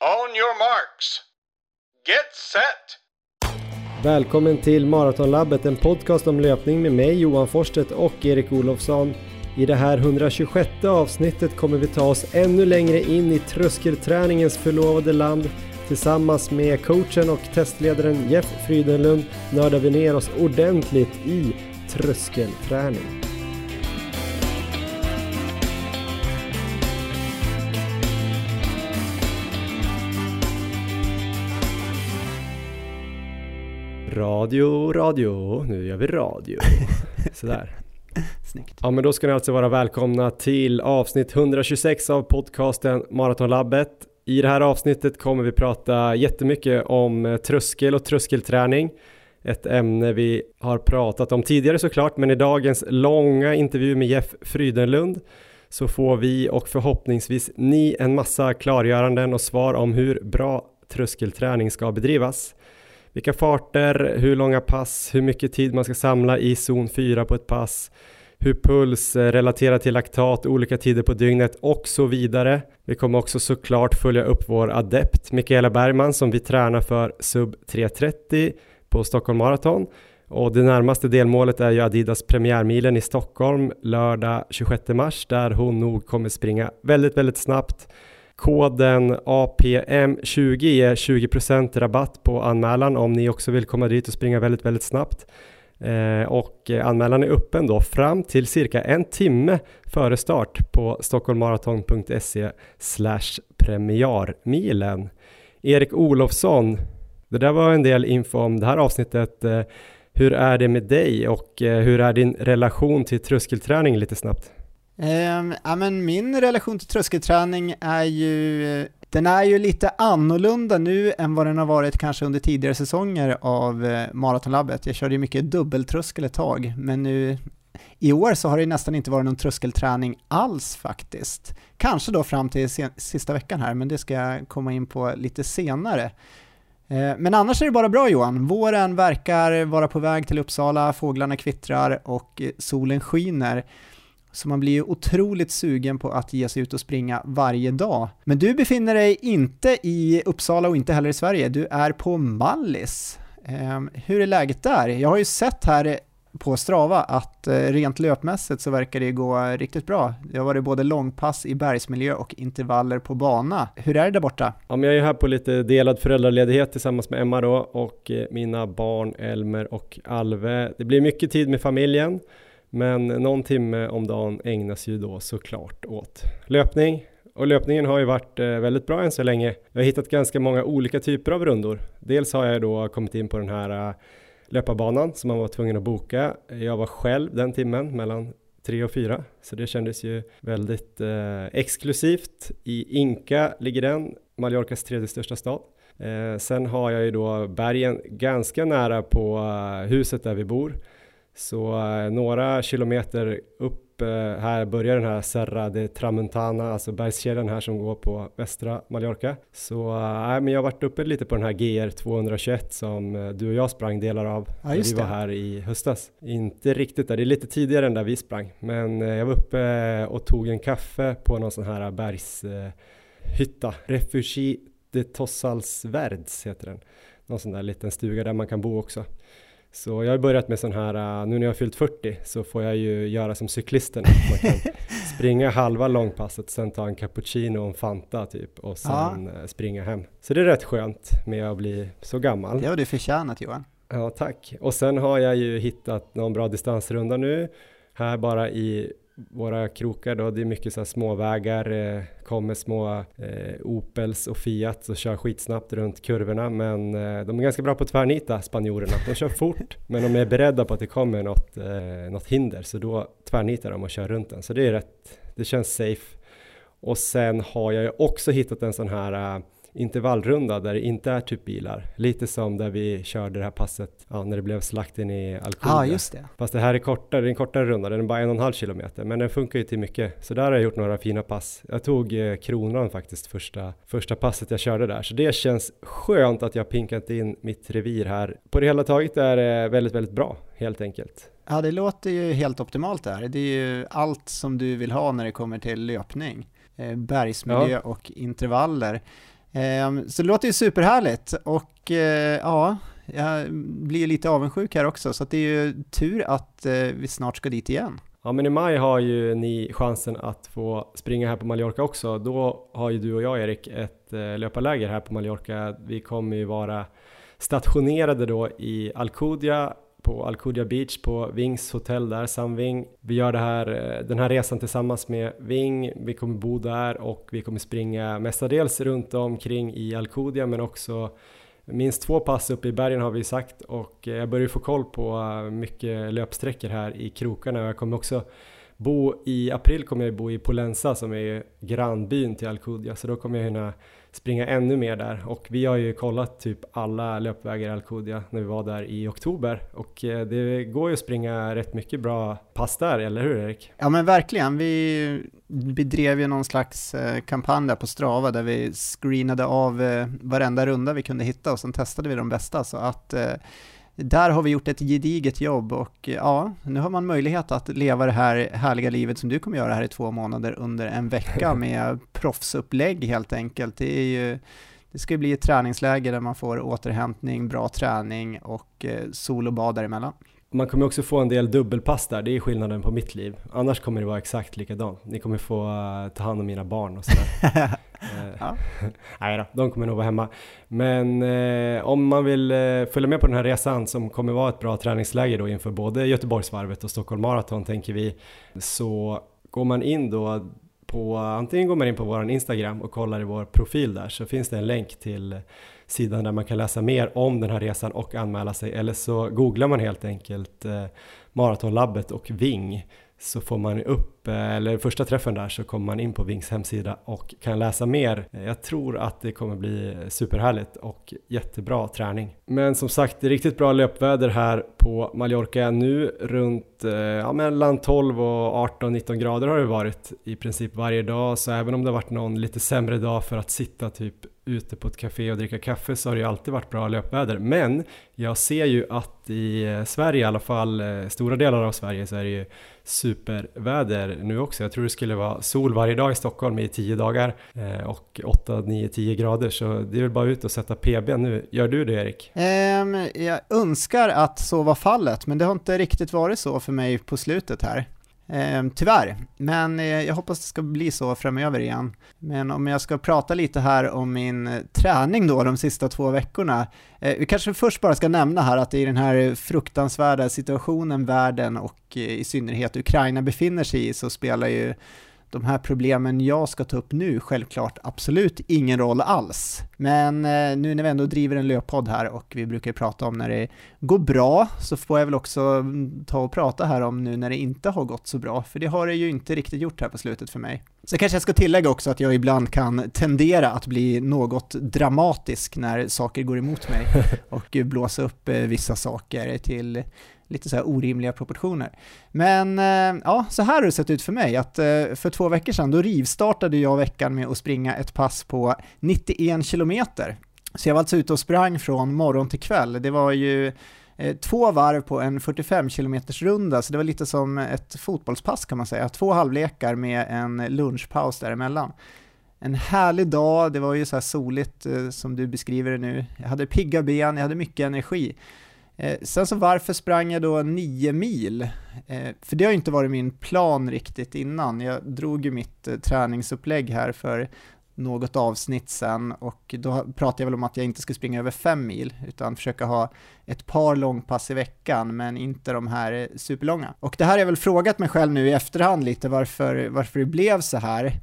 On your marks. Get set! Välkommen till Maratonlabbet, en podcast om löpning med mig Johan Forsstedt och Erik Olofsson. I det här 126 avsnittet kommer vi ta oss ännu längre in i tröskelträningens förlovade land. Tillsammans med coachen och testledaren Jeff Frydenlund nördar vi ner oss ordentligt i tröskelträning. Radio, radio, nu gör vi radio. Sådär. Snyggt. Ja men då ska ni alltså vara välkomna till avsnitt 126 av podcasten Maratonlabbet. I det här avsnittet kommer vi prata jättemycket om eh, tröskel och tröskelträning. Ett ämne vi har pratat om tidigare såklart, men i dagens långa intervju med Jeff Frydenlund så får vi och förhoppningsvis ni en massa klargöranden och svar om hur bra tröskelträning ska bedrivas. Vilka farter, hur långa pass, hur mycket tid man ska samla i zon 4 på ett pass, hur puls eh, relaterar till laktat, olika tider på dygnet och så vidare. Vi kommer också såklart följa upp vår adept Mikaela Bergman som vi tränar för sub 3.30 på Stockholm Marathon. Och det närmaste delmålet är ju Adidas premiärmilen i Stockholm lördag 26 mars där hon nog kommer springa väldigt, väldigt snabbt. Koden APM20 ger 20% rabatt på anmälan om ni också vill komma dit och springa väldigt, väldigt snabbt. Eh, och anmälan är öppen då fram till cirka en timme före start på stockholmmaraton.se premiarmilen. Erik Olofsson, det där var en del info om det här avsnittet. Eh, hur är det med dig och eh, hur är din relation till tröskelträning lite snabbt? Ehm, ja, men min relation till tröskelträning är ju, den är ju lite annorlunda nu än vad den har varit kanske under tidigare säsonger av eh, Maratonlabbet. Jag körde ju mycket dubbeltröskel ett tag, men nu i år så har det nästan inte varit någon tröskelträning alls faktiskt. Kanske då fram till sen, sista veckan här, men det ska jag komma in på lite senare. Eh, men annars är det bara bra Johan. Våren verkar vara på väg till Uppsala, fåglarna kvittrar och eh, solen skiner. Så man blir ju otroligt sugen på att ge sig ut och springa varje dag. Men du befinner dig inte i Uppsala och inte heller i Sverige, du är på Mallis. Ehm, hur är läget där? Jag har ju sett här på Strava att eh, rent löpmässigt så verkar det gå riktigt bra. Det har varit både långpass i bergsmiljö och intervaller på bana. Hur är det där borta? Ja, men jag är här på lite delad föräldraledighet tillsammans med Emma då och eh, mina barn Elmer och Alve. Det blir mycket tid med familjen. Men någon timme om dagen ägnas ju då såklart åt löpning. Och löpningen har ju varit eh, väldigt bra än så länge. Jag har hittat ganska många olika typer av rundor. Dels har jag då kommit in på den här eh, löparbanan som man var tvungen att boka. Jag var själv den timmen mellan tre och fyra, så det kändes ju väldigt eh, exklusivt. I Inka ligger den, Mallorcas tredje största stad. Eh, sen har jag ju då bergen ganska nära på eh, huset där vi bor. Så eh, några kilometer upp eh, här börjar den här Serra de Tramontana, alltså bergskedjan här som går på västra Mallorca. Så äh, men jag har varit uppe lite på den här GR 221 som du och jag sprang delar av ja, när vi var här i höstas. Inte riktigt där, det är lite tidigare än där vi sprang, men jag var uppe och tog en kaffe på någon sån här bergshytta, Refugi de Tossals Verds heter den. Någon sån där liten stuga där man kan bo också. Så jag har börjat med sån här, uh, nu när jag har fyllt 40 så får jag ju göra som cyklisten. Man kan springa halva långpasset, sen ta en cappuccino och en Fanta typ och sen ja. Uh, springa hem. Så det är rätt skönt med att bli så gammal. Det har du förtjänat Johan. Ja, tack. Och sen har jag ju hittat någon bra distansrunda nu, här bara i våra krokar då, det är mycket så här småvägar, eh, kommer små eh, Opels och Fiat och kör skitsnabbt runt kurvorna men eh, de är ganska bra på att tvärnita spanjorerna. De kör fort men de är beredda på att det kommer något, eh, något hinder så då tvärnitar de och kör runt den. Så det är rätt, det känns safe. Och sen har jag ju också hittat en sån här eh, intervallrunda där det inte är typ bilar. Lite som där vi körde det här passet ja, när det blev slakten i Alcudia. Ah, just det. Fast det här är kortare, det är en kortare runda, den är bara en och en halv kilometer. Men den funkar ju till mycket. Så där har jag gjort några fina pass. Jag tog eh, kronan faktiskt första, första passet jag körde där. Så det känns skönt att jag pinkat in mitt revir här. På det hela taget är det väldigt, väldigt bra helt enkelt. Ja, det låter ju helt optimalt där. Det är ju allt som du vill ha när det kommer till löpning. Eh, bergsmiljö ja. och intervaller. Ehm, så det låter ju superhärligt och eh, ja, jag blir lite avundsjuk här också, så det är ju tur att eh, vi snart ska dit igen. Ja men i maj har ju ni chansen att få springa här på Mallorca också. Då har ju du och jag Erik ett eh, löparläger här på Mallorca. Vi kommer ju vara stationerade då i Alcudia på Alcudia Beach på Wings hotell där, Samving. Vi gör det här, eh, den här resan tillsammans med Ving. Vi kommer bo där och vi kommer springa mestadels runt omkring i Alcudia men också minst två pass uppe i bergen har vi sagt och eh, jag börjar få koll på eh, mycket löpsträckor här i krokarna och jag kommer också bo i april kommer jag bo i Polensa som är grannbyn till Alcudia så då kommer jag hinna springa ännu mer där. Och vi har ju kollat typ alla löpvägar i Alcudia när vi var där i oktober. Och eh, det går ju att springa rätt mycket bra pass där, eller hur Erik? Ja men verkligen, vi bedrev ju någon slags eh, kampanj där på Strava där vi screenade av eh, varenda runda vi kunde hitta och sen testade vi de bästa. Så att där har vi gjort ett gediget jobb och ja, nu har man möjlighet att leva det här härliga livet som du kommer göra här i två månader under en vecka med proffsupplägg helt enkelt. Det, är ju, det ska ju bli ett träningsläger där man får återhämtning, bra träning och eh, sol och bad däremellan. Man kommer också få en del dubbelpass där, det är skillnaden på mitt liv. Annars kommer det vara exakt likadant. Ni kommer få uh, ta hand om mina barn och sådär. uh, Nej då, de kommer nog vara hemma. Men uh, om man vill följa med på den här resan som kommer vara ett bra träningsläger då inför både Göteborgsvarvet och Stockholm Marathon tänker vi, så går man in då på, antingen går man in på vår Instagram och kollar i vår profil där så finns det en länk till sidan där man kan läsa mer om den här resan och anmäla sig. Eller så googlar man helt enkelt eh, Maratonlabbet och Ving så får man upp, Eh, eller första träffen där så kommer man in på Vings hemsida och kan läsa mer. Eh, jag tror att det kommer bli superhärligt och jättebra träning. Men som sagt, det är riktigt bra löpväder här på Mallorca nu runt eh, ja, mellan 12 och 18-19 grader har det varit i princip varje dag så även om det har varit någon lite sämre dag för att sitta typ ute på ett café och dricka kaffe så har det ju alltid varit bra löpväder. Men jag ser ju att i Sverige i alla fall, stora delar av Sverige så är det ju superväder nu också. Jag tror det skulle vara sol varje dag i Stockholm i 10 dagar eh, och 8, 9, 10 grader så det är väl bara ut och sätta PB nu. Gör du det Erik? Ehm, jag önskar att så var fallet men det har inte riktigt varit så för mig på slutet här. Eh, tyvärr, men eh, jag hoppas det ska bli så framöver igen. Men om jag ska prata lite här om min eh, träning då de sista två veckorna. Eh, vi kanske först bara ska nämna här att i den här fruktansvärda situationen världen och eh, i synnerhet Ukraina befinner sig i så spelar ju de här problemen jag ska ta upp nu självklart absolut ingen roll alls. Men eh, nu när vi ändå driver en löppodd här och vi brukar prata om när det går bra så får jag väl också mm, ta och prata här om nu när det inte har gått så bra, för det har det ju inte riktigt gjort här på slutet för mig. Så kanske jag ska tillägga också att jag ibland kan tendera att bli något dramatisk när saker går emot mig och blåsa upp eh, vissa saker till lite så här orimliga proportioner. Men eh, ja, så här har det sett ut för mig, att eh, för två veckor sedan då rivstartade jag veckan med att springa ett pass på 91 kilometer. Så jag var alltså ute och sprang från morgon till kväll. Det var ju eh, två varv på en 45 km runda, så det var lite som ett fotbollspass kan man säga. Två halvlekar med en lunchpaus däremellan. En härlig dag, det var ju så här soligt som du beskriver det nu. Jag hade pigga ben, jag hade mycket energi. Eh, sen så varför sprang jag då nio mil? Eh, för det har ju inte varit min plan riktigt innan. Jag drog ju mitt eh, träningsupplägg här för något avsnitt sen och då pratade jag väl om att jag inte skulle springa över fem mil utan försöka ha ett par långpass i veckan men inte de här eh, superlånga. Och det här har jag väl frågat mig själv nu i efterhand lite varför, varför det blev så här.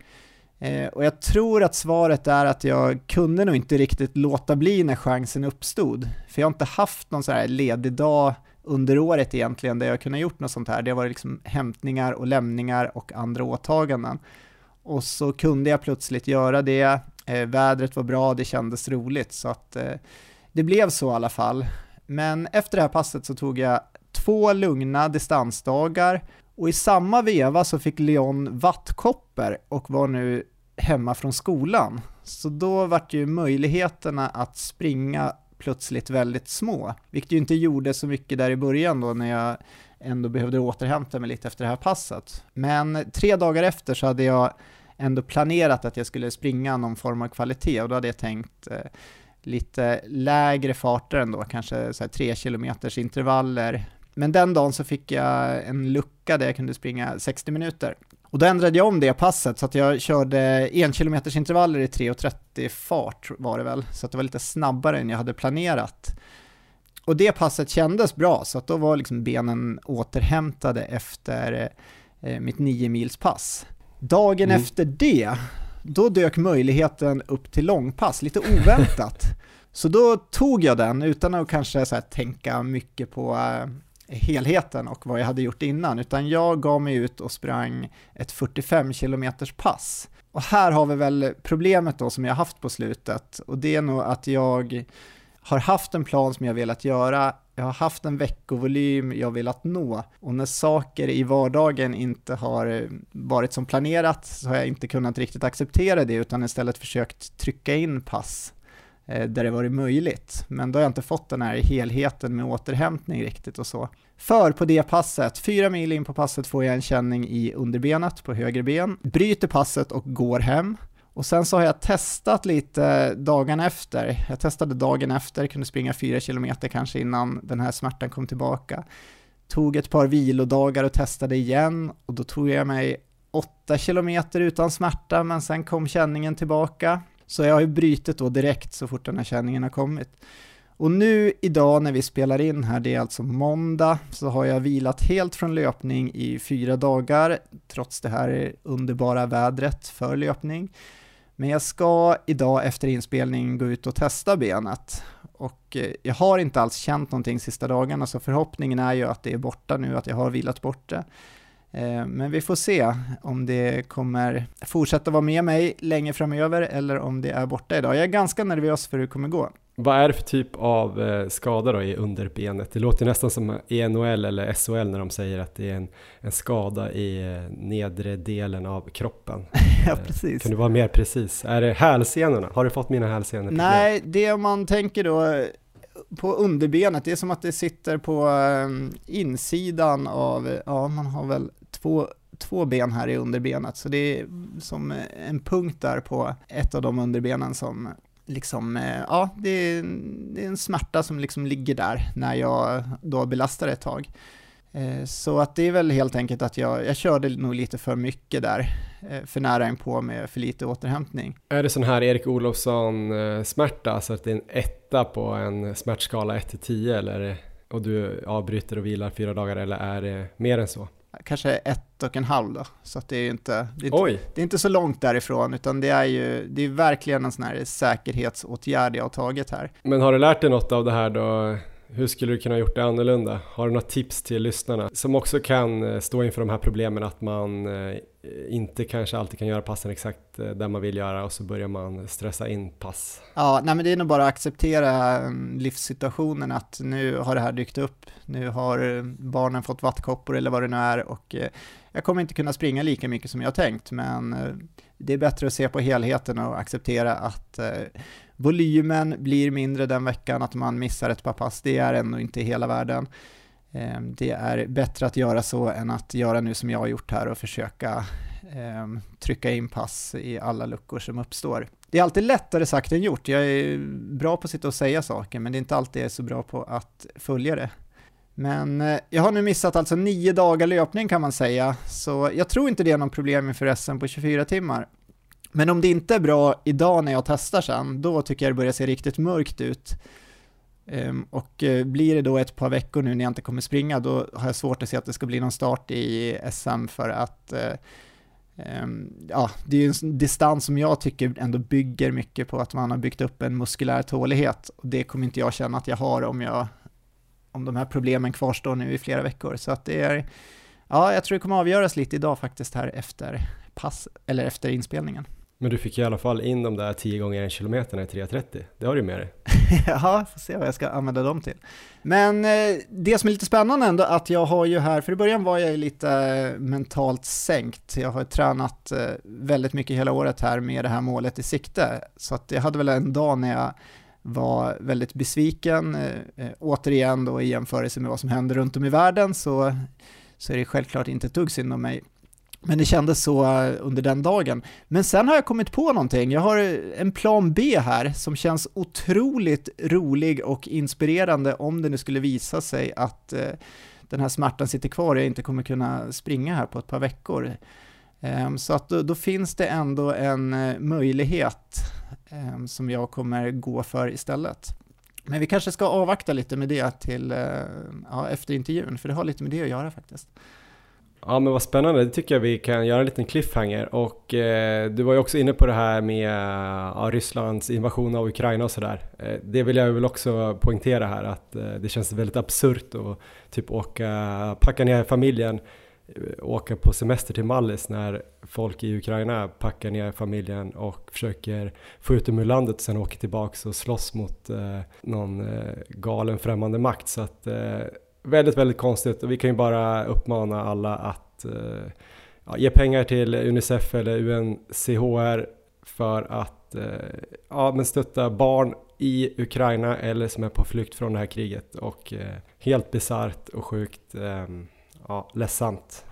Eh, och jag tror att svaret är att jag kunde nog inte riktigt låta bli när chansen uppstod. För jag har inte haft någon så här ledig dag under året egentligen där jag kunde gjort något sånt här. Det har varit liksom hämtningar och lämningar och andra åtaganden. Och så kunde jag plötsligt göra det, eh, vädret var bra, det kändes roligt så att eh, det blev så i alla fall. Men efter det här passet så tog jag två lugna distansdagar och i samma veva så fick Leon vattkoppor och var nu hemma från skolan. Så då vart ju möjligheterna att springa plötsligt väldigt små, vilket ju inte gjorde så mycket där i början då när jag ändå behövde återhämta mig lite efter det här passet. Men tre dagar efter så hade jag ändå planerat att jag skulle springa någon form av kvalitet och då hade jag tänkt eh, lite lägre farter ändå, kanske så här tre kilometers intervaller. Men den dagen så fick jag en lucka där jag kunde springa 60 minuter. Och då ändrade jag om det passet så att jag körde 1 km intervaller i 3.30 fart var det väl, så att det var lite snabbare än jag hade planerat. Och det passet kändes bra, så att då var liksom benen återhämtade efter eh, mitt 9 mils pass. Dagen mm. efter det, då dök möjligheten upp till långpass, lite oväntat. så då tog jag den utan att kanske så tänka mycket på eh, helheten och vad jag hade gjort innan, utan jag gav mig ut och sprang ett 45 km pass. Och här har vi väl problemet då som jag haft på slutet och det är nog att jag har haft en plan som jag velat göra, jag har haft en veckovolym jag velat nå och när saker i vardagen inte har varit som planerat så har jag inte kunnat riktigt acceptera det utan istället försökt trycka in pass Eh, där det varit möjligt. Men då har jag inte fått den här helheten med återhämtning riktigt och så. För på det passet, fyra mil in på passet får jag en känning i underbenet på höger ben, bryter passet och går hem. Och sen så har jag testat lite dagen efter. Jag testade dagen efter, kunde springa fyra kilometer kanske innan den här smärtan kom tillbaka. Tog ett par vilodagar och testade igen och då tog jag mig åtta kilometer utan smärta men sen kom känningen tillbaka. Så jag har ju brytit då direkt så fort den här känningen har kommit. Och nu idag när vi spelar in här, det är alltså måndag, så har jag vilat helt från löpning i fyra dagar, trots det här underbara vädret för löpning. Men jag ska idag efter inspelning gå ut och testa benet. Och eh, jag har inte alls känt någonting sista dagarna, så förhoppningen är ju att det är borta nu, att jag har vilat bort det. Eh, men vi får se om det kommer fortsätta vara med mig länge framöver eller om det är borta idag. Jag är ganska nervös för hur det kommer gå. Vad är det för typ av eh, skada då i underbenet? Det låter nästan som ENOL eller SOL när de säger att det är en, en skada i eh, nedre delen av kroppen. ja, precis. Kan du vara mer precis? Är det hälsenorna? Har du fått mina hälsenor? Nej, det man tänker då på underbenet, det är som att det sitter på insidan av, ja man har väl två, två ben här i underbenet, så det är som en punkt där på ett av de underbenen som liksom, eh, ja, det är, det är en smärta som liksom ligger där när jag då belastar ett tag. Eh, så att det är väl helt enkelt att jag, jag körde nog lite för mycket där, eh, för nära en på med för lite återhämtning. Är det sån här Erik Olofsson smärta, alltså att det är en etta på en smärtskala 1 till 10 eller och du avbryter och vilar fyra dagar eller är det mer än så? Kanske ett och en halv då, så att det är inte, det är inte, det är inte så långt därifrån, utan det är ju, det är verkligen en sån här säkerhetsåtgärd jag har tagit här. Men har du lärt dig något av det här då? Hur skulle du kunna gjort det annorlunda? Har du några tips till lyssnarna som också kan eh, stå inför de här problemen att man eh, Eh, inte kanske alltid kan göra passen exakt eh, där man vill göra och så börjar man stressa in pass? Ja, nej men det är nog bara att acceptera mm, livssituationen att nu har det här dykt upp, nu har eh, barnen fått vattkoppor eller vad det nu är och jag kommer inte kunna springa lika mycket som jag tänkt men det är bättre att se på helheten och acceptera att volymen blir mindre den veckan, att man missar ett par pass, det är ändå inte hela världen. Ehm, det är bättre att göra så än att göra nu som jag har gjort här och försöka ehm, trycka in pass i alla luckor som uppstår. Det är alltid lättare sagt än gjort. Jag är bra på att sitta och säga saker, men det är inte alltid jag är så bra på att följa det. Men eh, jag har nu missat alltså nio dagar löpning kan man säga, så jag tror inte det är någon problem inför SM på 24 timmar. Men om det inte är bra idag när jag testar sen, då tycker jag det börjar se riktigt mörkt ut. Ehm, och eh, blir det då ett par veckor nu när jag inte kommer springa, då har jag svårt att se att det ska bli någon start i SM för att eh, ehm, ja, det är ju en distans som jag tycker ändå bygger mycket på att man har byggt upp en muskulär tålighet och det kommer inte jag känna att jag har om jag om de här problemen kvarstår nu i flera veckor. Så att det är, ja, jag tror det kommer avgöras lite idag faktiskt här efter pass, eller efter inspelningen. Men du fick i alla fall in de där 10 gånger en kilometer i 3.30. Det har du med dig. ja, får se vad jag ska använda dem till. Men eh, det som är lite spännande ändå att jag har ju här, för i början var jag lite eh, mentalt sänkt. Jag har tränat eh, väldigt mycket hela året här med det här målet i sikte. Så att jag hade väl en dag när jag var väldigt besviken. Eh, eh, återigen då i jämförelse med vad som händer runt om i världen så, så är det självklart inte ett dugg synd om mig. Men det kändes så eh, under den dagen. Men sen har jag kommit på någonting. Jag har eh, en plan B här som känns otroligt rolig och inspirerande om det nu skulle visa sig att eh, den här smärtan sitter kvar och jag inte kommer kunna springa här på ett par veckor. Ehm, så att då, då finns det ändå en möjlighet ehm, som jag kommer gå för istället. Men vi kanske ska avvakta lite med det till ja, efter intervjun, för det har lite med det att göra faktiskt. Ja men vad spännande, det tycker jag vi kan göra en liten cliffhanger och eh, du var ju också inne på det här med ja, Rysslands invasion av Ukraina och sådär. Eh, det vill jag väl också poängtera här att eh, det känns väldigt absurt att typ åka, packa ner familjen, eh, åka på semester till Mallis när folk i Ukraina packar ner familjen och försöker få ut dem ur landet och sen åker tillbaks och slåss mot eh, någon eh, galen främmande makt. Så att eh, väldigt, väldigt konstigt och vi kan ju bara uppmana alla att eh, ja, ge pengar till Unicef eller UNCHR för att eh, ja, men stötta barn i Ukraina eller som är på flykt från det här kriget och eh, helt bisarrt och sjukt eh, ja, ledsamt.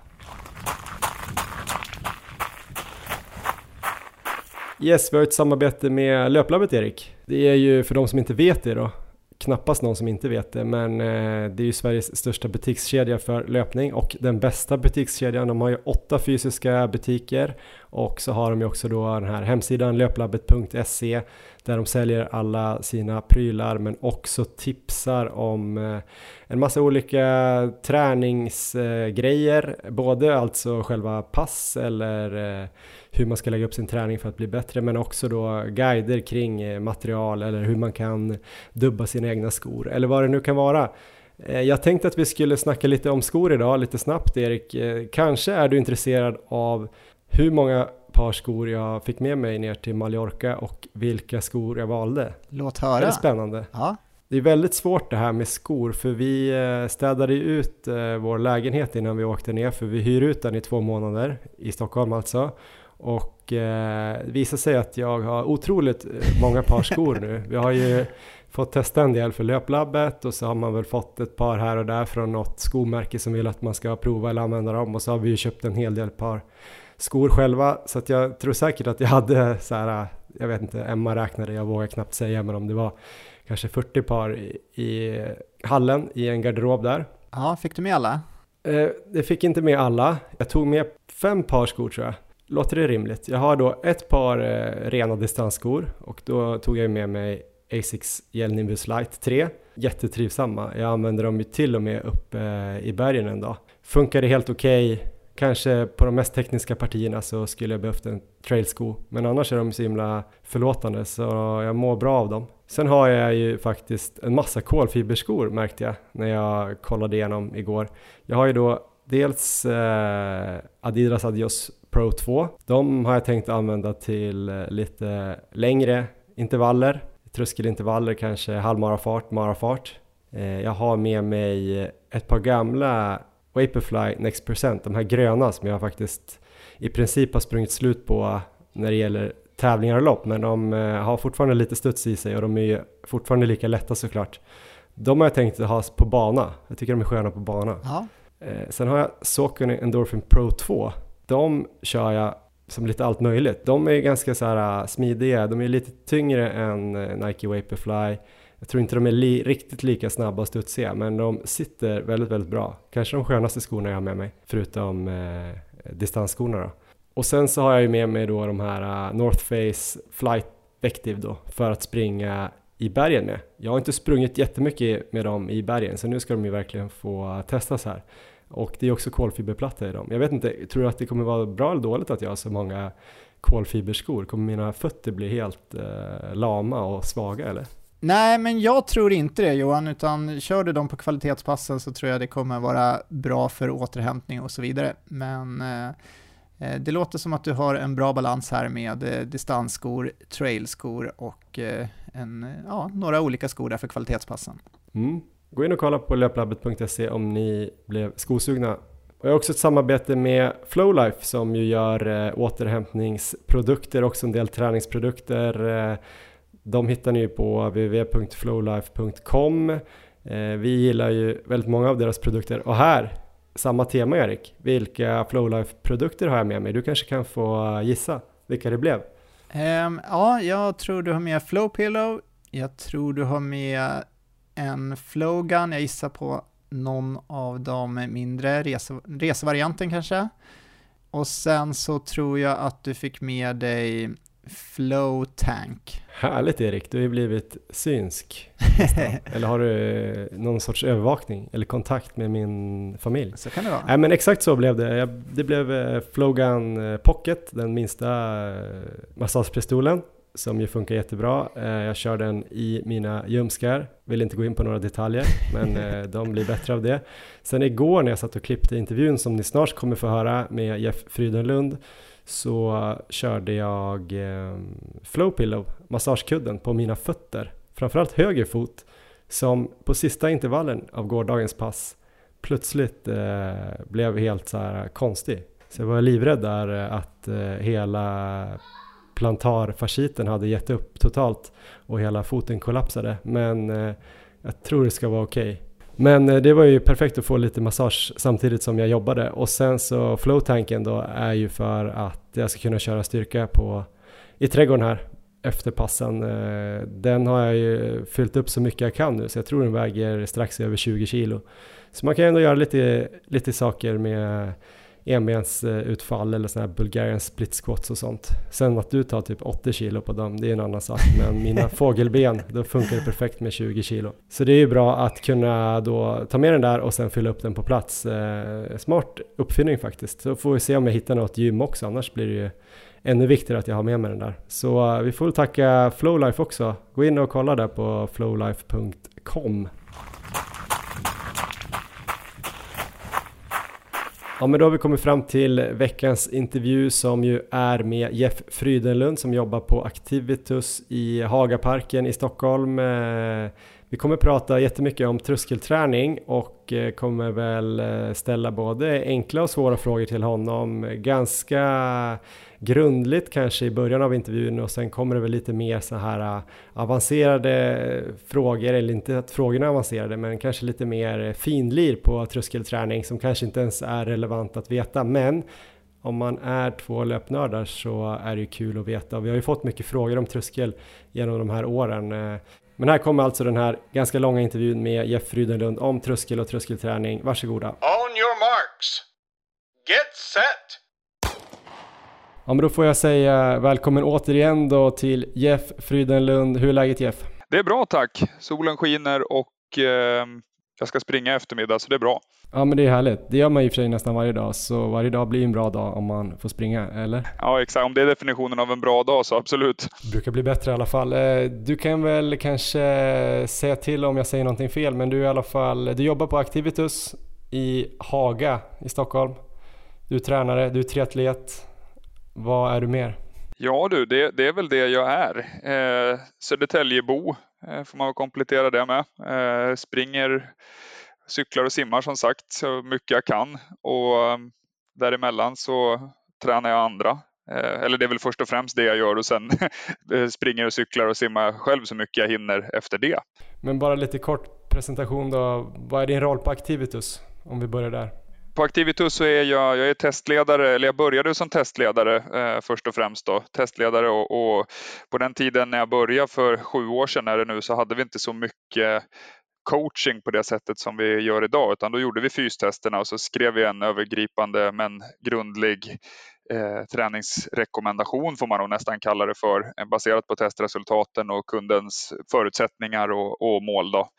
Yes, vi har ett samarbete med Löplabbet Erik. Det är ju för de som inte vet det då knappast någon som inte vet det, men eh, det är ju Sveriges största butikskedja för löpning och den bästa butikskedjan. De har ju åtta fysiska butiker och så har de ju också då den här hemsidan löplabbet.se där de säljer alla sina prylar men också tipsar om eh, en massa olika träningsgrejer, eh, både alltså själva pass eller hur man ska lägga upp sin träning för att bli bättre men också då guider kring eh, material eller hur man kan dubba sina egna skor eller vad det nu kan vara. Eh, jag tänkte att vi skulle snacka lite om skor idag, lite snabbt Erik. Eh, kanske är du intresserad av hur många par skor jag fick med mig ner till Mallorca och vilka skor jag valde. Låt höra. Det är spännande. Ja. Det är väldigt svårt det här med skor för vi städade ut vår lägenhet innan vi åkte ner för vi hyr ut den i två månader i Stockholm alltså och eh, det visar sig att jag har otroligt eh, många par skor nu. Vi har ju fått testa en del för löplabbet och så har man väl fått ett par här och där från något skomärke som vill att man ska prova eller använda dem och så har vi ju köpt en hel del par skor själva så att jag tror säkert att jag hade så här, jag vet inte, Emma räknade, jag vågar knappt säga men om det var kanske 40 par i, i hallen i en garderob där. Ja, fick du med alla? Eh, det fick inte med alla. Jag tog med fem par skor tror jag. Låter det rimligt? Jag har då ett par eh, rena distansskor och då tog jag med mig Asics Gel Nimbus Light 3. Jättetrivsamma. Jag använder dem ju till och med uppe eh, i bergen en dag. Funkade helt okej. Okay. Kanske på de mest tekniska partierna så skulle jag behövt en trailsko. Men annars är de så himla förlåtande så jag mår bra av dem. Sen har jag ju faktiskt en massa kolfiberskor märkte jag när jag kollade igenom igår. Jag har ju då dels eh, Adidas Adios Pro 2. De har jag tänkt använda till eh, lite längre intervaller, tröskelintervaller, kanske halvmarafart, marafart. Eh, jag har med mig ett par gamla Vaporfly Next Percent, de här gröna som jag faktiskt i princip har sprungit slut på när det gäller tävlingar och lopp, men de eh, har fortfarande lite studs i sig och de är fortfarande lika lätta såklart. De har jag tänkt ha på bana, jag tycker de är sköna på bana. Ja. Sen har jag Saucony Endorphin Pro 2 de kör jag som lite allt möjligt. De är ganska så här äh, smidiga, de är lite tyngre än äh, Nike Vaporfly. Jag tror inte de är li riktigt lika snabba och studsiga, men de sitter väldigt, väldigt bra. Kanske de skönaste skorna jag har med mig, förutom eh, distansskorna då. Och sen så har jag ju med mig då de här uh, North Face Flight Vective då, för att springa i bergen med. Jag har inte sprungit jättemycket med dem i bergen, så nu ska de ju verkligen få testas här. Och det är också kolfiberplatta i dem. Jag vet inte, tror du att det kommer vara bra eller dåligt att jag har så många kolfiberskor? Kommer mina fötter bli helt eh, lama och svaga eller? Nej, men jag tror inte det Johan, utan kör du dem på kvalitetspassen så tror jag det kommer vara bra för återhämtning och så vidare. Men eh, eh det låter som att du har en bra balans här med eh, distansskor, trailskor och eh, en, ja, några olika skor där för kvalitetspassen. Mm. Gå in och kolla på löplabbet.se om ni blev skosugna. Och jag har också ett samarbete med Flowlife som ju gör eh, återhämtningsprodukter, också en del träningsprodukter. Eh, de hittar ni ju på www.flowlife.com. Eh, vi gillar ju väldigt många av deras produkter och här samma tema Erik. Vilka Flowlife-produkter har jag med mig? Du kanske kan få gissa vilka det blev? Um, ja, jag tror du har med Flowpillow. Jag tror du har med en Flowgun. Jag gissar på någon av de mindre rese, resevarianten kanske. Och sen så tror jag att du fick med dig Flow Tank. Härligt Erik, du har ju blivit synsk. eller har du någon sorts övervakning eller kontakt med min familj? Så kan det vara. Nej men exakt så blev det. Det blev eh, Flowgun eh, Pocket, den minsta eh, massagepistolen som ju funkar jättebra. Jag kör den i mina ljumskar, vill inte gå in på några detaljer, men de blir bättre av det. Sen igår när jag satt och klippte intervjun som ni snart kommer få höra med Jeff Frydenlund så körde jag eh, Flowpillow, massagekudden, på mina fötter. Framförallt höger fot som på sista intervallen av gårdagens pass plötsligt eh, blev helt så konstig. Så jag var livrädd där eh, att eh, hela plantarfasciten hade gett upp totalt och hela foten kollapsade. Men eh, jag tror det ska vara okej. Okay. Men eh, det var ju perfekt att få lite massage samtidigt som jag jobbade och sen så flowtanken då är ju för att jag ska kunna köra styrka på i trädgården här efter passen. Eh, den har jag ju fyllt upp så mycket jag kan nu så jag tror den väger strax över 20 kilo. Så man kan ändå göra lite, lite saker med enbensutfall eller sådana här Bulgarian split squats och sånt. Sen att du tar typ 80 kilo på dem, det är en annan sak. Men mina fågelben, då funkar det perfekt med 20 kilo. Så det är ju bra att kunna då ta med den där och sen fylla upp den på plats. Eh, smart uppfinning faktiskt. Så får vi se om jag hittar något gym också, annars blir det ju ännu viktigare att jag har med mig den där. Så eh, vi får tacka Flowlife också. Gå in och kolla där på flowlife.com Ja men då har vi kommit fram till veckans intervju som ju är med Jeff Frydenlund som jobbar på Activitus i Hagaparken i Stockholm. Eh, vi kommer prata jättemycket om tröskelträning och eh, kommer väl eh, ställa både enkla och svåra frågor till honom. Eh, ganska grundligt kanske i början av intervjun och sen kommer det väl lite mer så här avancerade frågor, eller inte att frågorna är avancerade, men kanske lite mer finlir på tröskelträning som kanske inte ens är relevant att veta. Men om man är två löpnördar så är det ju kul att veta. Vi har ju fått mycket frågor om tröskel genom de här åren. Men här kommer alltså den här ganska långa intervjun med Jeff Frydenlund om tröskel och tröskelträning. Varsågoda. On your marks. Get set. Ja, men då får jag säga välkommen återigen då till Jeff Frydenlund. Hur är läget Jeff? Det är bra tack. Solen skiner och eh, jag ska springa eftermiddag så det är bra. Ja men det är härligt. Det gör man i och för sig nästan varje dag så varje dag blir en bra dag om man får springa, eller? Ja exakt, om det är definitionen av en bra dag så absolut. Det brukar bli bättre i alla fall. Eh, du kan väl kanske säga till om jag säger någonting fel men du är i alla fall, du jobbar på Activitus i Haga i Stockholm. Du är tränare, du är triatlet vad är du mer? Ja du, det, det är väl det jag är. Eh, Södertäljebo Eh, får man komplettera det med. Eh, springer, cyklar och simmar som sagt så mycket jag kan och eh, däremellan så tränar jag andra. Eller det är väl först och främst det jag gör och sen springer och cyklar och simmar själv så mycket jag hinner efter det. Men bara lite kort presentation då. Vad är din roll på Activitus? Om vi börjar där på Activitus så är jag, jag är testledare, eller jag började som testledare eh, först och främst. Då. Testledare och, och, på den tiden när jag började för sju år sedan är det nu så hade vi inte så mycket coaching på det sättet som vi gör idag utan då gjorde vi fystesterna och så skrev vi en övergripande men grundlig eh, träningsrekommendation får man nog nästan kalla det för eh, baserat på testresultaten och kundens förutsättningar och, och mål. Då.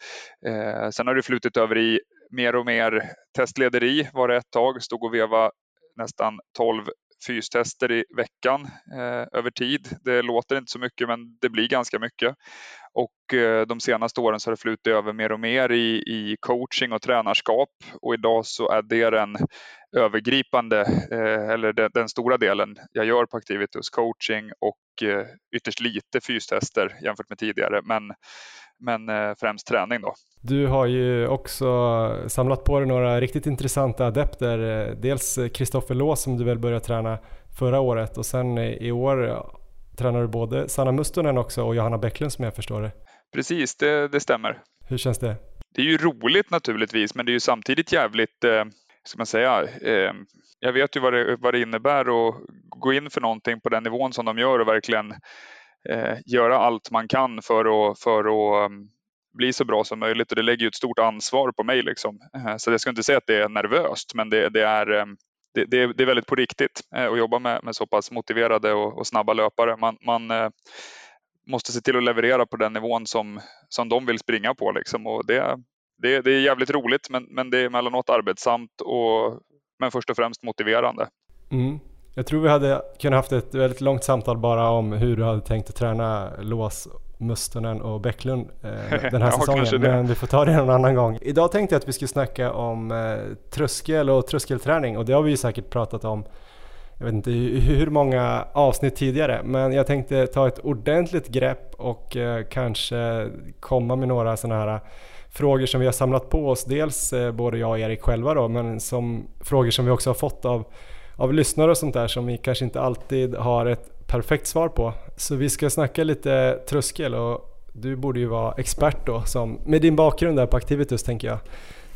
Eh, sen har det flutit över i mer och mer testlederi var det ett tag, stod och veva nästan 12 fystester i veckan eh, över tid. Det låter inte så mycket men det blir ganska mycket. Och eh, de senaste åren så har det flutit över mer och mer i, i coaching och tränarskap och idag så är det den övergripande eh, eller den, den, stora delen jag gör på Activitus, coaching och eh, ytterst lite fystester jämfört med tidigare. Men men eh, främst träning då. Du har ju också samlat på dig några riktigt intressanta adepter. Dels Kristoffer Lås som du väl började träna förra året och sen i år tränar du både Sanna Mustonen också och Johanna Bäcklund som jag förstår det. Precis, det, det stämmer. Hur känns det? Det är ju roligt naturligtvis men det är ju samtidigt jävligt eh, ska man säga, eh, jag vet ju vad det, vad det innebär att gå in för någonting på den nivån som de gör och verkligen eh, göra allt man kan för att, för att um, bli så bra som möjligt och det lägger ju ett stort ansvar på mig. Liksom. Eh, så jag ska inte säga att det är nervöst men det, det är um, det, det, det, är väldigt på riktigt eh, att jobba med, med så pass motiverade och, och snabba löpare. Man, man eh, måste se till att leverera på den nivån som, som de vill springa på. Liksom. Och det, det, det är jävligt roligt men, men det är emellanåt arbetsamt och, men först och främst motiverande. Mm. Jag tror vi hade kunnat haft ett väldigt långt samtal bara om hur du hade tänkt att träna lås Mustonen och Bäcklund eh, den här ja, säsongen. Men vi får ta det någon annan gång. Idag tänkte jag att vi skulle snacka om eh, tröskel och tröskelträning och det har vi ju säkert pratat om jag vet inte hur många avsnitt tidigare men jag tänkte ta ett ordentligt grepp och eh, kanske komma med några sådana här frågor som vi har samlat på oss. Dels eh, både jag och Erik själva då men som frågor som vi också har fått av, av lyssnare och sånt där som vi kanske inte alltid har ett perfekt svar på. Så vi ska snacka lite tröskel och du borde ju vara expert då, som, med din bakgrund där på Activitus tänker jag.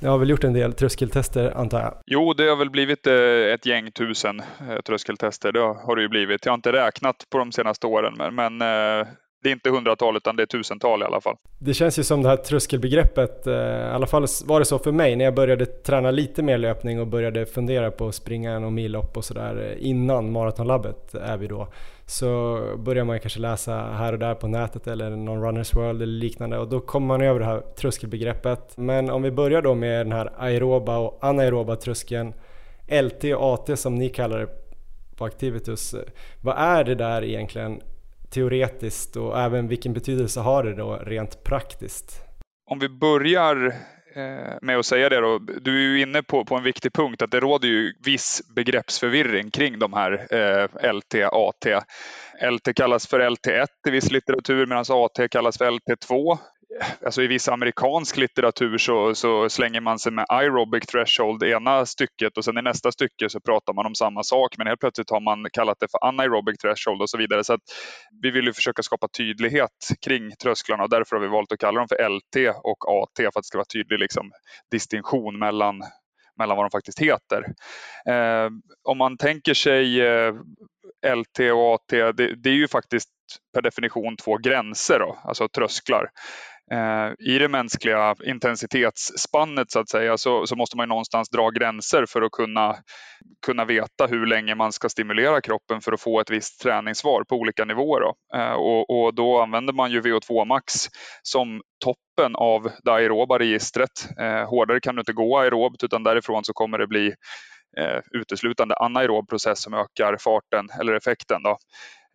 Ni har väl gjort en del tröskeltester antar jag? Jo, det har väl blivit eh, ett gäng tusen eh, tröskeltester. Det har det ju blivit. Jag har inte räknat på de senaste åren, men, eh, det är inte hundratal utan det är tusental i alla fall. Det känns ju som det här tröskelbegreppet, i alla fall var det så för mig när jag började träna lite mer löpning och började fundera på att springa en millopp och sådär innan maratonlabbet är vi då. Så börjar man kanske läsa här och där på nätet eller någon Runners World eller liknande och då kommer man över det här tröskelbegreppet. Men om vi börjar då med den här aeroba och anaeroba tröskeln, LT och AT som ni kallar det på Activitus. Vad är det där egentligen? teoretiskt och även vilken betydelse har det då rent praktiskt? Om vi börjar Eh, med att säga det då. Du är ju inne på, på en viktig punkt att det råder ju viss begreppsförvirring kring de här eh, LT, AT. LT kallas för LT1 i viss litteratur medan AT kallas för LT2 alltså i viss amerikansk litteratur så, så, slänger man sig med aerobic threshold i ena stycket och sen i nästa stycke så pratar man om samma sak men helt plötsligt har man kallat det för anaerobic threshold och så vidare. Så att vi vill ju försöka skapa tydlighet kring trösklarna och därför har vi valt att kalla dem för LT och AT för att det ska vara tydlig liksom, distinktion mellan mellan vad de faktiskt heter. Eh, om man tänker sig eh, LT och AT, det, det, är ju faktiskt per definition två gränser, då, alltså trösklar. Eh, I det mänskliga intensitetsspannet så att säga så, så, måste man någonstans dra gränser för att kunna, kunna veta hur länge man ska stimulera kroppen för att få ett visst träningssvar på olika nivåer. Då. Eh, och, och, då använder man ju VO2 max som toppen av det aeroba registret. Eh, hårdare kan du inte gå aerobt utan därifrån så kommer det bli eh, uteslutande anaerob process som ökar farten eller effekten. Då.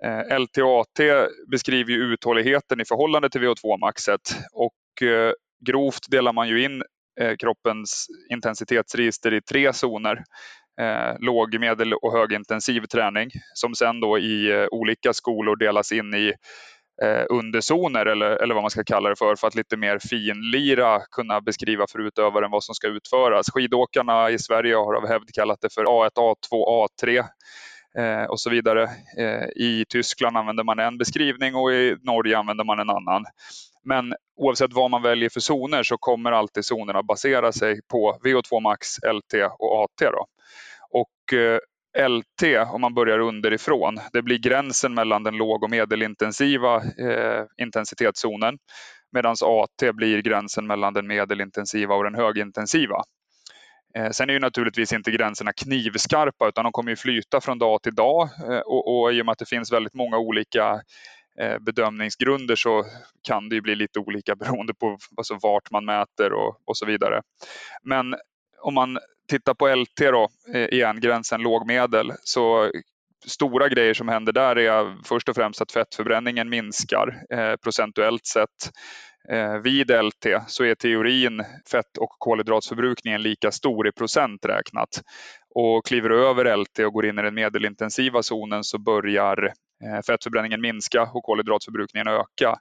Eh, LTAT beskriver ju uthålligheten i förhållande till VO2-maxet och eh, grovt delar man ju in eh, kroppens intensitetsregister i tre zoner. Eh, låg, medel och högintensiv träning som sen då i eh, olika skolor delas in i eh, underzoner eller, eller vad man ska kalla det för, för att lite mer finlira kunna beskriva för utövaren vad som ska utföras. Skidåkarna i Sverige har av hävd kallat det för A1, A2, A3 eh, och så vidare. Eh, I Tyskland använder man en beskrivning och i Norge använder man en annan. Men oavsett vad man väljer för zoner så kommer alltid zonerna basera sig på VO2 max, LT och AT. Då. Och eh, LT, om man börjar underifrån, det blir gränsen mellan den låg och medelintensiva eh, intensitetszonen medan AT blir gränsen mellan den medelintensiva och den högintensiva. Eh, sen är ju naturligtvis inte gränserna knivskarpa utan de kommer ju flyta från dag till dag eh, och, och i och med att det finns väldigt många olika eh, bedömningsgrunder så kan det ju bli lite olika beroende på alltså vart man mäter och, och så vidare. Men om man tittar på LT då, eh, igen, gränsen lågmedel, så stora grejer som händer där är först och främst att fettförbränningen minskar eh, procentuellt sett. Eh, vid LT så är teorin fett och kolhydratsförbrukningen lika stor i procent räknat. Och kliver du över LT och går in i den medelintensiva zonen så börjar eh, fettförbränningen minska och kolhydratförbrukningen öka.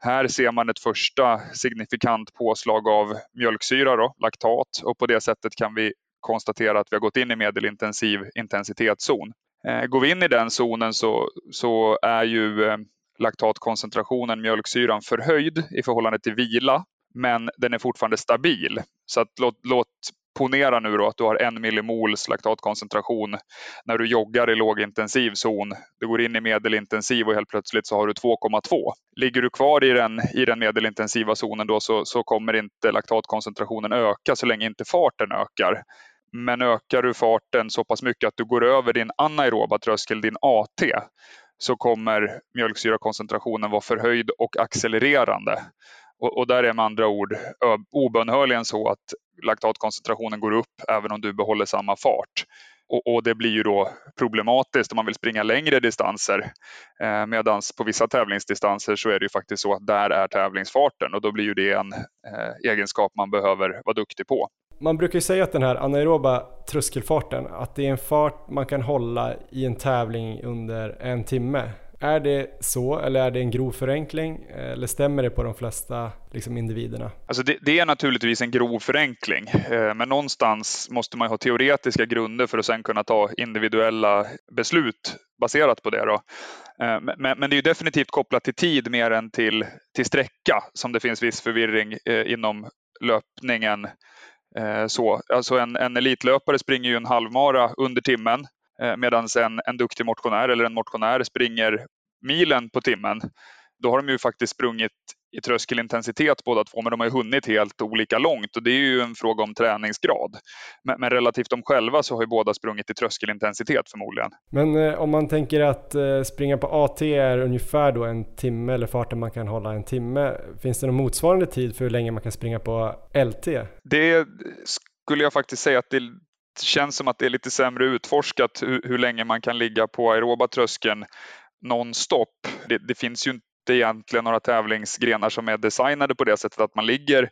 Här ser man ett första signifikant påslag av mjölksyra, då, laktat, och på det sättet kan vi konstatera att vi har gått in i medelintensiv intensitetszon. Eh, går vi in i den zonen så, så är ju laktatkoncentrationen, mjölksyran, förhöjd i förhållande till vila, men den är fortfarande stabil. Så att låt, låt ponera nu då att du har en millimols laktatkoncentration när du joggar i lågintensiv zon. Du går in i medelintensiv och helt plötsligt så har du 2,2. Ligger du kvar i den, i den medelintensiva zonen då så, så kommer inte laktatkoncentrationen öka så länge inte farten ökar. Men ökar du farten så pass mycket att du går över din anaeroba tröskel, din AT, så kommer mjölksyrakoncentrationen vara förhöjd och accelererande. Och, och där är med andra ord obönhörligen så att laktatkoncentrationen går upp även om du behåller samma fart. Och, och, det blir ju då problematiskt om man vill springa längre distanser. Eh, Medan på vissa tävlingsdistanser så är det ju faktiskt så att där är tävlingsfarten och då blir ju det en eh, egenskap man behöver vara duktig på. Man brukar ju säga att den här anaeroba tröskelfarten, att det är en fart man kan hålla i en tävling under en timme. Är det så eller är det en grov förenkling eller stämmer det på de flesta liksom, individerna? Alltså det, det, är naturligtvis en grov förenkling eh, men någonstans måste man ha teoretiska grunder för att sen kunna ta individuella beslut baserat på det. Då. Eh, men, men det är definitivt kopplat till tid mer än till, till sträcka som det finns viss förvirring eh, inom löpningen. Eh, så, alltså en, en elitlöpare springer ju en halvmara under timmen Eh, medan en, en duktig motionär eller en motionär springer milen på timmen. Då har de ju faktiskt sprungit i tröskelintensitet båda två, men de har ju hunnit helt olika långt och det är ju en fråga om träningsgrad. Men, men relativt dem själva så har ju båda sprungit i tröskelintensitet förmodligen. Men eh, om man tänker att eh, springa på AT är ungefär då en timme eller farten man kan hålla en timme. Finns det någon motsvarande tid för hur länge man kan springa på LT? Det skulle jag faktiskt säga att det, känns som att det är lite sämre utforskat hur, hur länge man kan ligga på aeroba tröskeln nonstop. Det, det finns ju inte egentligen några tävlingsgrenar som är designade på det sättet att man ligger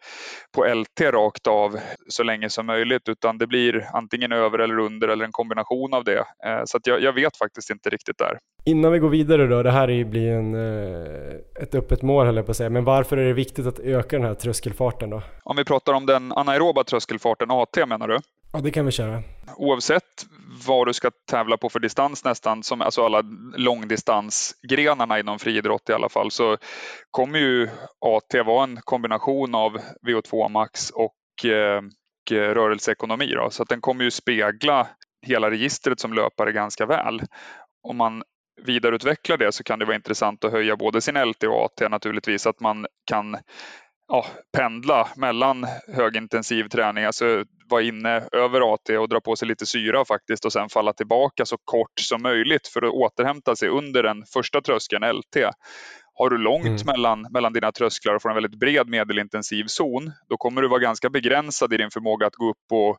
på LT rakt av så länge som möjligt utan det blir antingen över eller under eller en kombination av det. Eh, så jag, jag, vet faktiskt inte riktigt där. Innan vi går vidare då, det här blir en, eh, ett öppet mål höll jag på att säga, men varför är det viktigt att öka den här tröskelfarten då? Om vi pratar om den anaeroba tröskelfarten, AT menar du? Ja, det kan vi köra. Oavsett vad du ska tävla på för distans nästan, som alltså alla långdistansgrenarna inom friidrott i alla fall, så kommer ju AT vara en kombination av VO2 max och eh, rörelseekonomi. Då. Så att den kommer ju spegla hela registret som löpare ganska väl. Om man vidareutvecklar det så kan det vara intressant att höja både sin LT och AT naturligtvis, att man kan ja, pendla mellan högintensiv träning, alltså vara inne över AT och dra på sig lite syra faktiskt och sen falla tillbaka så kort som möjligt för att återhämta sig under den första tröskeln, LT. Har du långt mm. mellan, mellan dina trösklar och får en väldigt bred medelintensiv zon, då kommer du vara ganska begränsad i din förmåga att gå upp och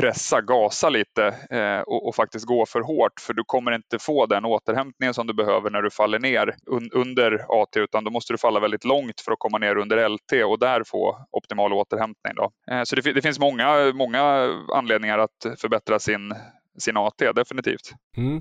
pressa, gasa lite eh, och, och, faktiskt gå för hårt för du kommer inte få den återhämtningen som du behöver när du faller ner un, under AT utan då måste du falla väldigt långt för att komma ner under LT och där få optimal återhämtning. Då. Eh, så det, det, finns många, många anledningar att förbättra sin, sin AT, definitivt. Mm.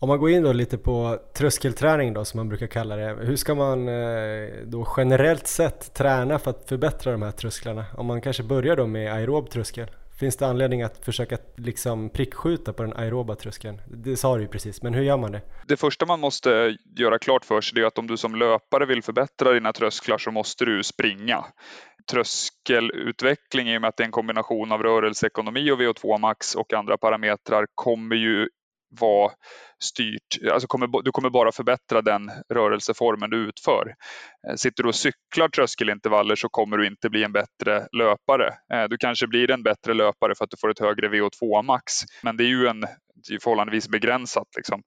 Om man går in då lite på tröskelträning då som man brukar kalla det. Hur ska man eh, då generellt sett träna för att förbättra de här trösklarna? Om man kanske börjar då med aerob tröskel? Finns det anledning att försöka liksom prickskjuta på den aeroba tröskeln? Det sa du ju precis, men hur gör man det? Det första man måste göra klart för sig är att om du som löpare vill förbättra dina trösklar så måste du springa. Tröskelutveckling i och med att det är en kombination av rörelseekonomi och VO2 max och andra parametrar kommer ju vara styrt, alltså kommer, du kommer bara förbättra den rörelseformen du utför. Eh, sitter du och cyklar tröskelintervaller så kommer du inte bli en bättre löpare. Eh, du kanske blir en bättre löpare för att du får ett högre VO2 max, men det är ju en förhållandevis begränsat. Liksom.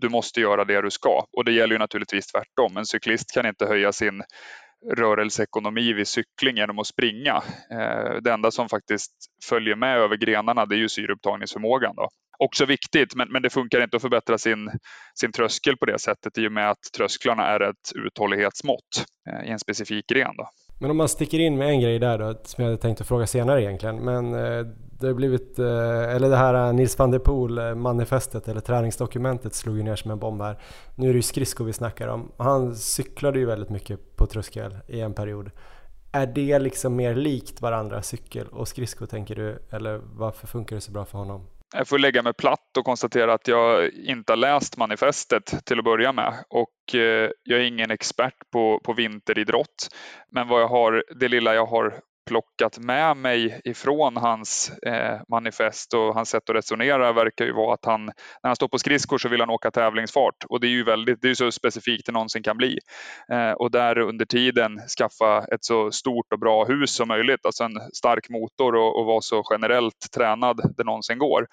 Du måste göra det du ska och det gäller ju naturligtvis tvärtom. En cyklist kan inte höja sin rörelseekonomi vid cykling genom att springa. Eh, det enda som faktiskt följer med över grenarna det är ju syreupptagningsförmågan. Då. Också viktigt, men, men det funkar inte att förbättra sin, sin tröskel på det sättet i och med att trösklarna är ett uthållighetsmått eh, i en specifik gren. Då. Men om man sticker in med en grej där då, som jag hade tänkt att fråga senare egentligen. Men eh, det har blivit, eh, eller det här eh, Nils van der Poel eh, manifestet eller träningsdokumentet slog ju ner som en bomb här. Nu är det ju skridskor vi snackar om. Han cyklade ju väldigt mycket på tröskel i en period. Är det liksom mer likt varandra, cykel och skridsko tänker du? Eller varför funkar det så bra för honom? Jag får lägga mig platt och konstatera att jag inte har läst manifestet till att börja med och eh, jag är ingen expert på, på vinteridrott. Men vad jag har, det lilla jag har plockat med mig ifrån hans eh, manifest och hans sätt att resonera verkar ju vara att han, när han står på skridskor så vill han åka tävlingsfart och det är ju väldigt, det är så specifikt det någonsin kan bli. Eh, och där under tiden skaffa ett så stort och bra hus som möjligt, alltså en stark motor och, och vara så generellt tränad det någonsin går.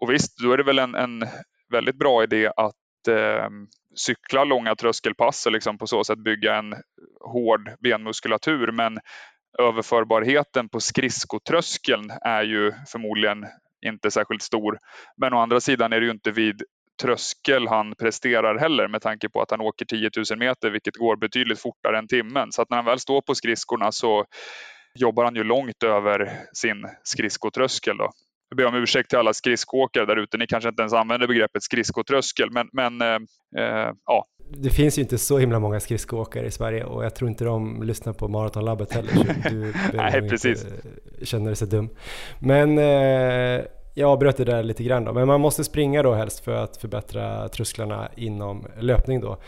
Och visst, då är det väl en, en väldigt bra idé att eh, cykla långa tröskelpass och liksom på så sätt bygga en hård benmuskulatur. Men överförbarheten på skridskotröskeln är ju förmodligen inte särskilt stor. Men å andra sidan är det ju inte vid tröskel han presterar heller med tanke på att han åker 10 000 meter vilket går betydligt fortare än timmen. Så att när han väl står på skridskorna så jobbar han ju långt över sin skridskotröskel. Då. Jag ber om ursäkt till alla skridskoåkare där ute. Ni kanske inte ens använder begreppet skridskotröskel, men, men eh, eh, ja. Det finns ju inte så himla många skridskoåkare i Sverige och jag tror inte de lyssnar på Maratonlabbet heller. Så du Nej, precis. känner dig så dum. Men eh, jag avbröt det där lite grann då. Men man måste springa då helst för att förbättra trösklarna inom löpning då.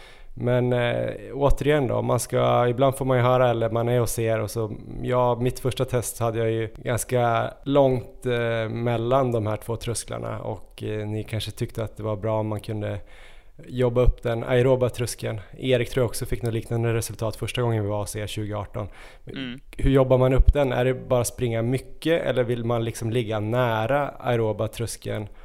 Men äh, återigen då, man ska, ibland får man ju höra eller man är och ser och så, ja mitt första test hade jag ju ganska långt äh, mellan de här två trösklarna och äh, ni kanske tyckte att det var bra om man kunde jobba upp den aeroba tröskeln. Erik tror jag också fick något liknande resultat första gången vi var hos er 2018. Mm. Hur jobbar man upp den? Är det bara springa mycket eller vill man liksom ligga nära aeroba tröskeln Eh,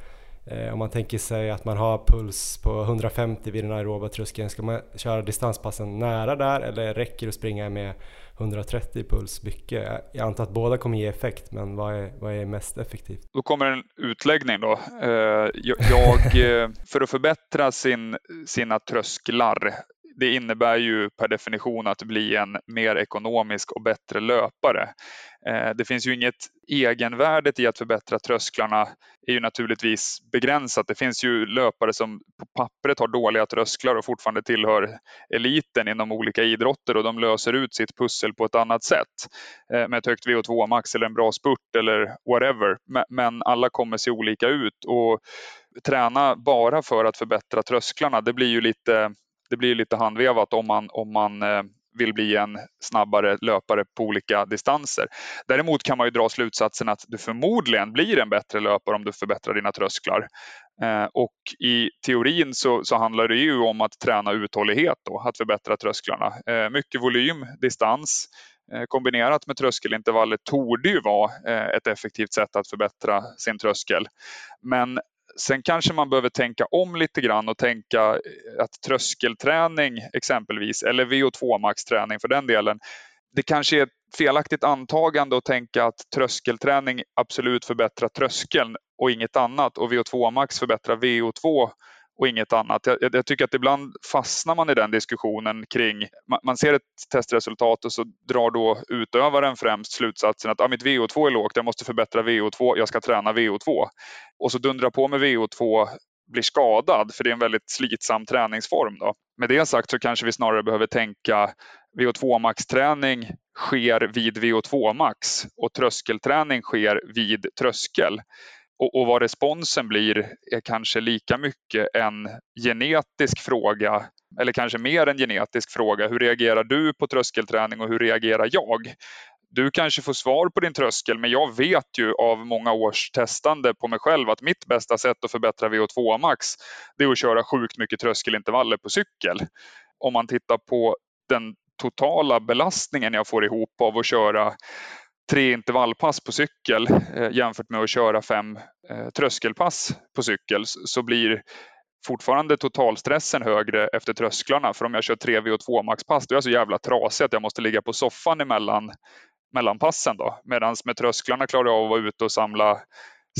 om man tänker sig att man har puls på 150 vid den aeroba tröskeln, ska man köra distanspassen nära där eller räcker det att springa med 130 puls mycket? Jag antar att båda kommer ge effekt, men vad är, vad är mest effektivt? Då kommer en utläggning då. Eh, jag, eh, för att förbättra sin, sina trösklar det innebär ju per definition att bli en mer ekonomisk och bättre löpare. Eh, det finns ju inget egenvärdet i att förbättra trösklarna är ju naturligtvis begränsat. Det finns ju löpare som på pappret har dåliga trösklar och fortfarande tillhör eliten inom olika idrotter och de löser ut sitt pussel på ett annat sätt eh, med ett högt VO2 max eller en bra spurt eller whatever. Men alla kommer se olika ut och träna bara för att förbättra trösklarna, det blir ju lite det blir lite handvevat om man, om man eh, vill bli en snabbare löpare på olika distanser. Däremot kan man ju dra slutsatsen att du förmodligen blir en bättre löpare om du förbättrar dina trösklar. Eh, och i teorin så, så, handlar det ju om att träna uthållighet då, att förbättra trösklarna. Eh, mycket volym, distans eh, kombinerat med tröskelintervaller torde ju vara eh, ett effektivt sätt att förbättra sin tröskel. Men Sen kanske man behöver tänka om lite grann och tänka eh, att tröskelträning exempelvis, eller VO2 max-träning för den delen, det kanske är ett felaktigt antagande att tänka att tröskelträning absolut förbättrar tröskeln och inget annat och VO2 max förbättrar VO2 och inget annat. Jag, jag, tycker att ibland fastnar man i den diskussionen kring, man, man, ser ett testresultat och så drar då utövaren främst slutsatsen att ah, mitt VO2 är lågt, jag måste förbättra VO2, jag ska träna VO2. Och så dundrar på med VO2 blir skadad, för det är en väldigt slitsam träningsform. Då. Med det sagt så kanske vi snarare behöver tänka VO2 max-träning sker vid VO2 max och tröskelträning sker vid tröskel. Och, och vad responsen blir är kanske lika mycket en genetisk fråga eller kanske mer en genetisk fråga. Hur reagerar du på tröskelträning och hur reagerar jag? Du kanske får svar på din tröskel men jag vet ju av många års testande på mig själv att mitt bästa sätt att förbättra VO2 max det är att köra sjukt mycket tröskelintervaller på cykel. Om man tittar på den totala belastningen jag får ihop av att köra tre intervallpass på cykel eh, jämfört med att köra fem eh, tröskelpass på cykel så blir fortfarande totalstressen högre efter trösklarna. För om jag kör tre VO2 maxpass då är jag så jävla trasig att jag måste ligga på soffan emellan mellan passen. Medan med trösklarna klarar jag av att vara ute och samla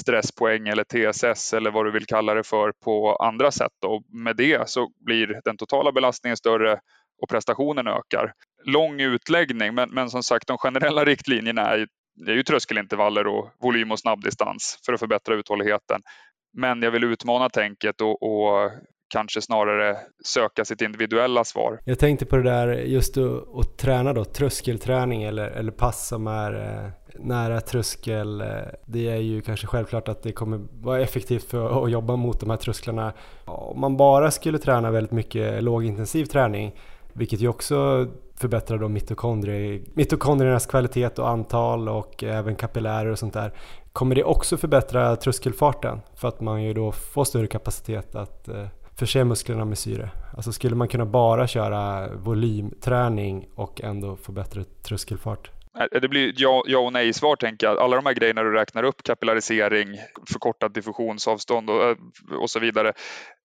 stresspoäng eller TSS eller vad du vill kalla det för på andra sätt. Och med det så blir den totala belastningen större och prestationen ökar. Lång utläggning, men, men som sagt de generella riktlinjerna är, är ju tröskelintervaller och volym och snabbdistans för att förbättra uthålligheten. Men jag vill utmana tänket och, och kanske snarare söka sitt individuella svar. Jag tänkte på det där just att, att träna då, tröskelträning eller, eller pass som är eh, nära tröskel. Det är ju kanske självklart att det kommer vara effektivt för att jobba mot de här trösklarna. Om man bara skulle träna väldigt mycket lågintensiv träning vilket ju också förbättra då mitokondrier, mitokondriernas kvalitet och antal och även kapillärer och sånt där. Kommer det också förbättra tröskelfarten för att man ju då får större kapacitet att eh, förse musklerna med syre? Alltså skulle man kunna bara köra volymträning och ändå få bättre tröskelfart? Det blir ja, ja och nej svar tänker jag. Alla de här grejerna du räknar upp, kapillarisering, förkortat diffusionsavstånd och, eh, och så vidare.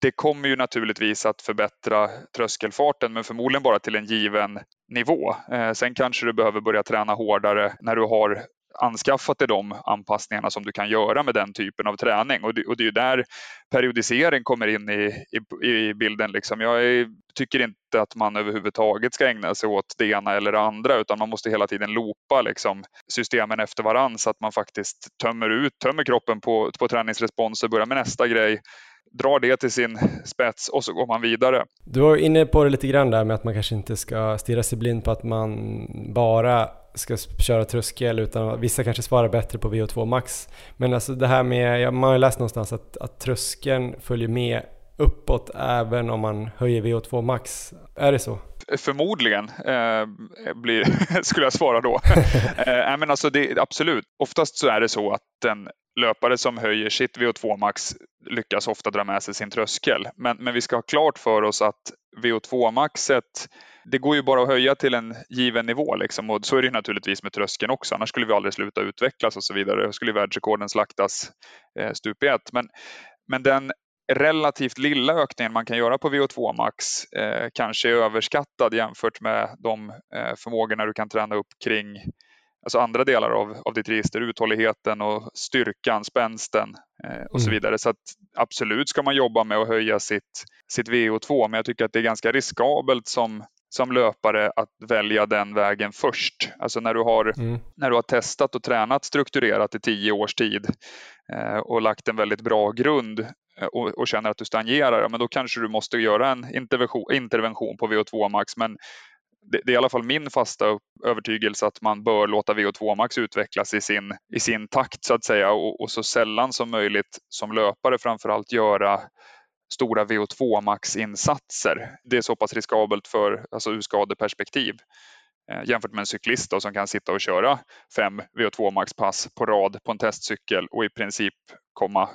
Det kommer ju naturligtvis att förbättra tröskelfarten men förmodligen bara till en given nivå. Eh, sen kanske du behöver börja träna hårdare när du har anskaffat dig de anpassningarna som du kan göra med den typen av träning. Och det, och det är ju där periodisering kommer in i, i, i bilden. Liksom. Jag är, tycker inte att man överhuvudtaget ska ägna sig åt det ena eller det andra utan man måste hela tiden loopa liksom, systemen efter varann så att man faktiskt tömmer ut, tömmer kroppen på, på träningsresponser, börjar med nästa grej drar det till sin spets och så går man vidare. Du var inne på det lite grann där med att man kanske inte ska stirra sig blind på att man bara ska köra tröskel utan vissa kanske svarar bättre på VO2 max. Men alltså det här med, man har läst någonstans att, att tröskeln följer med uppåt även om man höjer VO2 max. Är det så? Förmodligen eh, blir, skulle jag svara då. eh, men alltså det, absolut, oftast så är det så att en löpare som höjer sitt VO2 max lyckas ofta dra med sig sin tröskel. Men, men vi ska ha klart för oss att VO2 maxet det går ju bara att höja till en given nivå liksom. och så är det naturligtvis med tröskeln också. Annars skulle vi aldrig sluta utvecklas och så vidare. Då skulle världsrekorden slaktas eh, stup i ett. Men, men den relativt lilla ökningen man kan göra på VO2 max eh, kanske är överskattad jämfört med de eh, förmågorna du kan träna upp kring alltså andra delar av, av ditt register, uthålligheten och styrkan, spänsten eh, och mm. så vidare. Så absolut ska man jobba med att höja sitt, sitt VO2 men jag tycker att det är ganska riskabelt som som löpare att välja den vägen först. Alltså när du har, mm. när du har testat och tränat strukturerat i tio års tid eh, och lagt en väldigt bra grund eh, och, och, känner att du stagnerar, men då kanske du måste göra en intervention, intervention på VO2 max. Men det, det, är i alla fall min fasta övertygelse att man bör låta VO2 max utvecklas i sin, i sin takt så att säga och, och så sällan som möjligt som löpare framförallt göra stora VO2 max-insatser. Det är så pass riskabelt för, alltså ur skadeperspektiv eh, jämfört med en cyklist då, som kan sitta och köra fem VO2 max-pass på rad på en testcykel och i princip komma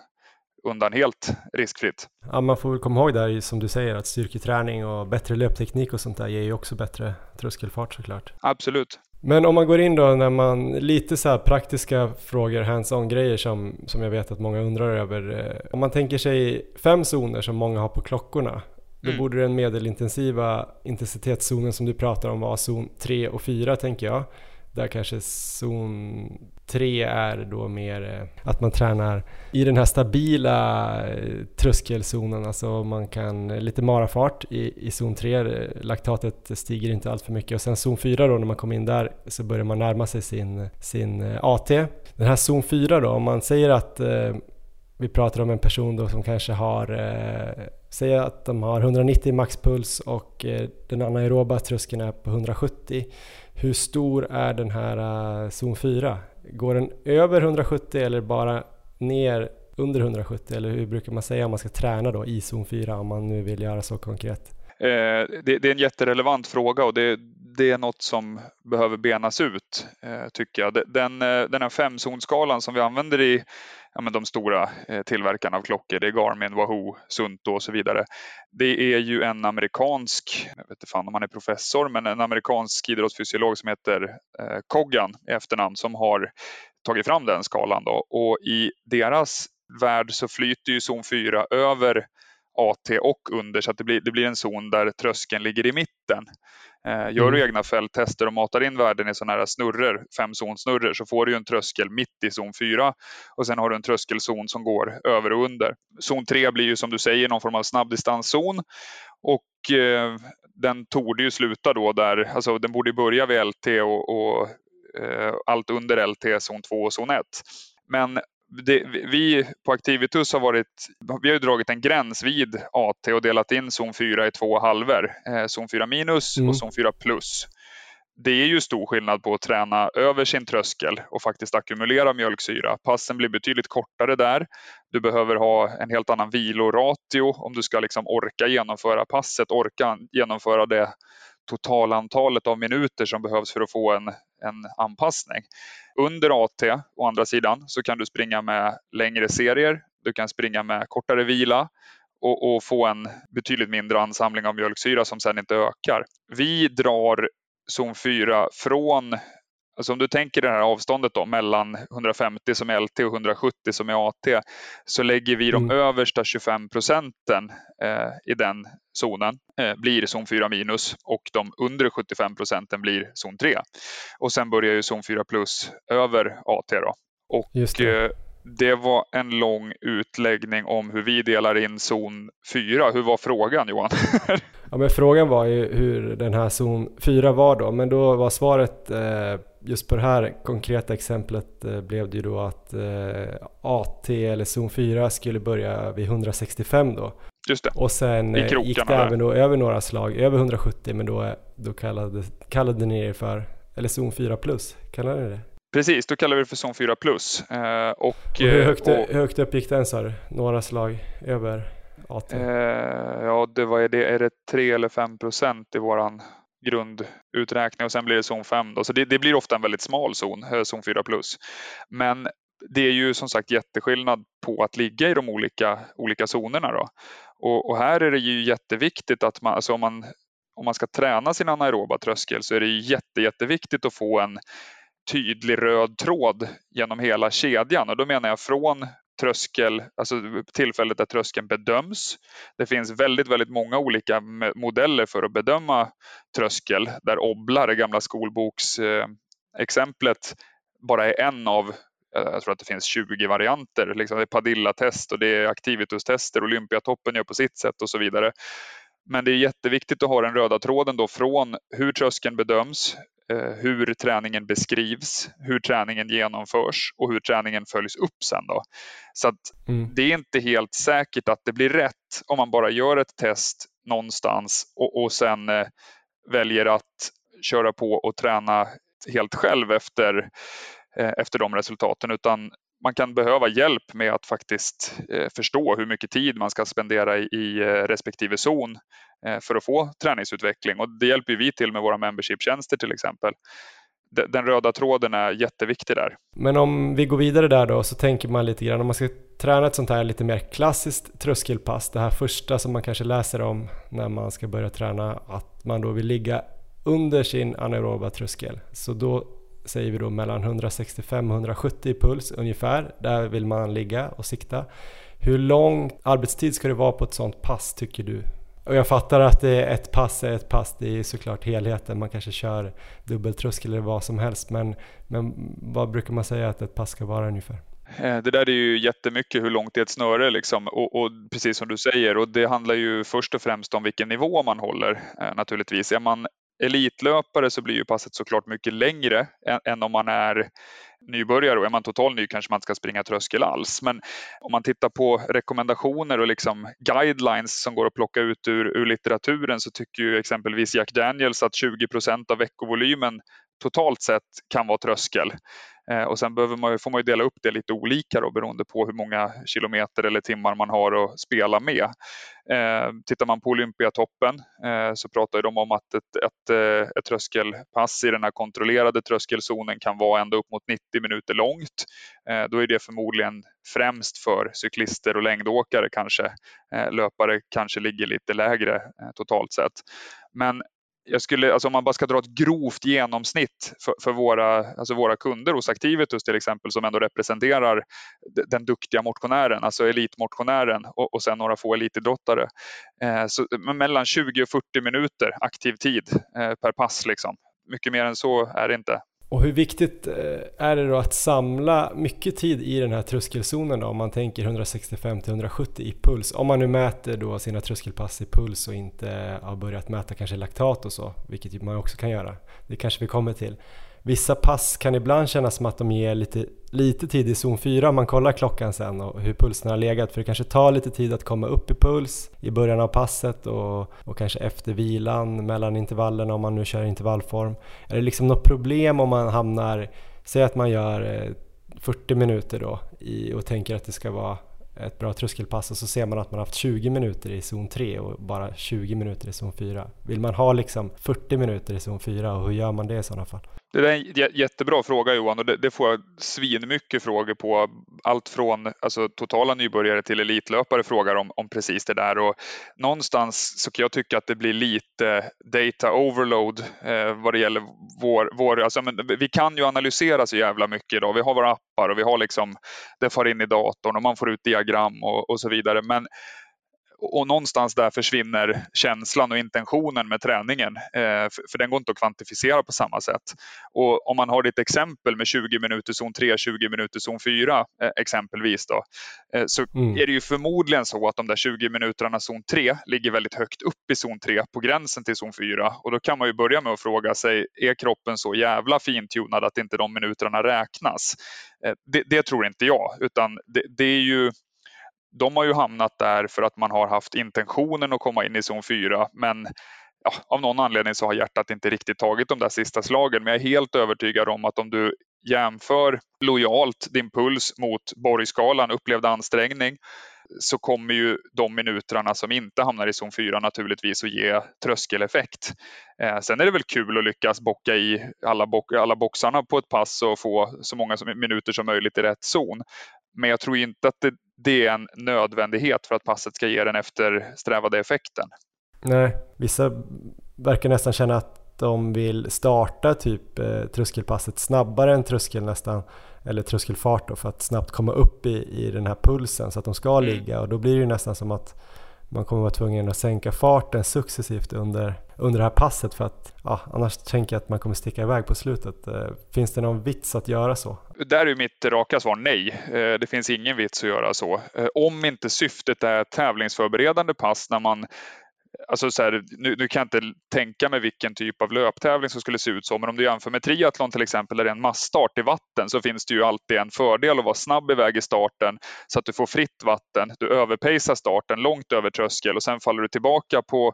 undan helt riskfritt. Ja, man får väl komma ihåg där som du säger att styrketräning och bättre löpteknik och sånt där ger ju också bättre tröskelfart såklart. Absolut. Men om man går in då när man, lite så här praktiska frågor, hands-on grejer som, som jag vet att många undrar över. Eh, om man tänker sig fem zoner som många har på klockorna, då mm. borde den medelintensiva intensitetszonen som du pratar om vara zon 3 och 4 tänker jag. Där kanske zon Tre är då mer eh, att man tränar i den här stabila eh, tröskelzonen, alltså man kan eh, lite marafart i, i zon 3, laktatet stiger inte allt för mycket och sen zon 4 då när man kommer in där så börjar man närma sig sin, sin AT. Den här zon 4 då, om man säger att eh, vi pratar om en person då som kanske har, eh, säg att de har 190 maxpuls och eh, den anaeroba tröskeln är på 170 hur stor är den här eh, zon 4? Går den över 170 eller bara ner under 170 eller hur brukar man säga om man ska träna då i zon 4 om man nu vill göra så konkret? Eh, det, det, är en jätterelevant fråga och det, det är något som behöver benas ut eh, tycker jag. Den, eh, den här femzonskalan som vi använder i ja, men de stora eh, tillverkarna av klockor, det är Garmin, Wahoo, Sunto och så vidare. Det är ju en amerikansk, jag vet inte fan om han är professor, men en amerikansk idrottsfysiolog som heter eh, Coggan i efternamn som har tagit fram den skalan då. och i deras värld så flyter ju zon 4 över AT och under så att det blir, det blir en zon där tröskeln ligger i mitten. Eh, gör du mm. egna fälttester och matar in värden i sådana här snurror, femzonsnurror, så får du en tröskel mitt i zon 4 och sen har du en tröskelzon som går över och under. Zon 3 blir ju som du säger någon form av snabbdistanszon och eh, den torde ju sluta då där, alltså den borde börja vid LT och, och eh, allt under LT, zon 2 och zon 1. Men det, vi på Activitus har varit, vi har dragit en gräns vid AT och delat in zon 4 i två halvor. Eh, zon 4 minus mm. och zon 4 plus. Det är ju stor skillnad på att träna över sin tröskel och faktiskt ackumulera mjölksyra. Passen blir betydligt kortare där. Du behöver ha en helt annan viloratio om du ska liksom orka genomföra passet, orka genomföra det totalantalet av minuter som behövs för att få en, en anpassning. Under AT, å andra sidan, så kan du springa med längre serier, du kan springa med kortare vila och, och få en betydligt mindre ansamling av mjölksyra som sedan inte ökar. Vi drar zon 4 från Alltså om du tänker det här avståndet då, mellan 150 som är LT och 170 som är AT så lägger vi de mm. översta 25 procenten eh, i den zonen eh, blir zon 4 minus och de under 75 procenten blir zon 3. Och sen börjar ju zon 4 plus över AT. Då. Och det. Var en lång utläggning om hur vi delar in zon 4. Hur var frågan Johan? ja, men frågan var ju hur den här zon 4 var då, men då var svaret eh, just på det här konkreta exemplet eh, blev det ju då att eh, AT eller zon 4 skulle börja vid 165 då. Just det. Och sen gick det även då över några slag, över 170, men då, då kallade, kallade ni det för, eller zon 4 plus, kallade ni det? Precis, då kallar vi det för zon 4 plus. Eh, och, och, hur, högt, och, hur högt upp gick den sa du? Några slag över AT? Eh, ja, det var det, är det 3 eller 5 procent i våran grunduträkning och sen blir det zon 5. Då. Så det, det, blir ofta en väldigt smal zon, eh, zon 4 plus. Men det är ju som sagt jätteskillnad på att ligga i de olika, olika zonerna. Då. Och, och här är det ju jätteviktigt att man, alltså om, man, om man ska träna sin anaeroba tröskel så är det jätte, jätteviktigt att få en tydlig röd tråd genom hela kedjan och då menar jag från tröskel, alltså tillfället där tröskeln bedöms. Det finns väldigt, väldigt många olika modeller för att bedöma tröskel där Obla, det gamla skolboksexemplet, bara är en av eh, jag tror att det finns 20 varianter. Liksom det är Padilla-test och det är Activitus-tester. Olympiatoppen gör på sitt sätt och så vidare. Men det är jätteviktigt att ha den röda tråden då från hur tröskeln bedöms, hur träningen beskrivs, hur träningen genomförs och hur träningen följs upp sen. Då. Så att mm. det är inte helt säkert att det blir rätt om man bara gör ett test någonstans och, och sen eh, väljer att köra på och träna helt själv efter, eh, efter de resultaten utan man kan behöva hjälp med att faktiskt eh, förstå hur mycket tid man ska spendera i eh, respektive zon eh, för att få träningsutveckling och det hjälper vi till med våra membership-tjänster till exempel. Den röda tråden är jätteviktig där. Men om vi går vidare där då så tänker man lite grann om man ska träna ett sånt här lite mer klassiskt tröskelpass, det här första som man kanske läser om när man ska börja träna, att man då vill ligga under sin anaeroba tröskel. Så då säger vi då mellan 165 och 170 i puls ungefär. Där vill man ligga och sikta. Hur lång arbetstid ska det vara på ett sånt pass tycker du? Och jag fattar att det är ett pass är ett pass, det är såklart helheten. Man kanske kör dubbeltröskel eller vad som helst. Men, men vad brukar man säga att ett pass ska vara ungefär? Eh, det där är ju jättemycket hur långt det är ett snöre liksom och, och, precis som du säger och det handlar ju först och främst om vilken nivå man håller eh, naturligtvis. Är man elitlöpare så blir ju passet såklart mycket längre än, än om man är nybörjare och är man total ny kanske man inte ska springa tröskel alls. Men om man tittar på rekommendationer och liksom guidelines som går att plocka ut ur, ur litteraturen så tycker ju exempelvis Jack Daniels att 20% av veckovolymen totalt sett kan vara tröskel. Eh, och sen behöver man, får man ju dela upp det lite olika då, beroende på hur många kilometer eller timmar man har att spela med. Eh, tittar man på Olympiatoppen eh, så pratar de om att ett, ett, eh, ett tröskelpass i den här kontrollerade tröskelzonen kan vara ända upp mot 90 minuter långt. Eh, då är det förmodligen främst för cyklister och längdåkare kanske. Eh, löpare kanske ligger lite lägre totalt sett. Men jag skulle, alltså om man bara ska dra ett grovt genomsnitt för, för våra, alltså våra kunder hos Activitus till exempel som ändå representerar den duktiga motionären, alltså elitmotionären och, och sen några få elitidrottare. Eh, så, mellan 20 och 40 minuter aktiv tid eh, per pass. Liksom. Mycket mer än så är det inte. Och hur viktigt eh, är det då att samla mycket tid i den här tröskelzonen då, om man tänker 165 till 170 i puls? Om man nu mäter då sina tröskelpass i puls och inte har börjat mäta kanske laktat och så, vilket man också kan göra. Det kanske vi kommer till. Vissa pass kan ibland kännas som att de ger lite, lite tid i zon 4 om man kollar klockan sen och hur pulsen har legat för det kanske tar lite tid att komma upp i puls i början av passet och, och kanske efter vilan mellan intervallerna om man nu kör intervallform. Är det liksom något problem om man hamnar, säg att man gör eh, 40 minuter då i, och tänker att det ska vara ett bra tröskelpass och så ser man att man haft 20 minuter i zon 3 och bara 20 minuter i zon 4. Vill man ha liksom 40 minuter i zon 4 och hur gör man det i sådana fall? Det är en jättebra fråga Johan och det, det får jag svinmycket frågor på. Allt från alltså, totala nybörjare till elitlöpare frågar om, om precis det där och någonstans så kan jag tycka att det blir lite data overload eh, vad det gäller vår, vår alltså, men vi kan ju analysera så jävla mycket idag. Vi har våra appar och vi har liksom det far in i datorn och man får ut diagram och, och så vidare. Men och någonstans där försvinner känslan och intentionen med träningen. Eh, för, den går inte att kvantifiera på samma sätt. Och om man har ett exempel med 20 minuter zon 3, 20 minuter zon 4 eh, exempelvis då, eh, så mm. är det ju förmodligen så att de där 20 minuterna zon 3 ligger väldigt högt upp i zon 3 på gränsen till zon 4 och då kan man ju börja med att fråga sig, är kroppen så jävla fintunad att inte de minuterna räknas? Det, det tror inte jag, utan det, det är ju de har ju hamnat där för att man har haft intentionen att komma in i zon 4 men ja, av någon anledning så har hjärtat inte riktigt tagit de där sista slagen. Men jag är helt övertygad om att om du jämför lojalt din puls mot borgskalan, upplevd ansträngning, så kommer ju de minuterna som inte hamnar i zon 4 naturligtvis att ge tröskeleffekt. Eh, sen är det väl kul att lyckas bocka i alla, bo alla boxarna på ett pass och få så många minuter som möjligt i rätt zon. Men jag tror inte att det, det är en nödvändighet för att passet ska ge den eftersträvade effekten. Nej, vissa verkar nästan känna att de vill starta typ eh, tröskelpasset snabbare än tröskel nästan eller tröskelfart då, för att snabbt komma upp i, i den här pulsen så att de ska mm. ligga och då blir det ju nästan som att man kommer vara tvungen att sänka farten successivt under, under det här passet för att ja, annars tänker jag att man kommer sticka iväg på slutet. Eh, finns det någon vits att göra så? Där är mitt raka svar nej. Eh, det finns ingen vits att göra så. Eh, om inte syftet är tävlingsförberedande pass när man Alltså så här, nu, nu, kan jag inte tänka mig vilken typ av löptävling som skulle se ut så, men om du jämför med triathlon till exempel, där det är en massstart i vatten, så finns det ju alltid en fördel att vara snabb iväg i starten så att du får fritt vatten. Du överpacear starten långt över tröskel och sen faller du tillbaka på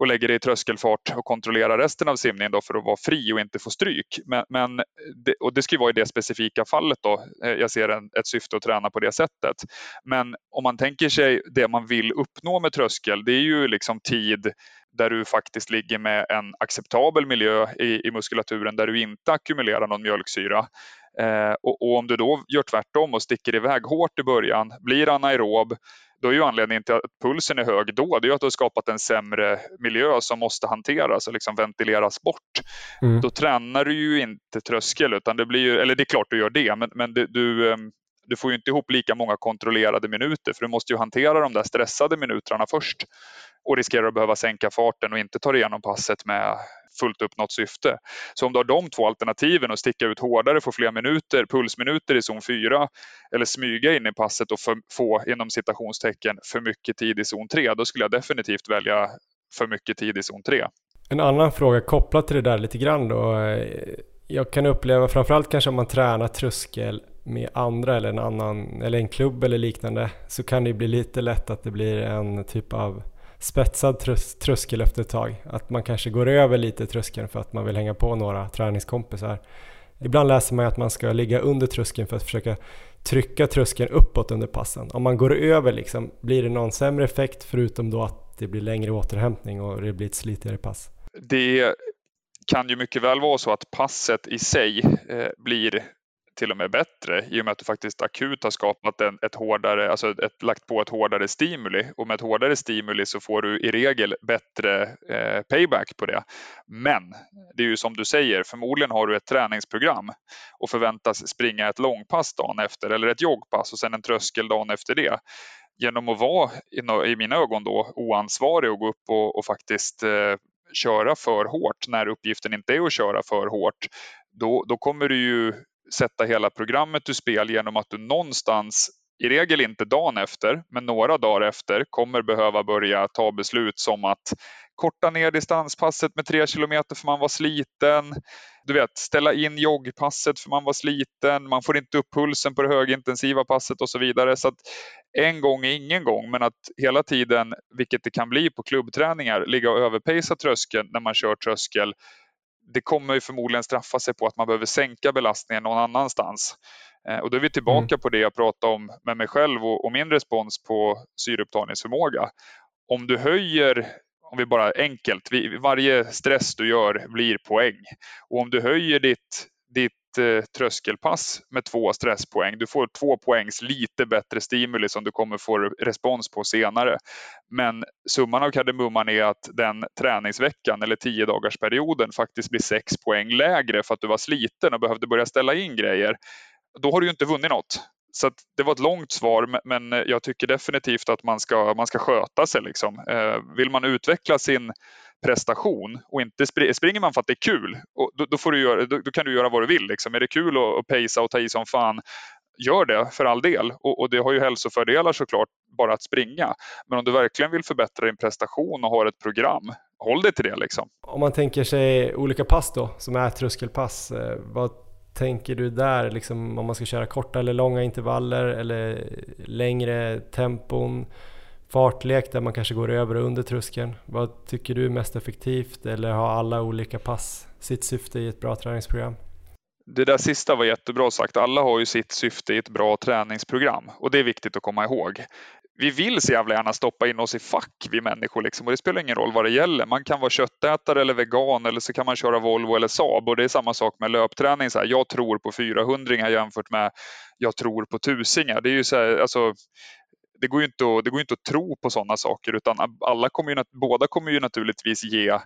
och lägger dig i tröskelfart och kontrollerar resten av simningen då för att vara fri och inte få stryk. Men, men det, och det ska vara i det specifika fallet då. Eh, jag ser en, ett syfte att träna på det sättet. Men om man tänker sig det man vill uppnå med tröskel, det är ju liksom tid där du faktiskt ligger med en acceptabel miljö i, i muskulaturen där du inte ackumulerar någon mjölksyra. Eh, och, och, om du då gör tvärtom och sticker iväg hårt i början, blir anaerob, då är ju anledningen till att pulsen är hög då, det är att du har skapat en sämre miljö som måste hanteras och liksom ventileras bort. Mm. Då tränar du ju inte tröskel, utan det blir ju, eller det är klart du gör det, men, men det, du, ehm, du får ju inte ihop lika många kontrollerade minuter för du måste ju hantera de där stressade minuterna först och riskerar att behöva sänka farten och inte ta igenom passet med fullt uppnått syfte. Så om du har de två alternativen och sticka ut hårdare, få fler minuter, pulsminuter i zon 4 eller smyga in i passet och för, få inom citationstecken för mycket tid i zon 3, då skulle jag definitivt välja för mycket tid i zon 3. En annan fråga kopplat till det där lite grann då. Eh, jag kan uppleva framförallt kanske om man tränar tröskel med andra eller en annan eller en klubb eller liknande så kan det bli lite lätt att det blir en typ av spetsad trös tröskel efter ett tag. Att man kanske går över lite tröskeln för att man vill hänga på några träningskompisar. Ibland läser man att man ska ligga under tröskeln för att försöka trycka tröskeln uppåt under passen. Om man går över liksom, blir det någon sämre effekt förutom då att det blir längre återhämtning och det blir ett slitigare pass? Det kan ju mycket väl vara så att passet i sig eh, blir till och med bättre i och med att du faktiskt akut har skapat en, ett hårdare, alltså ett, lagt på ett hårdare stimuli och med ett hårdare stimuli så får du i regel bättre eh, payback på det. Men det är ju som du säger, förmodligen har du ett träningsprogram och förväntas springa ett långpass dagen efter eller ett joggpass och sen en tröskel dagen efter det genom att vara i mina ögon då oansvarig och gå upp och, och faktiskt eh, köra för hårt när uppgiften inte är att köra för hårt, då, då kommer du ju sätta hela programmet ur spel genom att du någonstans i regel inte dagen efter, men några dagar efter kommer behöva börja ta beslut som att korta ner distanspasset med tre kilometer för man var sliten. Du vet, ställa in joggpasset för man var sliten. Man får inte upp pulsen på det högintensiva passet och så vidare. Så att en gång är ingen gång, men att hela tiden, vilket det kan bli på klubbträningar, ligga och överpacea tröskeln när man kör tröskel det kommer ju förmodligen straffa sig på att man behöver sänka belastningen någon annanstans. Eh, och då är vi tillbaka mm. på det jag pratade om med mig själv och, och min respons på syreupptagningsförmåga. Om du höjer om vi bara enkelt, varje stress du gör blir poäng. Och om du höjer ditt, ditt Eh, tröskelpass med två stresspoäng, du får två poängs lite bättre stimuli som du kommer få respons på senare. Men summan av kardemumman är att den träningsveckan eller tio dagars perioden faktiskt blir sex poäng lägre för att du var sliten och behövde börja ställa in grejer. Då har du ju inte vunnit något. Så det var ett långt svar, men jag tycker definitivt att man ska, man ska sköta sig. Liksom. Eh, vill man utveckla sin prestation och inte spr springer man för att det är kul, och då, då får du göra, då, då, kan du göra vad du vill. Liksom. Är det kul att, att pacea och ta i som fan, gör det för all del. Och, och, det har ju hälsofördelar såklart bara att springa. Men om du verkligen vill förbättra din prestation och har ett program, håll dig till det. Liksom. Om man tänker sig olika pass då, som är tröskelpass, eh, vad tänker du där, liksom, om man ska köra korta eller långa intervaller eller längre tempon? Fartlek där man kanske går över och under tröskeln. Vad tycker du är mest effektivt eller har alla olika pass sitt syfte i ett bra träningsprogram? Det där sista var jättebra sagt. Alla har ju sitt syfte i ett bra träningsprogram och det är viktigt att komma ihåg vi vill så jävla gärna stoppa in oss i fack, vi människor. Liksom. Och det spelar ingen roll vad det gäller. Man kan vara köttätare eller vegan eller så kan man köra Volvo eller Saab. Och det är samma sak med löpträning. Så här, jag tror på 400 jämfört med jag tror på tusingar. Det är ju så här, alltså, det går ju inte att, det går inte att tro på sådana saker utan alla kommer ju, båda kommer ju naturligtvis ge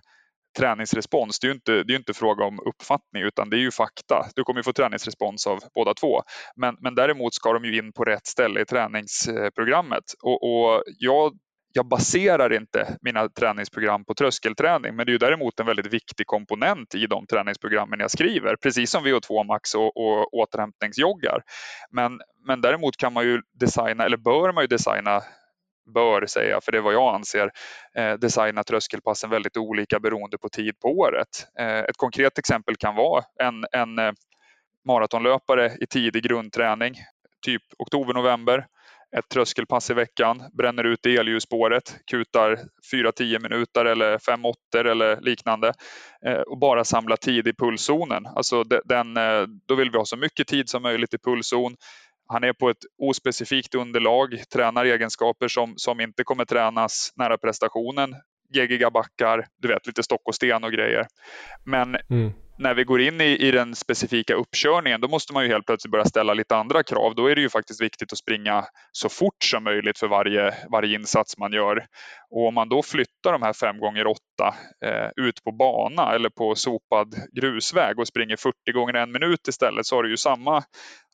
träningsrespons. Det är ju inte, det är inte fråga om uppfattning utan det är ju fakta. Du kommer få träningsrespons av båda två. Men, men däremot ska de ju in på rätt ställe i träningsprogrammet. Och, och jag, jag baserar inte mina träningsprogram på tröskelträning men det är ju däremot en väldigt viktig komponent i de träningsprogrammen jag skriver. Precis som VO2 max och, och återhämtningsjoggar. Men, men däremot kan man ju designa, eller bör man ju designa bör säga, för det är vad jag anser, eh, designa tröskelpassen väldigt olika beroende på tid på året. Eh, ett konkret exempel kan vara en, en eh, maratonlöpare i tidig grundträning, typ oktober-november, ett tröskelpass i veckan, bränner ut elljusspåret, kutar 4-10 minuter eller 5 åttor eller liknande eh, och bara samlar tid i pulszonen. Alltså den, eh, då vill vi ha så mycket tid som möjligt i pulszon han är på ett ospecifikt underlag, tränar egenskaper som, som inte kommer tränas nära prestationen. Geggiga backar, du vet lite stock och sten och grejer. Men mm. när vi går in i, i den specifika uppkörningen då måste man ju helt plötsligt börja ställa lite andra krav. Då är det ju faktiskt viktigt att springa så fort som möjligt för varje, varje insats man gör. Och om man då flyttar de här 5 gånger 8 eh, ut på bana eller på sopad grusväg och springer 40 gånger en minut istället så har du ju samma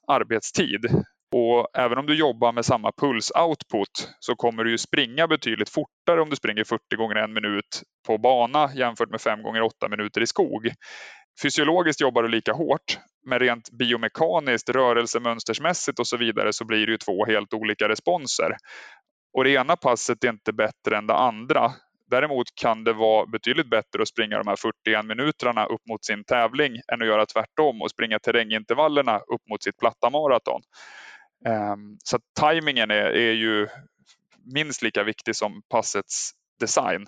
arbetstid. Och även om du jobbar med samma puls-output så kommer du ju springa betydligt fortare om du springer 40 gånger en minut på bana jämfört med 5 gånger 8 minuter i skog. Fysiologiskt jobbar du lika hårt, men rent biomekaniskt, rörelsemönstersmässigt och så vidare så blir det ju två helt olika responser. Och det ena passet är inte bättre än det andra. Däremot kan det vara betydligt bättre att springa de här 41 minuterna upp mot sin tävling än att göra tvärtom och springa terrängintervallerna upp mot sitt platta maraton. Ehm, så tajmingen är, är ju minst lika viktig som passets design.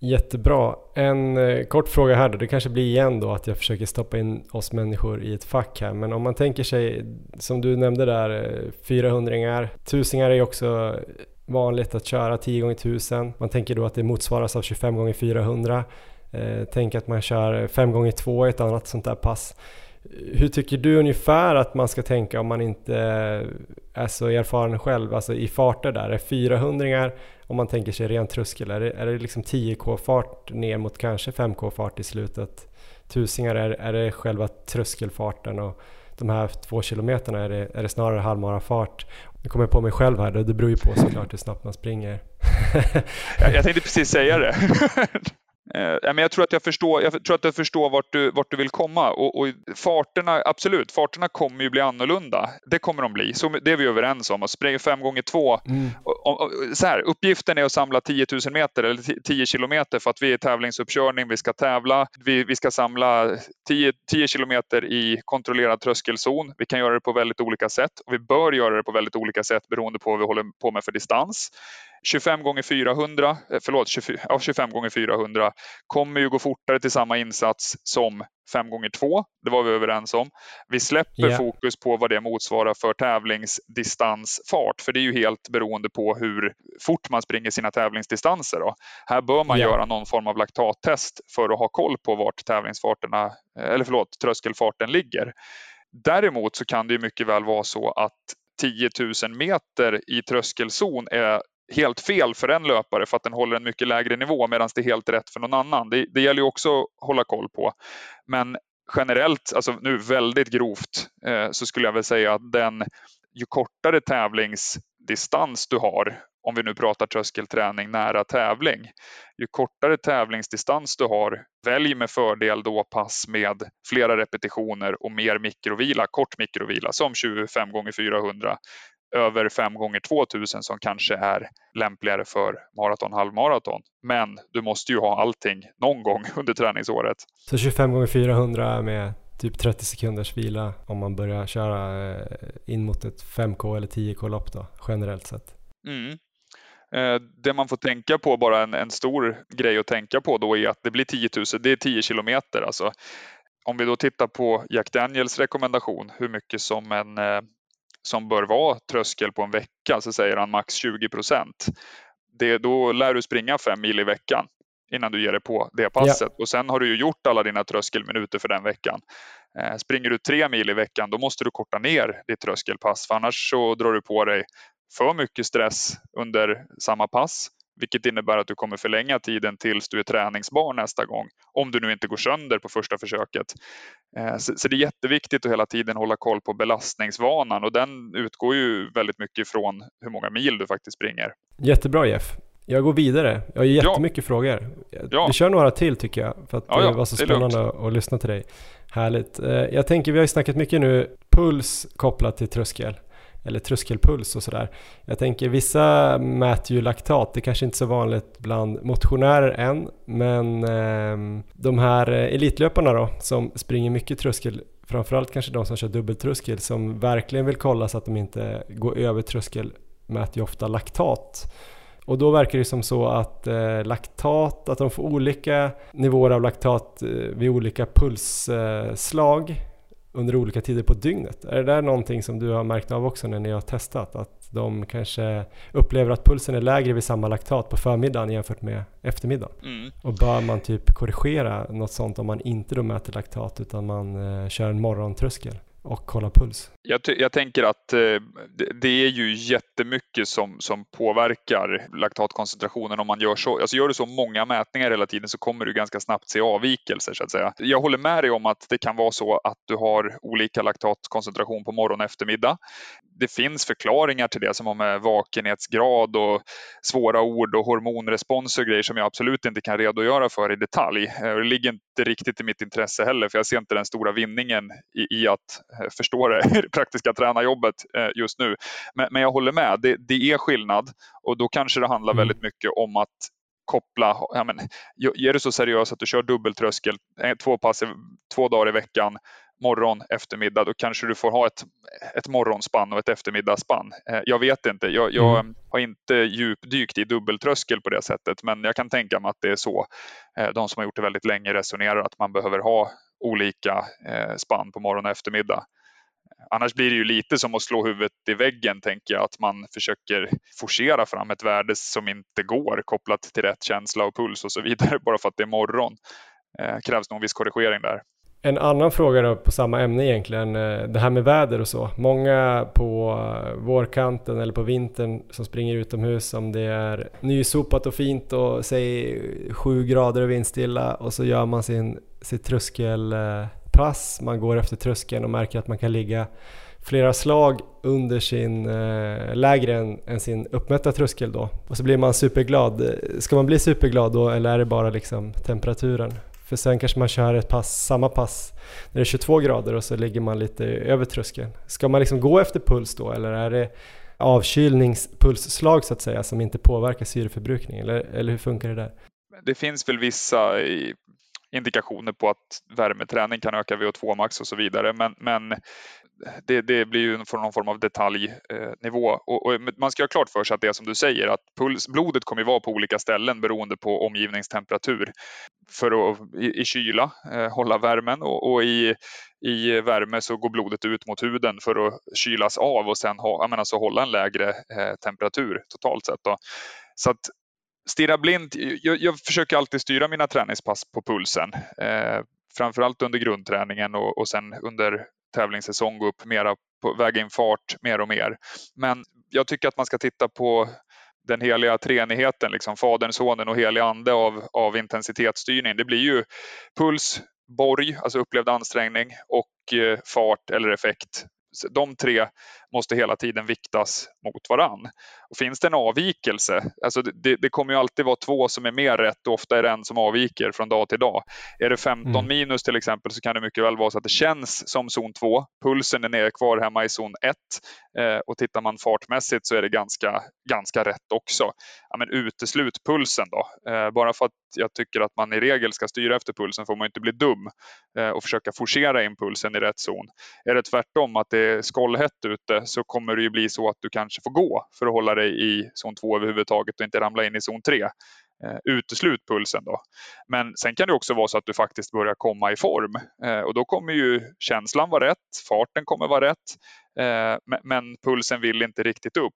Jättebra. En eh, kort fråga här då. Det kanske blir igen då att jag försöker stoppa in oss människor i ett fack här. Men om man tänker sig, som du nämnde där, eh, 400-ringar. Tusingar är också vanligt att köra 10 gånger 1000. Man tänker då att det motsvaras av 25 gånger 400. Eh, tänk att man kör 5 gånger 2 i ett annat sånt där pass. Hur tycker du ungefär att man ska tänka om man inte är så erfaren själv, alltså i farter där? Är 400 om man tänker sig ren tröskel, är det, är det liksom 10k-fart ner mot kanske 5k-fart i slutet? Tusingar, är, är det själva tröskelfarten och de här två kilometerna är det, är det snarare halvmarafart? Nu kommer jag på mig själv här, det beror ju på såklart hur snabbt man springer. jag, jag tänkte precis säga det. Eh, men jag tror att jag förstår, jag tror att jag förstår vart, du, vart du vill komma. Och, och, farterna, absolut, farterna kommer ju bli annorlunda. Det kommer de bli. Så det är vi överens om. Att springa fem gånger två. Mm. Och, och, så här, uppgiften är att samla 10 000 meter eller 10 kilometer för att vi är tävlingsuppkörning, vi ska tävla. Vi, vi ska samla 10, 10 kilometer i kontrollerad tröskelzon. Vi kan göra det på väldigt olika sätt och vi bör göra det på väldigt olika sätt beroende på vad vi håller på med för distans. 25 gånger 400, eh, förlåt, 24, ja, 25 gånger 400 kommer ju gå fortare till samma insats som 5 gånger 2 Det var vi överens om. Vi släpper yeah. fokus på vad det motsvarar för tävlingsdistansfart, för det är ju helt beroende på hur fort man springer sina tävlingsdistanser. Då. Här bör man yeah. göra någon form av laktattest för att ha koll på vart tävlingsfarterna, eh, eller förlåt, tröskelfarten ligger. Däremot så kan det ju mycket väl vara så att 10 000 meter i tröskelzon är helt fel för en löpare för att den håller en mycket lägre nivå medan det är helt rätt för någon annan. Det, det gäller ju också att hålla koll på. Men generellt, alltså nu väldigt grovt, eh, så skulle jag väl säga att den ju kortare tävlingsdistans du har om vi nu pratar tröskelträning nära tävling. Ju kortare tävlingsdistans du har, välj med fördel då pass med flera repetitioner och mer mikrovila, kort mikrovila som 25 gånger 400 över 5 gånger 2000 som kanske är lämpligare för maraton, halvmaraton. Men du måste ju ha allting någon gång under träningsåret. Så 25 gånger 400 med typ 30 sekunders vila om man börjar köra eh, in mot ett 5K eller 10K lopp då, generellt sett? Mm. Eh, det man får tänka på, bara en, en, stor grej att tänka på då är att det blir 10 000, det är 10 kilometer. Alltså, om vi då tittar på Jack Daniels rekommendation, hur mycket som, en, eh, som bör vara tröskel på en vecka, så säger han max 20 procent. Då lär du springa fem mil i veckan innan du ger dig på det passet. Ja. Och sen har du ju gjort alla dina tröskelminuter för den veckan. Eh, springer du tre mil i veckan, då måste du korta ner ditt tröskelpass, för annars så drar du på dig för mycket stress under samma pass, vilket innebär att du kommer förlänga tiden tills du är träningsbar nästa gång, om du nu inte går sönder på första försöket. Eh, så det är jätteviktigt att hela tiden hålla koll på belastningsvanan och den utgår ju väldigt mycket från hur många mil du faktiskt springer. Jättebra Jeff. Jag går vidare. Jag har jättemycket ja. frågor. Ja. Vi kör några till tycker jag, för att ja, det var så spännande att lyssna till dig. Härligt. Eh, jag tänker, vi har ju snackat mycket nu puls kopplat till tröskel eller tröskelpuls och sådär. Jag tänker vissa mäter ju laktat, det kanske inte är så vanligt bland motionärer än, men eh, de här elitlöparna då som springer mycket tröskel, framförallt kanske de som kör dubbeltröskel som verkligen vill kolla så att de inte går över tröskel mäter ju ofta laktat. Och då verkar det som så att eh, laktat, att de får olika nivåer av laktat eh, vid olika pulsslag under olika tider på dygnet. Är det där någonting som du har märkt av också när ni har testat? Att de kanske upplever att pulsen är lägre vid samma laktat på förmiddagen jämfört med eftermiddagen? Mm. Och bör man typ korrigera något sånt om man inte då mäter laktat utan man eh, kör en morgontröskel? Och kolla puls? Jag, jag tänker att eh, det är ju jättemycket som, som påverkar laktatkoncentrationen om man gör så. Alltså gör du så många mätningar hela tiden så kommer du ganska snabbt se avvikelser så att säga. Jag håller med dig om att det kan vara så att du har olika laktatkoncentration på morgon och eftermiddag. Det finns förklaringar till det som har eh, med vakenhetsgrad och svåra ord och hormonrespons och grejer som jag absolut inte kan redogöra för i detalj. Eh, det ligger inte riktigt i mitt intresse heller för jag ser inte den stora vinningen i, i att förstår det praktiska tränarjobbet eh, just nu. Men, men jag håller med, det, det, är skillnad och då kanske det handlar mm. väldigt mycket om att koppla, ja men, är du så seriös att du kör dubbeltröskel eh, två pass två dagar i veckan morgon, eftermiddag, då kanske du får ha ett, ett morgonspann och ett eftermiddagsspann. Jag vet inte, jag, jag mm. har inte djupdykt i dubbeltröskel på det sättet, men jag kan tänka mig att det är så de som har gjort det väldigt länge resonerar, att man behöver ha olika eh, spann på morgon och eftermiddag. Annars blir det ju lite som att slå huvudet i väggen, tänker jag, att man försöker forcera fram ett värde som inte går kopplat till rätt känsla och puls och så vidare bara för att det är morgon. Eh, krävs nog en viss korrigering där. En annan fråga då på samma ämne egentligen, eh, det här med väder och så. Många på vårkanten eller på vintern som springer utomhus om det är nysopat och fint och säg 7 grader och vindstilla och så gör man sin, sitt tröskelpass, man går efter tröskeln och märker att man kan ligga flera slag under sin, eh, lägre än, än, sin uppmätta tröskel då. Och så blir man superglad. Ska man bli superglad då eller är det bara liksom temperaturen? För sen kanske man kör ett pass, samma pass när det är 22 grader och så ligger man lite över tröskeln. Ska man liksom gå efter puls då eller är det avkylningspulsslag så att säga som inte påverkar syreförbrukningen eller, eller hur funkar det där? Det finns väl vissa eh, indikationer på att värmeträning kan öka VO2 max och så vidare. Men, men det, det, blir ju från någon form av detaljnivå. Eh, och, och, man ska ha klart för sig att det är som du säger att puls, blodet kommer vara på olika ställen beroende på omgivningstemperatur. För att i, i kyla eh, hålla värmen och, och, i, i värme så går blodet ut mot huden för att kylas av och sen ha, menar, så alltså hålla en lägre eh, temperatur totalt sett. Då. Så att stirra blint, jag, jag, försöker alltid styra mina träningspass på pulsen. Eh, framförallt under grundträningen och, och sen under tävlingssäsong gå upp mera på väga in fart mer och mer. Men jag tycker att man ska titta på den heliga treenigheten, liksom Fadern, Sonen och helig ande av, av intensitetsstyrning. Det blir ju puls, borg, alltså upplevd ansträngning och eh, fart eller effekt de tre måste hela tiden viktas mot varann. Och finns det en avvikelse, alltså det, det, kommer ju alltid vara två som är mer rätt och ofta är det en som avviker från dag till dag. Är det 15 mm. minus till exempel så kan det mycket väl vara så att det känns som zon 2, pulsen är nere kvar hemma i zon 1 eh, och tittar man fartmässigt så är det ganska, ganska rätt också. Ja, men uteslut pulsen då. Eh, bara för att jag tycker att man i regel ska styra efter pulsen får man inte bli dum eh, och försöka forcera in pulsen i rätt zon. Är det tvärtom att det är skållhett ute så kommer det ju bli så att du kanske får gå för att hålla dig i zon 2 överhuvudtaget och inte ramla in i zon 3. Eh, uteslut pulsen då. Men sen kan det också vara så att du faktiskt börjar komma i form eh, och då kommer ju känslan vara rätt, farten kommer vara rätt, eh, men pulsen vill inte riktigt upp.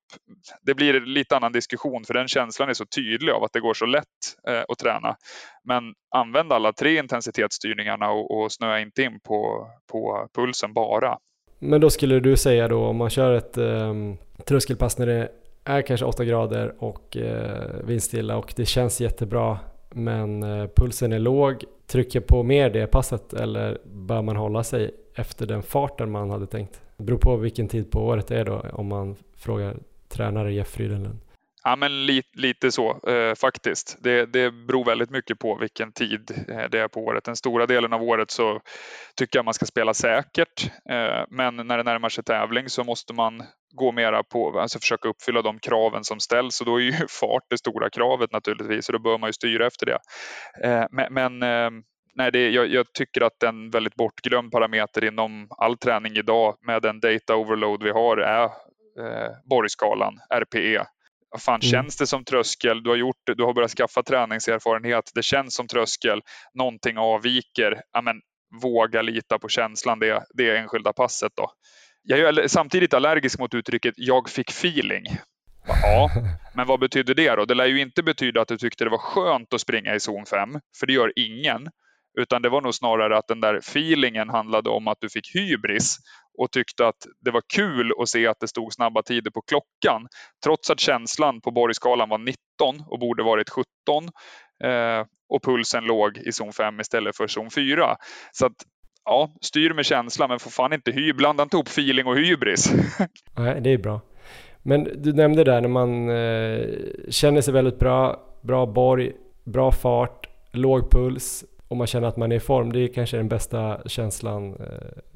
Det blir en lite annan diskussion för den känslan är så tydlig av att det går så lätt eh, att träna. Men använd alla tre intensitetsstyrningarna och, snöa inte in på, på pulsen bara. Men då skulle du säga då om man kör ett um, tröskelpass när det är kanske 8 grader och uh, vindstilla och det känns jättebra men uh, pulsen är låg, trycker på mer det passet eller bör man hålla sig efter den farten man hade tänkt? Det beror på vilken tid på året det är då om man frågar tränare Jeff Frydenlund. Ja, men li, lite så eh, faktiskt. Det, det beror väldigt mycket på vilken tid eh, det är på året. Den stora delen av året så tycker jag man ska spela säkert. Eh, men när det närmar sig tävling så måste man gå mera på, alltså försöka uppfylla de kraven som ställs och då är ju fart det stora kravet naturligtvis och då bör man ju styra efter det. Eh, men, men eh, nej, det, jag, jag, tycker att en väldigt bortglömd parameter inom all träning idag med den data overload vi har är eh, borgskalan, RPE. Vad fan, mm. känns det som tröskel? Du har, gjort, du har börjat skaffa träningserfarenhet. Det känns som tröskel. Någonting avviker. Ja, men, våga lita på känslan det, det enskilda passet. Då. Jag är samtidigt allergisk mot uttrycket “jag fick feeling”. Ja, men vad betyder det då? Det lär ju inte betyda att du tyckte det var skönt att springa i zon 5, för det gör ingen. Utan det var nog snarare att den där feelingen handlade om att du fick hybris och tyckte att det var kul att se att det stod snabba tider på klockan. Trots att känslan på Borgskalan var 19 och borde varit 17 eh, och pulsen låg i zon 5 istället för zon 4. Så att ja, styr med känsla men får fan inte hy, blanda inte ihop feeling och hybris. Nej, det är bra. Men du nämnde där när man eh, känner sig väldigt bra, bra borg, bra fart, låg puls, och man känner att man är i form. Det är kanske den bästa känslan eh,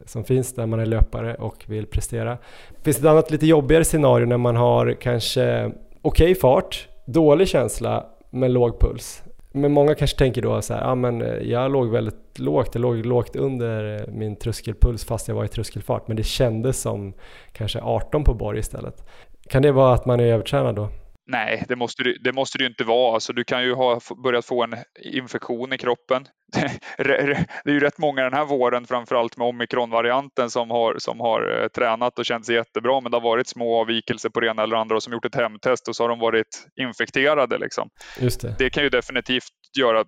som finns när man är löpare och vill prestera. Finns det ett annat lite jobbigare scenario när man har kanske okej okay fart, dålig känsla men låg puls? Men många kanske tänker då så här, ja ah, men eh, jag låg väldigt lågt, jag låg lågt under min tröskelpuls fast jag var i tröskelfart men det kändes som kanske 18 på borg istället. Kan det vara att man är övertränad då? Nej, det måste, det, det måste det inte vara. Alltså, du kan ju ha börjat få en infektion i kroppen. Det är ju rätt många den här våren, framförallt med omikronvarianten, som har, som har eh, tränat och känt sig jättebra. Men det har varit små avvikelser på det ena eller andra och som gjort ett hemtest och så har de varit infekterade. Liksom. Just det. det kan ju definitivt göra,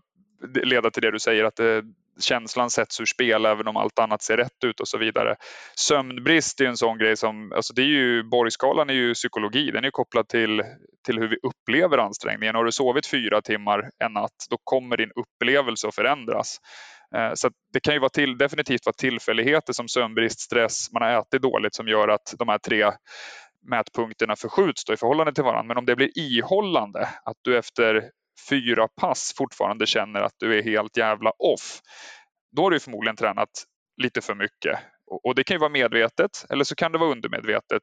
leda till det du säger, att det, känslan sätts ur spel även om allt annat ser rätt ut och så vidare. Sömnbrist är en sån grej som, alltså det är ju, borgskalan är ju psykologi, den är kopplad till, till hur vi upplever ansträngningen. Har du sovit fyra timmar en natt, då kommer din upplevelse att förändras. Eh, så det kan ju vara till, definitivt vara tillfälligheter som sömnbrist, stress, man har ätit dåligt som gör att de här tre mätpunkterna förskjuts i förhållande till varandra. Men om det blir ihållande, att du efter fyra pass fortfarande känner att du är helt jävla off, då har du förmodligen tränat lite för mycket. Och det kan ju vara medvetet eller så kan det vara undermedvetet.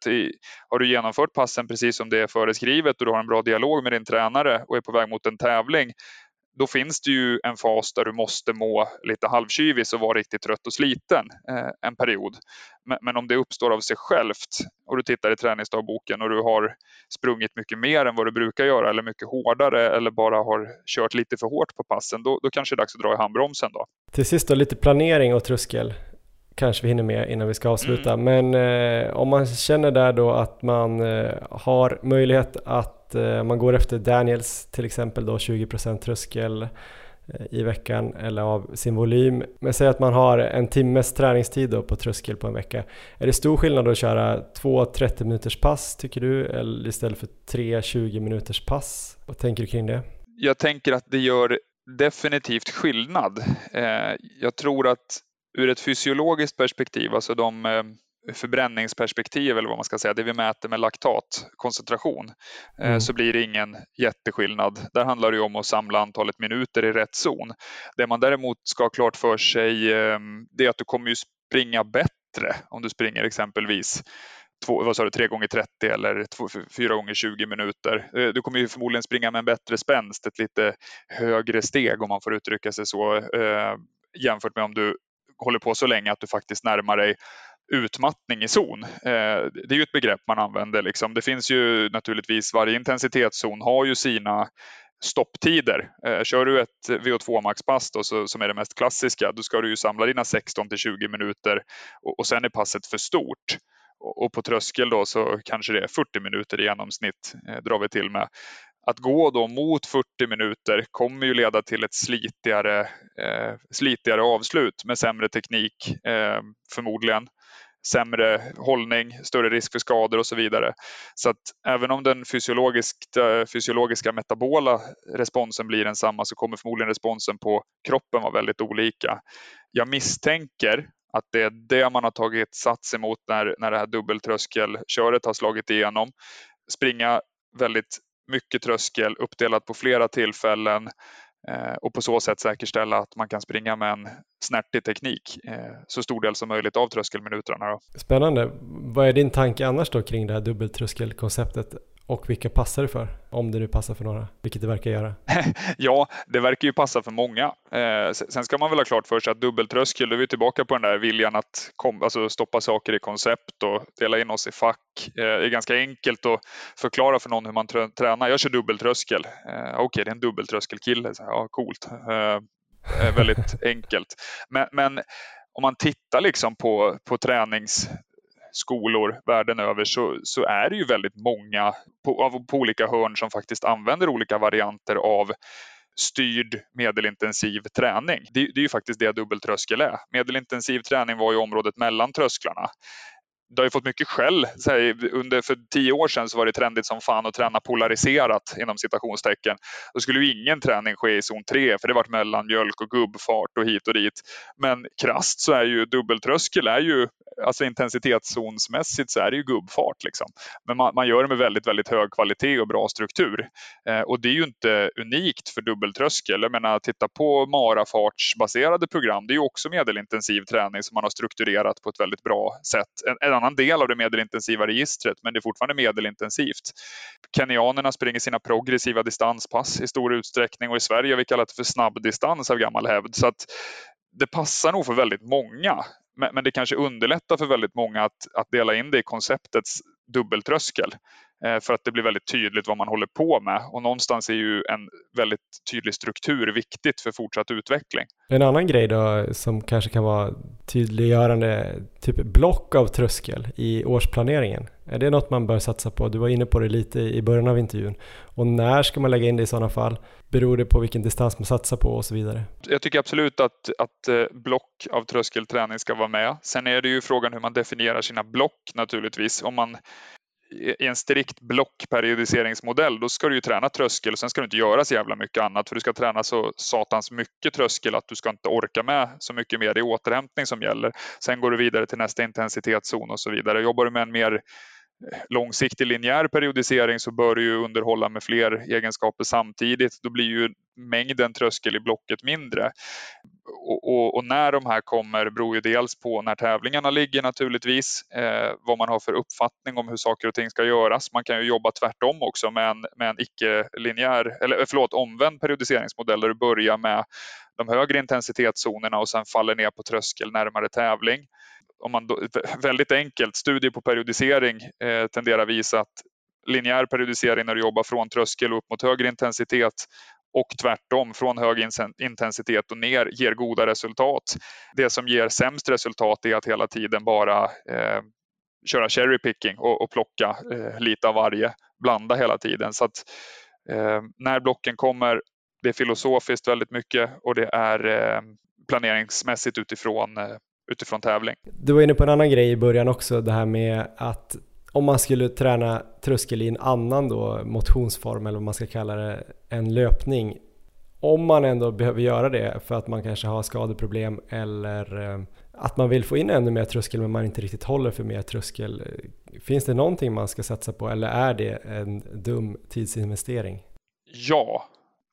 Har du genomfört passen precis som det är föreskrivet och du har en bra dialog med din tränare och är på väg mot en tävling, då finns det ju en fas där du måste må lite halvkyvis och vara riktigt trött och sliten eh, en period. Men, men, om det uppstår av sig självt och du tittar i träningsdagboken och du har sprungit mycket mer än vad du brukar göra eller mycket hårdare eller bara har kört lite för hårt på passen, då, då kanske det är dags att dra i handbromsen då. Till sist då lite planering och tröskel kanske vi hinner med innan vi ska avsluta. Mm. Men eh, om man känner där då att man eh, har möjlighet att eh, man går efter Daniels till exempel då 20% tröskel eh, i veckan eller av sin volym. Men säg att man har en timmes träningstid då på tröskel på en vecka. Är det stor skillnad att köra två 30 minuters pass tycker du eller istället för tre 20 minuters pass? Vad tänker du kring det? Jag tänker att det gör definitivt skillnad. Eh, jag tror att ur ett fysiologiskt perspektiv, alltså de eh, förbränningsperspektiv eller vad man ska säga, det vi mäter med laktatkoncentration, eh, mm. så blir det ingen jätteskillnad. Där handlar det om att samla antalet minuter i rätt zon. Det man däremot ska ha klart för sig, eh, det är att du kommer ju springa bättre om du springer exempelvis två, vad sa du, 3 gånger 30 eller 4 gånger 20 minuter. Du kommer ju förmodligen springa med en bättre spänst, ett lite högre steg om man får uttrycka sig så, jämfört med om du håller på så länge att du faktiskt närmar dig utmattning i zon. Eh, det är ju ett begrepp man använder. Liksom. Det finns ju naturligtvis, varje intensitetszon har ju sina stopptider. Eh, kör du ett VO2 maxpass då, så, som är det mest klassiska, då ska du ju samla dina 16 till 20 minuter och, och sen är passet för stort. Och, på tröskel då så kanske det är 40 minuter i genomsnitt eh, drar vi till med att gå då mot 40 minuter kommer ju leda till ett slitigare, eh, slitigare avslut med sämre teknik eh, förmodligen. Sämre hållning, större risk för skador och så vidare. Så att även om den fysiologiska metabola responsen blir densamma så kommer förmodligen responsen på kroppen vara väldigt olika. Jag misstänker att det är det man har tagit sats emot när, när det här dubbeltröskelköret har slagit igenom. Springa väldigt mycket tröskel uppdelat på flera tillfällen eh, och på så sätt säkerställa att man kan springa med en snärtig teknik eh, så stor del som möjligt av tröskelminuterna. Då. Spännande. Vad är din tanke annars då kring det här dubbeltröskelkonceptet? Och vilka passar det för? Om det nu passar för några, vilket det verkar göra. ja, det verkar ju passa för många. Eh, sen ska man väl ha klart för sig att dubbeltröskel, då är vi tillbaka på den där viljan att kom, alltså stoppa saker i koncept och dela in oss i fack. Eh, det är ganska enkelt att förklara för någon hur man tränar. Jag kör dubbeltröskel. Eh, Okej, okay, det är en dubbeltröskelkille. Ja, coolt. Eh, väldigt enkelt. Men, men om man tittar liksom på, på tränings skolor världen över så, så är det ju väldigt många på, på olika hörn som faktiskt använder olika varianter av styrd medelintensiv träning. Det, det, är ju faktiskt det dubbeltröskel är. Medelintensiv träning var ju området mellan trösklarna det har ju fått mycket skäll. Under, för tio år sedan så var det trendigt som fan att träna polariserat inom citationstecken. Då skulle ju ingen träning ske i zon 3 för det var mellan mjölk och gubbfart och hit och dit. Men krast så är ju dubbeltröskel är ju alltså intensitetszonsmässigt så är det ju gubbfart liksom. Men man, man gör det med väldigt, väldigt hög kvalitet och bra struktur. Eh, och det är ju inte unikt för dubbeltröskel. Jag menar titta på marafartsbaserade program. Det är ju också medelintensiv träning som man har strukturerat på ett väldigt bra sätt. En, en annan del av det medelintensiva registret, men det är fortfarande medelintensivt. Kenyanerna springer sina progressiva distanspass i stor utsträckning och i Sverige har vi kallat det för snabbdistans av gammal hävd. Så att det passar nog för väldigt många. Men, men det kanske underlättar för väldigt många att, att dela in det i konceptets dubbeltröskel. Eh, för att det blir väldigt tydligt vad man håller på med och någonstans är ju en väldigt tydlig struktur viktigt för fortsatt utveckling. En annan grej då som kanske kan vara tydliggörande, typ block av tröskel i årsplaneringen. Är det något man bör satsa på? Du var inne på det lite i början av intervjun. Och när ska man lägga in det i sådana fall? Beror det på vilken distans man satsar på och så vidare? Jag tycker absolut att, att eh, block av tröskelträning ska vara med. Sen är det ju frågan hur man definierar sina block naturligtvis. Om man i en strikt blockperiodiseringsmodell, då ska du ju träna tröskel och sen ska du inte göra så jävla mycket annat för du ska träna så satans mycket tröskel att du ska inte orka med så mycket mer. Det är återhämtning som gäller. Sen går du vidare till nästa intensitetszon och så vidare. Jobbar du med en mer långsiktig linjär periodisering så bör du ju underhålla med fler egenskaper samtidigt. Då blir ju mängden tröskel i blocket mindre och, och, och, när de här kommer beror ju dels på när tävlingarna ligger naturligtvis, eh, vad man har för uppfattning om hur saker och ting ska göras. Man kan ju jobba tvärtom också med en, med en icke-linjär, eller eh, förlåt, omvänd periodiseringsmodell där du börjar med de högre intensitetszonerna och sen faller ner på tröskel närmare tävling. Om man då, väldigt enkelt, studier på periodisering eh, tenderar visa att linjär periodisering när du jobbar från tröskel upp mot högre intensitet och tvärtom från hög intensitet och ner ger goda resultat. Det som ger sämst resultat är att hela tiden bara eh, köra cherry picking och, och plocka eh, lite av varje, blanda hela tiden. Så att, eh, när blocken kommer, det är filosofiskt väldigt mycket och det är eh, planeringsmässigt utifrån, eh, utifrån tävling. Du var inne på en annan grej i början också, det här med att om man skulle träna tröskel i en annan då motionsform eller vad man ska kalla det, en löpning. Om man ändå behöver göra det för att man kanske har skadeproblem eller eh, att man vill få in ännu mer tröskel men man inte riktigt håller för mer tröskel. Finns det någonting man ska satsa på eller är det en dum tidsinvestering? Ja,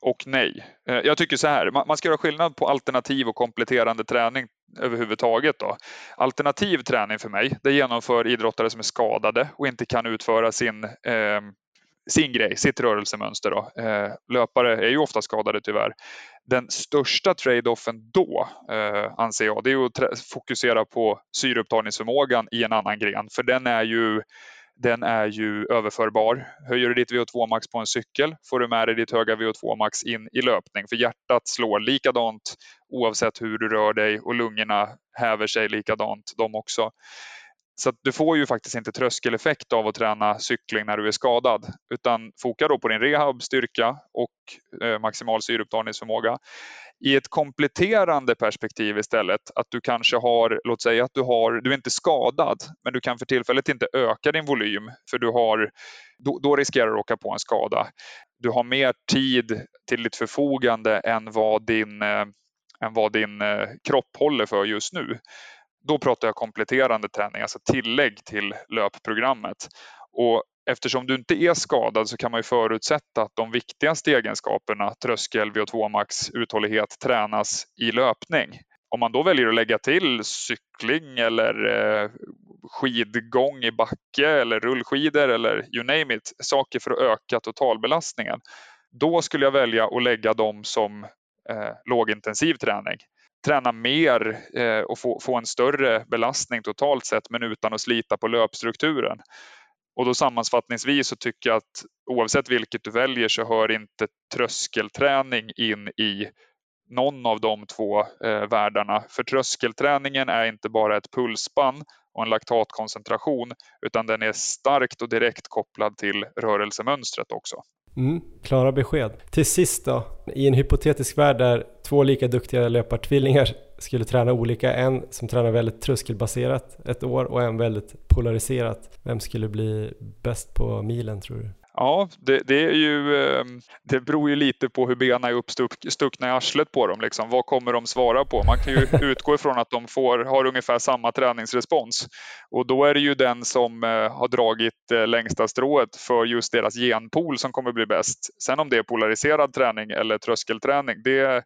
och nej. Eh, jag tycker så här, man ska göra skillnad på alternativ och kompletterande träning överhuvudtaget. Då. Alternativ träning för mig, det genomför idrottare som är skadade och inte kan utföra sin, eh, sin grej, sitt rörelsemönster. Då. Eh, löpare är ju ofta skadade tyvärr. Den största trade-offen då, eh, anser jag, det är att fokusera på syreupptagningsförmågan i en annan gren, för den är ju den är ju överförbar. Höjer du ditt VO2 max på en cykel får du med dig ditt höga VO2 max in i löpning för hjärtat slår likadant oavsett hur du rör dig och lungorna häver sig likadant de också. Så du får ju faktiskt inte tröskeleffekt av att träna cykling när du är skadad utan foka då på din rehab, styrka och eh, maximal syreupptagningsförmåga i ett kompletterande perspektiv istället. Att du kanske har, låt säga att du har, du är inte skadad, men du kan för tillfället inte öka din volym för du har, då, då riskerar du att åka på en skada. Du har mer tid till ditt förfogande än vad din, eh, än vad din eh, kropp håller för just nu. Då pratar jag kompletterande träning, alltså tillägg till löpprogrammet. Och eftersom du inte är skadad så kan man ju förutsätta att de viktigaste egenskaperna, tröskel, VO2 max, uthållighet, tränas i löpning. Om man då väljer att lägga till cykling eller eh, skidgång i backe eller rullskidor eller you name it, saker för att öka totalbelastningen. Då skulle jag välja att lägga dem som eh, lågintensiv träning. Träna mer eh, och få, få en större belastning totalt sett men utan att slita på löpstrukturen. Och då sammanfattningsvis så tycker jag att oavsett vilket du väljer så hör inte tröskelträning in i någon av de två eh, världarna. För tröskelträningen är inte bara ett pulsspann och en laktatkoncentration utan den är starkt och direkt kopplad till rörelsemönstret också. Mm, klara besked. Till sist då, i en hypotetisk värld där två lika duktiga löpartvillingar skulle träna olika, en som tränar väldigt tröskelbaserat ett år och en väldigt polariserat. Vem skulle bli bäst på milen tror du? Ja, det, det, är ju, ehm, det beror ju lite på hur benen är uppstuckna i arslet på dem. Liksom. Vad kommer de svara på? Man kan ju utgå ifrån att de får, har ungefär samma träningsrespons. Och då är det ju den som eh, har dragit eh, längsta strået för just deras genpool som kommer bli bäst. Sen om det är polariserad träning eller tröskelträning, det,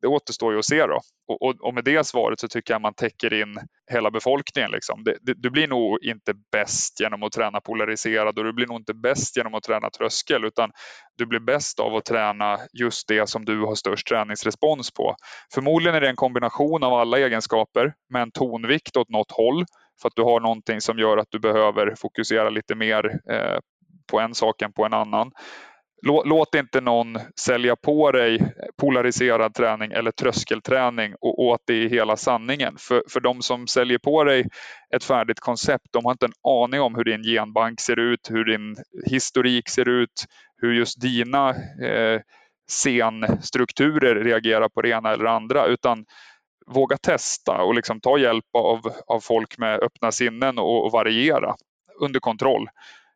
det återstår ju att se då. Och, och, och, med det svaret så tycker jag man täcker in hela befolkningen. Liksom. Det, det, du blir nog inte bäst genom att träna polariserad och du blir nog inte bäst genom att träna tröskel utan du blir bäst av att träna just det som du har störst träningsrespons på. Förmodligen är det en kombination av alla egenskaper med en tonvikt åt något håll för att du har någonting som gör att du behöver fokusera lite mer eh, på en sak än på en annan. Låt inte någon sälja på dig polariserad träning eller tröskelträning och, och att det är hela sanningen. För, för de som säljer på dig ett färdigt koncept, de har inte en aning om hur din genbank ser ut, hur din historik ser ut, hur just dina eh, scenstrukturer reagerar på det ena eller andra, utan våga testa och liksom ta hjälp av, av folk med öppna sinnen och, och variera under kontroll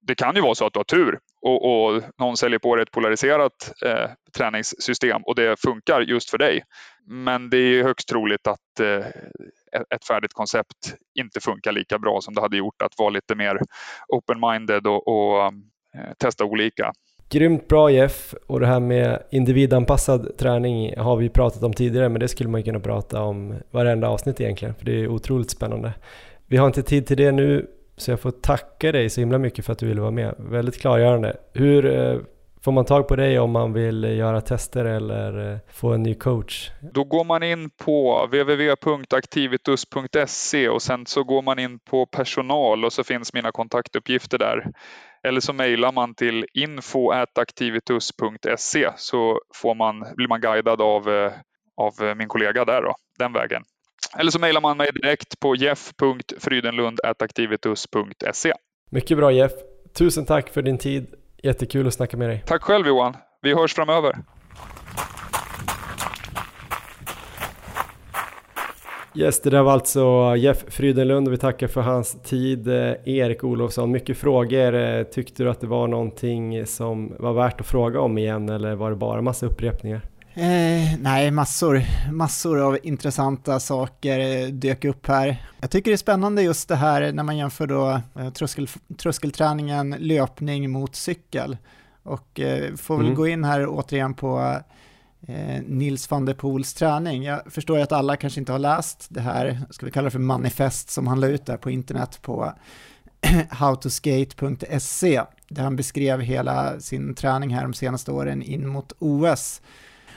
det kan ju vara så att du har tur och, och någon säljer på dig ett polariserat eh, träningssystem och det funkar just för dig. Men det är högst troligt att eh, ett färdigt koncept inte funkar lika bra som det hade gjort att vara lite mer open-minded och, och eh, testa olika. Grymt bra Jeff och det här med individanpassad träning har vi pratat om tidigare men det skulle man kunna prata om varenda avsnitt egentligen för det är otroligt spännande. Vi har inte tid till det nu så jag får tacka dig så himla mycket för att du ville vara med. Väldigt klargörande. Hur eh, får man tag på dig om man vill eh, göra tester eller eh, få en ny coach? Då går man in på www.activitus.se och sen så går man in på personal och så finns mina kontaktuppgifter där. Eller så mejlar man till info.activitus.se så får man, blir man guidad av, av min kollega där då, den vägen. Eller så mejlar man mig direkt på jeff.frydenlund.activitus.se. Mycket bra Jeff. Tusen tack för din tid. Jättekul att snacka med dig. Tack själv Johan. Vi hörs framöver. Yes, det där var alltså Jeff Frydenlund och vi tackar för hans tid. Eh, Erik Olofsson, mycket frågor. Eh, tyckte du att det var någonting som var värt att fråga om igen eller var det bara massa upprepningar? Eh, nej, massor, massor av intressanta saker eh, dök upp här. Jag tycker det är spännande just det här när man jämför då eh, tröskel, tröskelträningen löpning mot cykel. Och eh, får väl mm. gå in här återigen på eh, Nils van der Poels träning. Jag förstår ju att alla kanske inte har läst det här, ska vi kalla det för manifest som han la ut där på internet på howtoskate.se där han beskrev hela sin träning här de senaste åren in mot OS.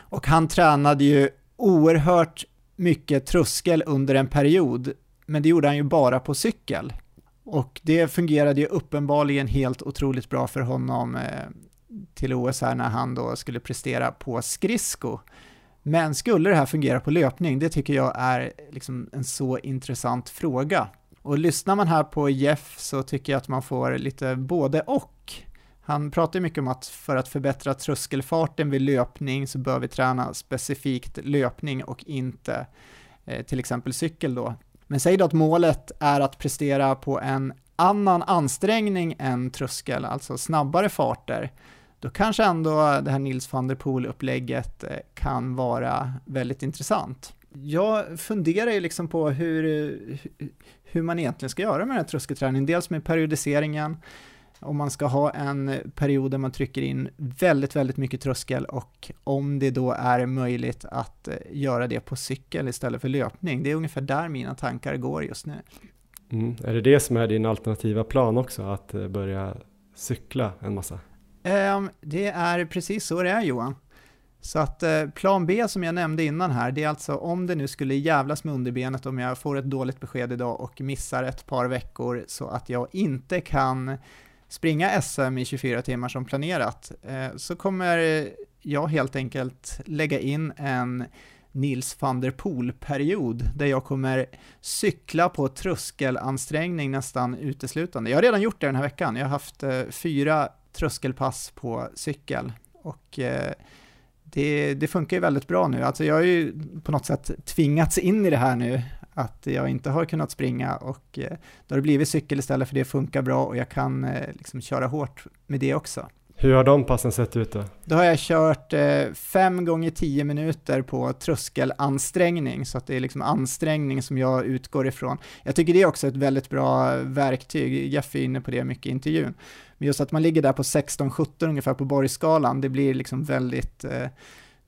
Och han tränade ju oerhört mycket tröskel under en period, men det gjorde han ju bara på cykel. Och det fungerade ju uppenbarligen helt otroligt bra för honom eh, till OS här när han då skulle prestera på skridsko. Men skulle det här fungera på löpning? Det tycker jag är liksom en så intressant fråga. Och lyssnar man här på Jeff så tycker jag att man får lite både och. Han pratar mycket om att för att förbättra tröskelfarten vid löpning så bör vi träna specifikt löpning och inte eh, till exempel cykel då. Men säg då att målet är att prestera på en annan ansträngning än tröskel, alltså snabbare farter, då kanske ändå det här Nils van der Poel-upplägget eh, kan vara väldigt intressant. Jag funderar ju liksom på hur, hur man egentligen ska göra med den här tröskelträningen, dels med periodiseringen, om man ska ha en period där man trycker in väldigt, väldigt mycket tröskel och om det då är möjligt att eh, göra det på cykel istället för löpning. Det är ungefär där mina tankar går just nu. Mm. Är det det som är din alternativa plan också, att eh, börja cykla en massa? Um, det är precis så det är Johan. Så att eh, plan B som jag nämnde innan här, det är alltså om det nu skulle jävlas med underbenet om jag får ett dåligt besked idag och missar ett par veckor så att jag inte kan springa SM i 24 timmar som planerat, eh, så kommer jag helt enkelt lägga in en Nils van der Poel-period där jag kommer cykla på tröskelansträngning nästan uteslutande. Jag har redan gjort det den här veckan. Jag har haft eh, fyra tröskelpass på cykel och eh, det, det, funkar ju väldigt bra nu. Alltså jag har ju på något sätt tvingats in i det här nu att jag inte har kunnat springa och eh, då har det blivit cykel istället för det funkar bra och jag kan eh, liksom köra hårt med det också. Hur har de passen sett ut då? Då har jag kört eh, fem gånger tio minuter på tröskelansträngning, så att det är liksom ansträngning som jag utgår ifrån. Jag tycker det är också ett väldigt bra verktyg, Jeff är inne på det mycket i intervjun. Men just att man ligger där på 16-17 ungefär på borgskalan, det blir liksom väldigt eh,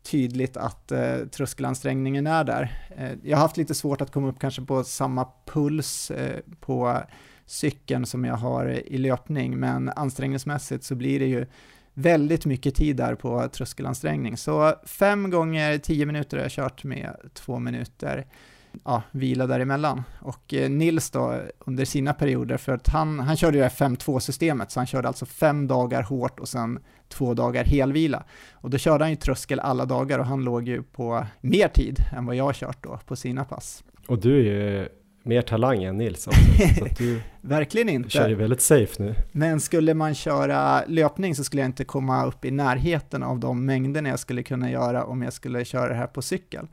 tydligt att eh, tröskelansträngningen är där. Eh, jag har haft lite svårt att komma upp kanske på samma puls eh, på cykeln som jag har i löpning, men ansträngningsmässigt så blir det ju väldigt mycket tid där på tröskelansträngning. Så fem gånger tio minuter har jag kört med två minuter ja, vila däremellan. Och eh, Nils då under sina perioder, för att han, han körde ju 5-2-systemet, så han körde alltså fem dagar hårt och sen två dagar helvila. Och då körde han ju tröskel alla dagar och han låg ju på mer tid än vad jag har kört då på sina pass. Och du är ju mer talang än Nils också, så du Verkligen inte. kör ju väldigt safe nu. Men skulle man köra löpning så skulle jag inte komma upp i närheten av de mängderna jag skulle kunna göra om jag skulle köra det här på cykel.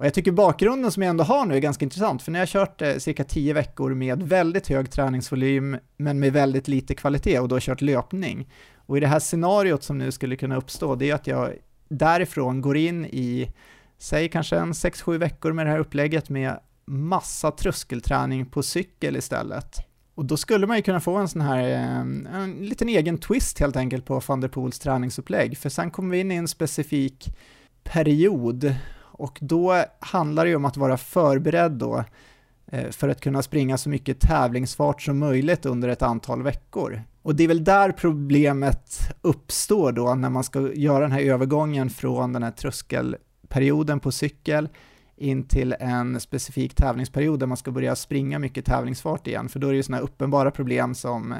Och jag tycker bakgrunden som jag ändå har nu är ganska intressant, för när jag har kört eh, cirka 10 veckor med väldigt hög träningsvolym, men med väldigt lite kvalitet och då kört löpning. Och i det här scenariot som nu skulle kunna uppstå, det är att jag därifrån går in i, säg kanske en 6-7 veckor med det här upplägget med massa tröskelträning på cykel istället. Och då skulle man ju kunna få en sån här, eh, en liten egen twist helt enkelt på van der Poels träningsupplägg, för sen kommer vi in i en specifik period och då handlar det ju om att vara förberedd då eh, för att kunna springa så mycket tävlingsfart som möjligt under ett antal veckor. Och det är väl där problemet uppstår då när man ska göra den här övergången från den här tröskelperioden på cykel in till en specifik tävlingsperiod där man ska börja springa mycket tävlingsfart igen, för då är det ju sådana uppenbara problem som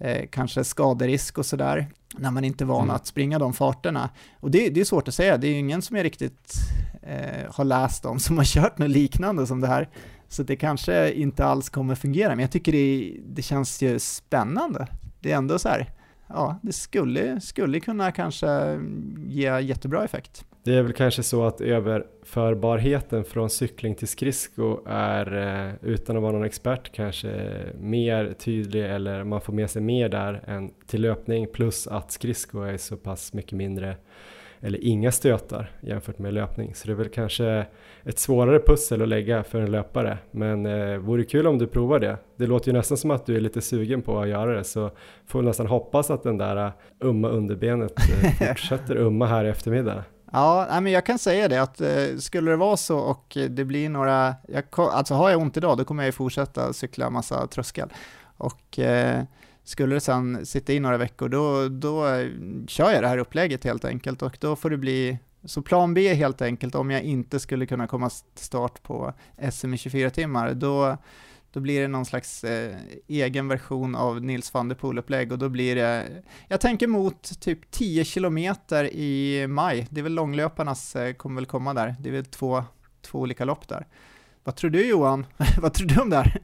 eh, kanske skaderisk och sådär, när man inte är van mm. att springa de farterna. Och det, det är svårt att säga, det är ju ingen som jag riktigt eh, har läst om som har kört något liknande som det här, så det kanske inte alls kommer fungera, men jag tycker det, det känns ju spännande. Det är ändå så här, ja, det skulle, skulle kunna kanske ge jättebra effekt. Det är väl kanske så att överförbarheten från cykling till skridsko är, eh, utan att vara någon expert, kanske mer tydlig eller man får med sig mer där än till löpning plus att skridsko är så pass mycket mindre eller inga stötar jämfört med löpning. Så det är väl kanske ett svårare pussel att lägga för en löpare. Men eh, vore kul om du provar det. Det låter ju nästan som att du är lite sugen på att göra det så får nästan hoppas att den där eh, umma underbenet eh, fortsätter umma här i eftermiddag. Ja, men jag kan säga det att eh, skulle det vara så och det blir några, jag, alltså har jag ont idag då kommer jag ju fortsätta cykla massa tröskel. Och eh, skulle det sen sitta i några veckor då, då eh, kör jag det här upplägget helt enkelt och då får det bli så plan B helt enkelt om jag inte skulle kunna komma till start på SM i 24 timmar, då då blir det någon slags eh, egen version av Nils van der Poel-upplägg och då blir det, jag tänker mot typ 10 kilometer i maj, det är väl långlöparnas eh, kommer väl komma där, det är väl två, två olika lopp där. Vad tror du Johan? Vad tror du om det här?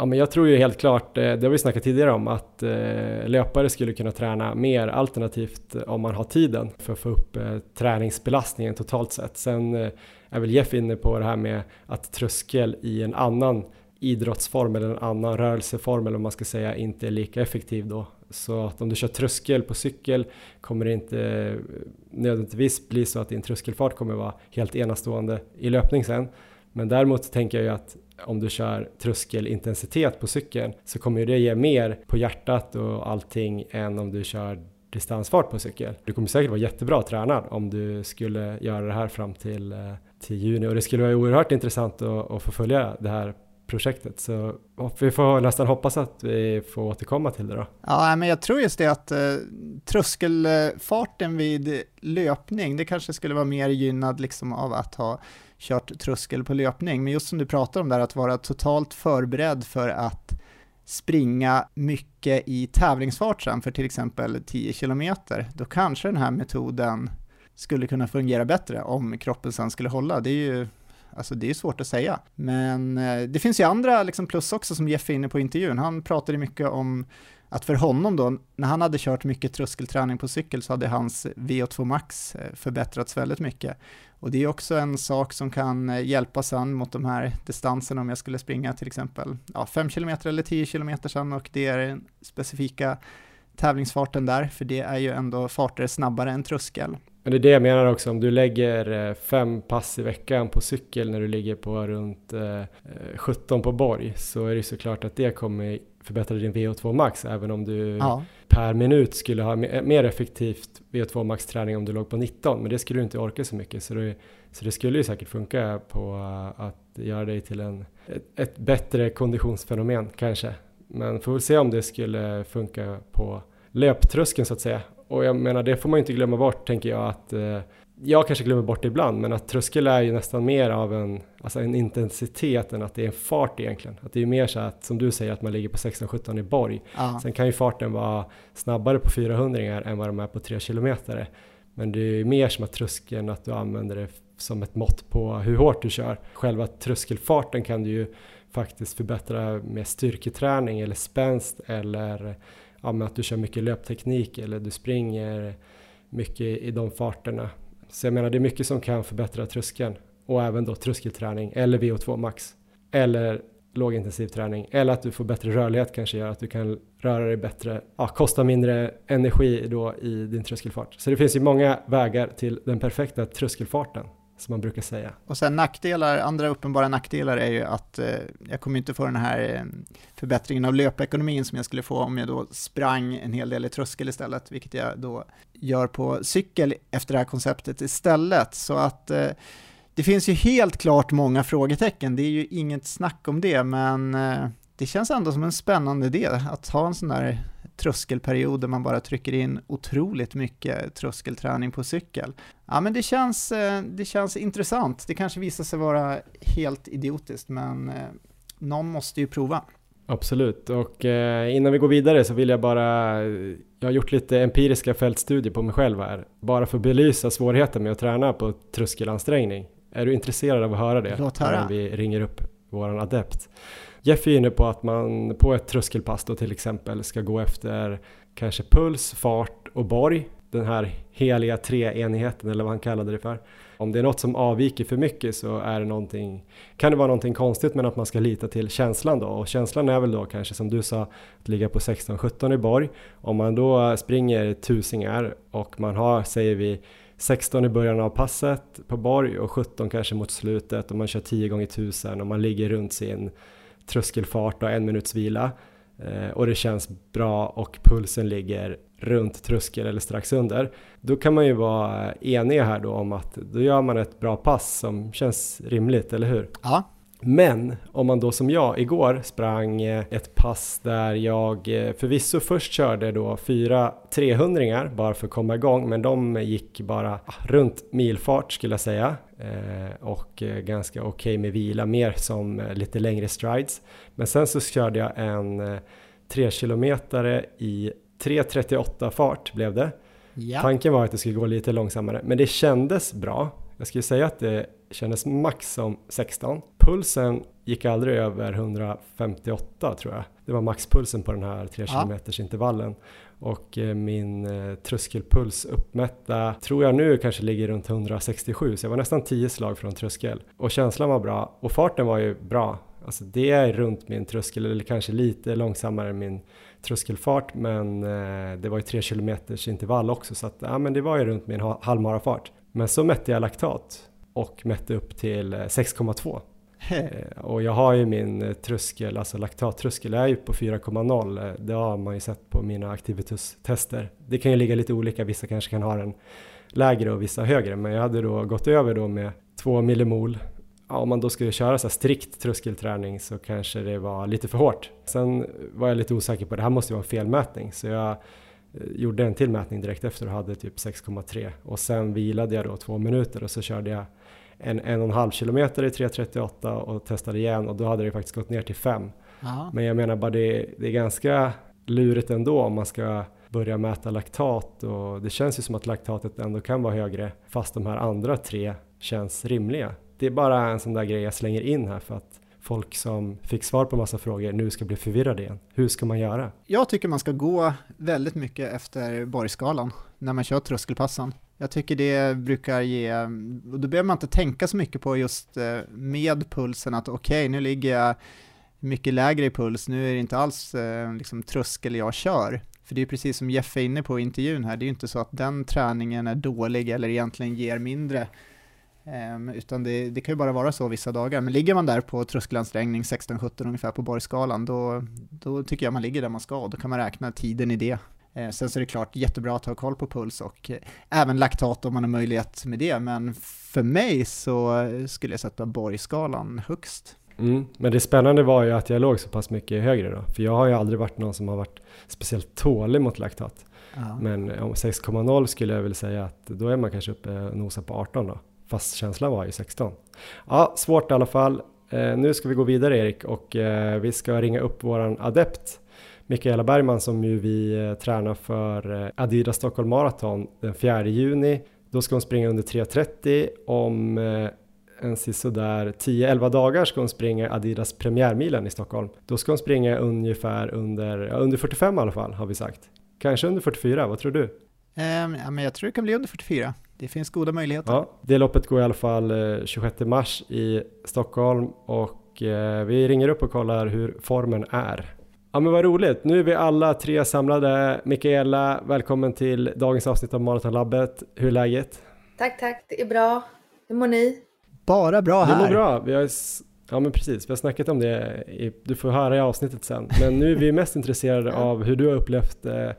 Ja, men jag tror ju helt klart, eh, det har vi snackat tidigare om, att eh, löpare skulle kunna träna mer alternativt om man har tiden för att få upp eh, träningsbelastningen totalt sett. Sen är väl Jeff inne på det här med att tröskel i en annan idrottsform eller en annan rörelseform eller vad man ska säga inte är lika effektiv då. Så att om du kör tröskel på cykel kommer det inte nödvändigtvis bli så att din tröskelfart kommer vara helt enastående i löpning sen. Men däremot tänker jag ju att om du kör tröskelintensitet på cykeln så kommer det ge mer på hjärtat och allting än om du kör distansfart på cykel. Du kommer säkert vara jättebra tränad om du skulle göra det här fram till, eh, till juni och det skulle vara oerhört intressant att, att få följa det här projektet. Så vi får nästan hoppas att vi får återkomma till det då. Ja, men jag tror just det att eh, tröskelfarten vid löpning, det kanske skulle vara mer gynnad liksom av att ha kört tröskel på löpning. Men just som du pratar om där, att vara totalt förberedd för att springa mycket i tävlingsfart sen för till exempel 10 kilometer, då kanske den här metoden skulle kunna fungera bättre om kroppen sen skulle hålla. Det är ju Alltså det är svårt att säga. Men eh, det finns ju andra liksom plus också som Jeff är inne på i intervjun. Han pratade mycket om att för honom då, när han hade kört mycket tröskelträning på cykel så hade hans VO2 max eh, förbättrats väldigt mycket. Och det är också en sak som kan eh, hjälpa sen mot de här distanserna om jag skulle springa till exempel ja, 5 km eller 10 km sen och det är den specifika tävlingsfarten där, för det är ju ändå farter snabbare än tröskel. Men det är det jag menar också, om du lägger eh, fem pass i veckan på cykel när du ligger på runt 17 eh, på borg så är det såklart att det kommer förbättra din VO2 max även om du ja. per minut skulle ha mer effektivt VO2 max träning om du låg på 19 men det skulle du inte orka så mycket. Så det, så det skulle ju säkert funka på att göra dig till en, ett, ett bättre konditionsfenomen kanske. Men får väl se om det skulle funka på löptröskeln så att säga och jag menar det får man ju inte glömma bort tänker jag att eh, jag kanske glömmer bort det ibland men att tröskel är ju nästan mer av en, alltså en intensitet än att det är en fart egentligen. Att det är mer så att som du säger att man ligger på 16-17 i borg. Ja. Sen kan ju farten vara snabbare på 400 än vad de är på 3 km. Men det är ju mer som att tröskeln att du använder det som ett mått på hur hårt du kör. Själva tröskelfarten kan du ju faktiskt förbättra med styrketräning eller spänst eller ja, att du kör mycket löpteknik eller du springer mycket i de farterna. Så jag menar det är mycket som kan förbättra tröskeln och även då tröskelträning eller VO2 max eller lågintensiv träning eller att du får bättre rörlighet kanske gör att du kan röra dig bättre, ja, kosta mindre energi då i din tröskelfart. Så det finns ju många vägar till den perfekta tröskelfarten som man brukar säga. Och sen nackdelar, andra uppenbara nackdelar är ju att eh, jag kommer inte få den här eh, förbättringen av löpekonomin som jag skulle få om jag då sprang en hel del i tröskel istället, vilket jag då gör på cykel efter det här konceptet istället. Så att eh, det finns ju helt klart många frågetecken, det är ju inget snack om det, men eh, det känns ändå som en spännande idé att ha en sån där tröskelperiod där man bara trycker in otroligt mycket tröskelträning på cykel. Ja, men det känns, eh, det känns intressant. Det kanske visar sig vara helt idiotiskt, men eh, någon måste ju prova. Absolut, och eh, innan vi går vidare så vill jag bara, jag har gjort lite empiriska fältstudier på mig själv här, bara för att belysa svårigheten med att träna på tröskelansträngning. Är du intresserad av att höra det? Låt höra. vi ringer upp våran adept. Jeff är inne på att man på ett tröskelpass då till exempel ska gå efter kanske puls, fart och borg. Den här heliga treenigheten eller vad han kallade det för. Om det är något som avviker för mycket så är det någonting, kan det vara någonting konstigt men att man ska lita till känslan då. Och känslan är väl då kanske som du sa att ligga på 16-17 i borg. Om man då springer tusingar och man har, säger vi, 16 i början av passet på borg och 17 kanske mot slutet och man kör 10 gånger 1000 och man ligger runt sin tröskelfart och en minuts vila eh, och det känns bra och pulsen ligger runt tröskel eller strax under. Då kan man ju vara enig här då om att då gör man ett bra pass som känns rimligt, eller hur? Ja, men om man då som jag igår sprang eh, ett pass där jag eh, förvisso först körde då fyra 300 bara för att komma igång men de gick bara runt milfart skulle jag säga och ganska okej okay med vila, mer som lite längre strides. Men sen så körde jag en 3 kilometare i 3.38 fart blev det. Ja. Tanken var att det skulle gå lite långsammare men det kändes bra. Jag skulle säga att det kändes max som 16. Pulsen gick aldrig över 158 tror jag. Det var maxpulsen på den här 3 km intervallen. Och eh, min eh, tröskelpuls uppmätta tror jag nu kanske ligger runt 167 så jag var nästan 10 slag från tröskel. Och känslan var bra och farten var ju bra. Alltså det är runt min tröskel eller kanske lite långsammare än min tröskelfart men eh, det var ju 3 km intervall också så att ja, men det var ju runt min halvmarafart. Men så mätte jag laktat och mätte upp till 6,2. Eh, och jag har ju min eh, tröskel, alltså laktattröskel, jag är ju på 4,0. Eh, det har man ju sett på mina activitus-tester. Det kan ju ligga lite olika, vissa kanske kan ha den lägre och vissa högre, men jag hade då gått över då med 2 millimol. Ja, om man då skulle köra så strikt tröskelträning så kanske det var lite för hårt. Sen var jag lite osäker på, det här måste ju vara en felmätning, så jag gjorde en till mätning direkt efter och hade typ 6,3 och sen vilade jag då två minuter och så körde jag en en och en halv kilometer i 3.38 och testade igen och då hade det faktiskt gått ner till 5. Men jag menar bara det, det är ganska lurigt ändå om man ska börja mäta laktat och det känns ju som att laktatet ändå kan vara högre fast de här andra tre känns rimliga. Det är bara en sån där grej jag slänger in här för att folk som fick svar på massa frågor nu ska bli förvirrade igen. Hur ska man göra? Jag tycker man ska gå väldigt mycket efter borgskalan när man kör tröskelpassen. Jag tycker det brukar ge, och då behöver man inte tänka så mycket på just eh, med pulsen att okej, okay, nu ligger jag mycket lägre i puls, nu är det inte alls eh, liksom tröskel jag kör. För det är precis som Jeff är inne på i intervjun här, det är ju inte så att den träningen är dålig eller egentligen ger mindre Um, utan det, det, kan ju bara vara så vissa dagar. Men ligger man där på tröskelansträngning 16-17 ungefär på borgskalan, då, då tycker jag man ligger där man ska och då kan man räkna tiden i det. Uh, sen så är det klart jättebra att ha koll på puls och uh, även laktat om man har möjlighet med det, men för mig så skulle jag sätta borgskalan högst. Mm, men det spännande var ju att jag låg så pass mycket högre då, för jag har ju aldrig varit någon som har varit speciellt tålig mot laktat. Ja. Men om 6,0 skulle jag väl säga att då är man kanske uppe och nosar på 18 då. Fast känslan var ju 16. Ja, svårt i alla fall. Eh, nu ska vi gå vidare Erik och eh, vi ska ringa upp våran adept Mikaela Bergman som ju vi eh, tränar för eh, Adidas Stockholm Marathon den 4 juni. Då ska hon springa under 3.30. Om eh, en sådär 10-11 dagar ska hon springa Adidas premiärmilen i Stockholm. Då ska hon springa ungefär under, ja, under 45 i alla fall har vi sagt. Kanske under 44, vad tror du? Um, ja, men jag tror det kan bli under 44 det finns goda möjligheter. Ja, det loppet går i alla fall 26 eh, mars i Stockholm och vi ringer upp och kollar hur formen är. Ja men vad roligt, nu är vi alla tre samlade. Mikaela, välkommen till dagens avsnitt av Maratonlabbet. Hur är läget? Tack, tack, det är bra. Hur mår ni? Bara bra här. Det mår bra. Vi har, ja men precis, vi har snackat om det. I, du får höra i avsnittet sen. Men nu är vi mest intresserade av hur du har upplevt eh,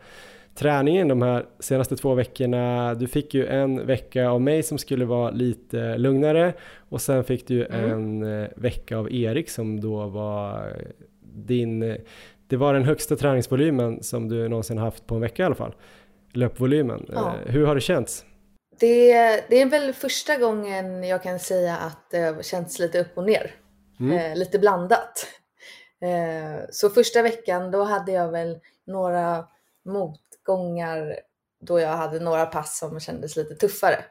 träningen de här senaste två veckorna. Du fick ju en vecka av mig som skulle vara lite lugnare och sen fick du mm. en eh, vecka av Erik som då var din, eh, det var den högsta träningsvolymen som du någonsin haft på en vecka i alla fall. Löpvolymen. Ja. Eh, hur har det känts? Det, det är väl första gången jag kan säga att det har känts lite upp och ner. Mm. Eh, lite blandat. Eh, så första veckan då hade jag väl några motgångar då jag hade några pass som kändes lite tuffare.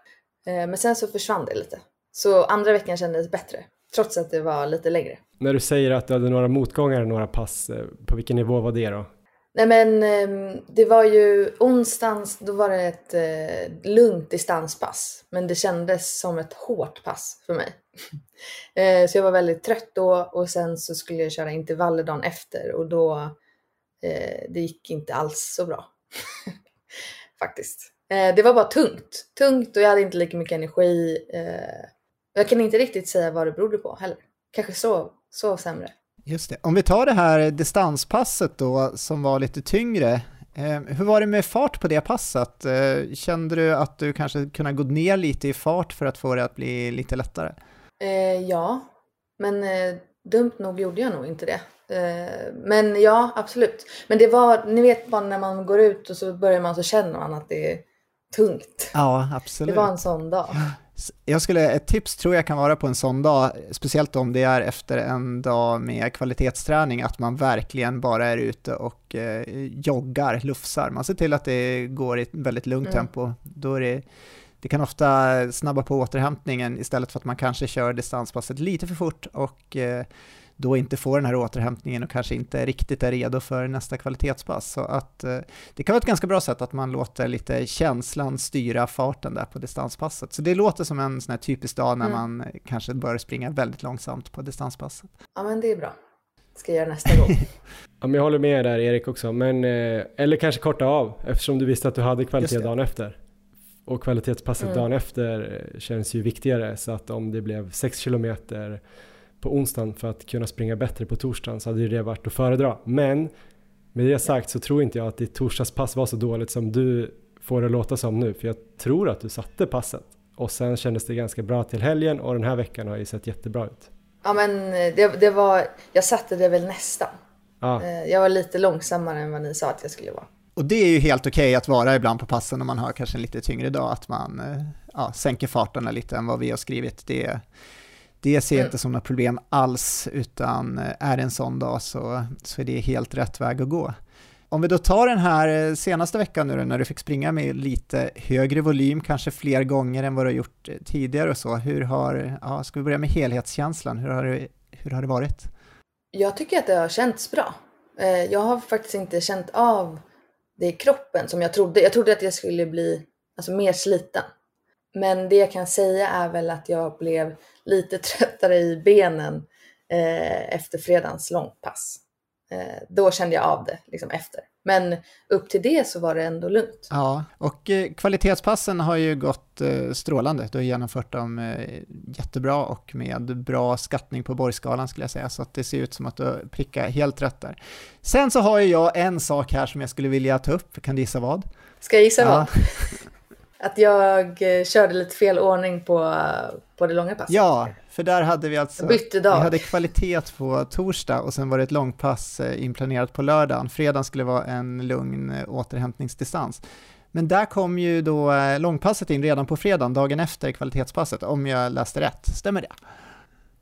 Eh, men sen så försvann det lite. Så andra veckan kändes bättre, trots att det var lite längre. När du säger att du hade några motgångar, några pass, eh, på vilken nivå var det då? Nej men ehm, det var ju onsdagens, då var det ett eh, lugnt distanspass. Men det kändes som ett hårt pass för mig. eh, så jag var väldigt trött då och sen så skulle jag köra intervaller dagen efter och då eh, det gick inte alls så bra. Faktiskt. Eh, det var bara tungt. Tungt och jag hade inte lika mycket energi. Eh, jag kan inte riktigt säga vad det berodde på heller. Kanske så, så sämre. Just det. Om vi tar det här distanspasset då som var lite tyngre. Eh, hur var det med fart på det passet? Eh, kände du att du kanske kunde gå ner lite i fart för att få det att bli lite lättare? Eh, ja, men eh, dumt nog gjorde jag nog inte det. Eh, men ja, absolut. Men det var, ni vet bara när man går ut och så börjar man så känner man att det är tungt. Ja, absolut. Det var en sån dag. Jag skulle, ett tips tror jag kan vara på en sån dag, speciellt om det är efter en dag med kvalitetsträning, att man verkligen bara är ute och eh, joggar, lufsar. Man ser till att det går i ett väldigt lugnt mm. tempo. Då är det, det kan ofta snabba på återhämtningen istället för att man kanske kör distanspasset lite för fort och eh, då inte får den här återhämtningen och kanske inte riktigt är redo för nästa kvalitetspass. Så att eh, det kan vara ett ganska bra sätt att man låter lite känslan styra farten där på distanspasset. Så det låter som en sån här typisk dag när mm. man kanske bör springa väldigt långsamt på distanspasset. Ja men det är bra. Ska jag göra nästa gång. ja, men jag håller med där Erik också, men, eh, eller kanske korta av eftersom du visste att du hade kvalitet dagen efter. Och kvalitetspasset mm. dagen efter eh, känns ju viktigare så att om det blev 6 kilometer på onsdagen för att kunna springa bättre på torsdagen så hade det varit att föredra. Men med det sagt så tror inte jag att ditt torsdagspass var så dåligt som du får det låta som nu. För jag tror att du satte passet. Och sen kändes det ganska bra till helgen och den här veckan har ju sett jättebra ut. Ja men det, det var, jag satte det väl nästan. Ja. Eh, jag var lite långsammare än vad ni sa att jag skulle vara. Och det är ju helt okej okay att vara ibland på passen om man har kanske en lite tyngre dag, att man eh, ja, sänker farterna lite än vad vi har skrivit. Det, det ser jag inte som något problem alls, utan eh, är det en sån dag så, så är det helt rätt väg att gå. Om vi då tar den här eh, senaste veckan nu när du fick springa med lite högre volym, kanske fler gånger än vad du har gjort eh, tidigare och så, hur har, ja, ska vi börja med helhetskänslan, hur har det, hur har det varit? Jag tycker att det har känts bra. Jag har faktiskt inte känt av det i kroppen som jag trodde. Jag trodde att jag skulle bli alltså, mer sliten. Men det jag kan säga är väl att jag blev lite tröttare i benen eh, efter fredagens långpass. Eh, då kände jag av det liksom efter. Men upp till det så var det ändå lugnt. Ja, och eh, kvalitetspassen har ju gått eh, strålande. Du har genomfört dem eh, jättebra och med bra skattning på borgskalan skulle jag säga. Så att det ser ut som att du prickar helt rätt där. Sen så har ju jag en sak här som jag skulle vilja ta upp. Kan du gissa vad? Ska jag gissa ja. vad? Att jag eh, körde lite fel ordning på, på det långa passet. Ja, för där hade vi alltså... Bytte dag. Vi hade kvalitet på torsdag och sen var det ett långpass eh, inplanerat på lördagen. Fredagen skulle vara en lugn eh, återhämtningsdistans. Men där kom ju då långpasset in redan på fredagen, dagen efter kvalitetspasset, om jag läste rätt. Stämmer det?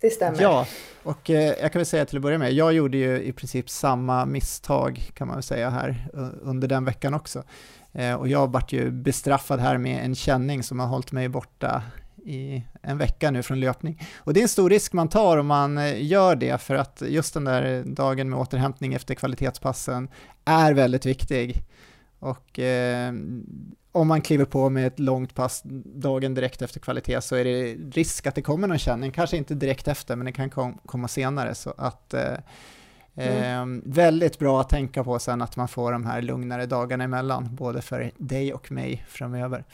Det stämmer. Ja, och jag kan väl säga till att börja med, jag gjorde ju i princip samma misstag kan man väl säga här under den veckan också. Eh, och jag vart ju bestraffad här med en känning som har hållit mig borta i en vecka nu från löpning. Och det är en stor risk man tar om man eh, gör det, för att just den där dagen med återhämtning efter kvalitetspassen är väldigt viktig. Och eh, om man kliver på med ett långt pass dagen direkt efter kvalitet så är det risk att det kommer någon känning, kanske inte direkt efter, men det kan kom komma senare. Så att eh, Mm. Eh, väldigt bra att tänka på sen att man får de här lugnare dagarna emellan, både för dig och mig framöver.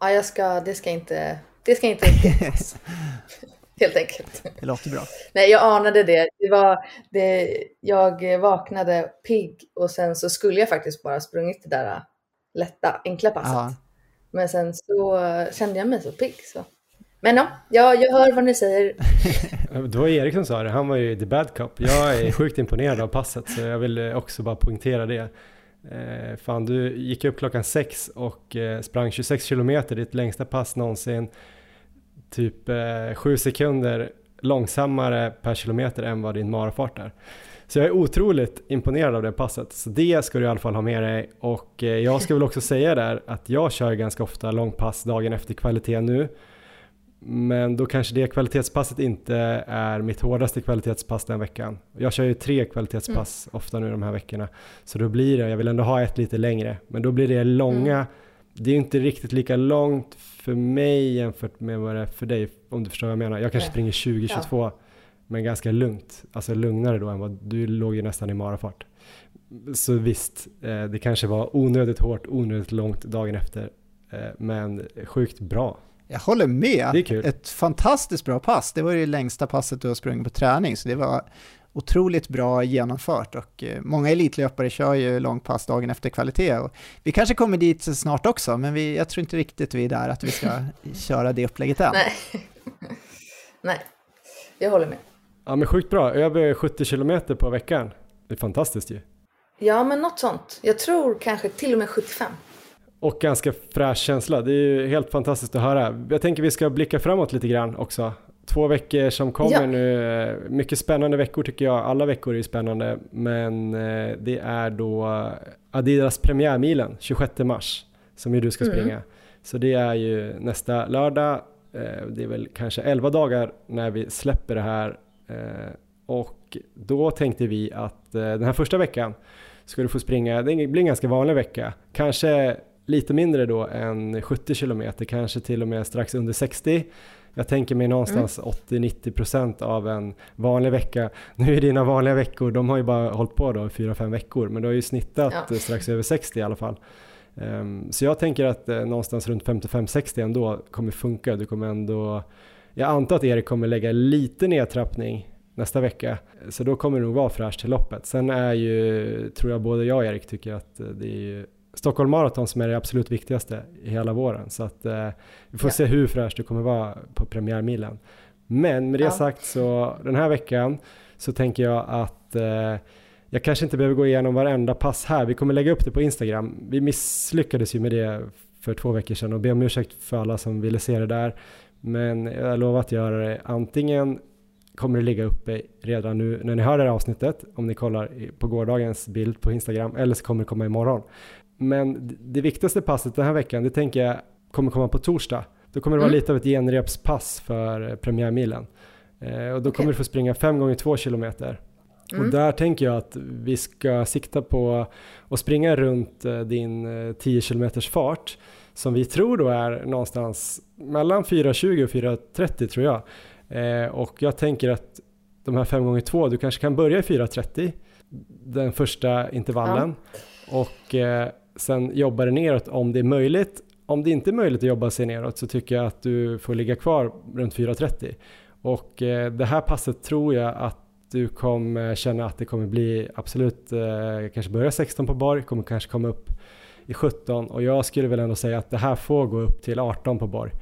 Ja, jag ska, det ska inte Det ska inte. Helt enkelt. Det låter bra. Nej, jag anade det. det, var, det jag vaknade pigg och sen så skulle jag faktiskt bara sprungit det där lätta, enkla passet. Ja. Men sen så kände jag mig så pigg. Så. Men ja, jag, jag hör vad ni säger. det var Erik som sa det, han var ju the bad cop. Jag är sjukt imponerad av passet så jag vill också bara poängtera det. Eh, fan, du gick upp klockan sex och eh, sprang 26 kilometer, ditt längsta pass någonsin. Typ eh, sju sekunder långsammare per kilometer än vad din marafart är. Så jag är otroligt imponerad av det passet. Så det ska du i alla fall ha med dig. Och eh, jag ska väl också säga där att jag kör ganska ofta långpass dagen efter kvalitet nu. Men då kanske det kvalitetspasset inte är mitt hårdaste kvalitetspass den veckan. Jag kör ju tre kvalitetspass mm. ofta nu de här veckorna. Så då blir det, jag vill ändå ha ett lite längre, men då blir det långa. Mm. Det är inte riktigt lika långt för mig jämfört med vad det är för dig, om du förstår vad jag menar. Jag kanske springer 20-22, ja. men ganska lugnt. Alltså lugnare då än vad du låg ju nästan i marafart. Så visst, eh, det kanske var onödigt hårt, onödigt långt dagen efter, eh, men sjukt bra. Jag håller med. Det är kul. Ett fantastiskt bra pass. Det var det längsta passet du har sprungit på träning, så det var otroligt bra genomfört och eh, många elitlöpare kör ju långpass dagen efter kvalitet. Och vi kanske kommer dit snart också, men vi, jag tror inte riktigt vi är där att vi ska köra det upplägget än. Nej. Nej, jag håller med. Ja men sjukt bra, över 70 kilometer på veckan. Det är fantastiskt ju. Ja men något sånt. Jag tror kanske till och med 75 och ganska fräsch känsla. Det är ju helt fantastiskt att höra. Jag tänker vi ska blicka framåt lite grann också. Två veckor som kommer ja. nu. Mycket spännande veckor tycker jag. Alla veckor är ju spännande. Men eh, det är då Adidas premiärmilen 26 mars som ju du ska mm. springa. Så det är ju nästa lördag. Eh, det är väl kanske 11 dagar när vi släpper det här. Eh, och då tänkte vi att den här första veckan ska du få springa, det blir en ganska vanlig vecka. Kanske lite mindre då än 70 kilometer, kanske till och med strax under 60. Jag tänker mig någonstans mm. 80-90% av en vanlig vecka. Nu är dina vanliga veckor, de har ju bara hållit på då 4-5 veckor, men du har ju snittat ja. strax över 60 i alla fall. Um, så jag tänker att uh, någonstans runt 55-60 ändå kommer funka. Du kommer ändå, jag antar att Erik kommer lägga lite nedtrappning nästa vecka, så då kommer det nog vara fräscht till loppet. Sen är ju, tror jag både jag och Erik tycker att uh, det är ju Stockholm Marathon som är det absolut viktigaste i hela våren. Så att eh, vi får ja. se hur fräscht det kommer vara på premiärmilen. Men med det ja. sagt så den här veckan så tänker jag att eh, jag kanske inte behöver gå igenom varenda pass här. Vi kommer lägga upp det på Instagram. Vi misslyckades ju med det för två veckor sedan och be om ursäkt för alla som ville se det där. Men jag lovar att göra det. Antingen kommer det ligga uppe redan nu när ni hör det här avsnittet, om ni kollar på gårdagens bild på Instagram, eller så kommer det komma imorgon. Men det viktigaste passet den här veckan, det tänker jag kommer komma på torsdag. Då kommer det vara mm. lite av ett genrepspass för eh, premiärmilen. Eh, och då kommer du få springa 5 gånger 2 kilometer. Mm. Och där tänker jag att vi ska sikta på att springa runt eh, din 10 kilometers fart som vi tror då är någonstans mellan 4.20 och 4.30 tror jag. Eh, och jag tänker att de här 5 gånger 2 du kanske kan börja i 4.30 den första intervallen. Ja. Och eh, sen jobba dig neråt om det är möjligt. Om det inte är möjligt att jobba sig neråt så tycker jag att du får ligga kvar runt 4.30. Och eh, det här passet tror jag att du kommer känna att det kommer bli absolut, eh, kanske börja 16 på bar, kommer kanske komma upp i 17 och jag skulle väl ändå säga att det här får gå upp till 18 på bar.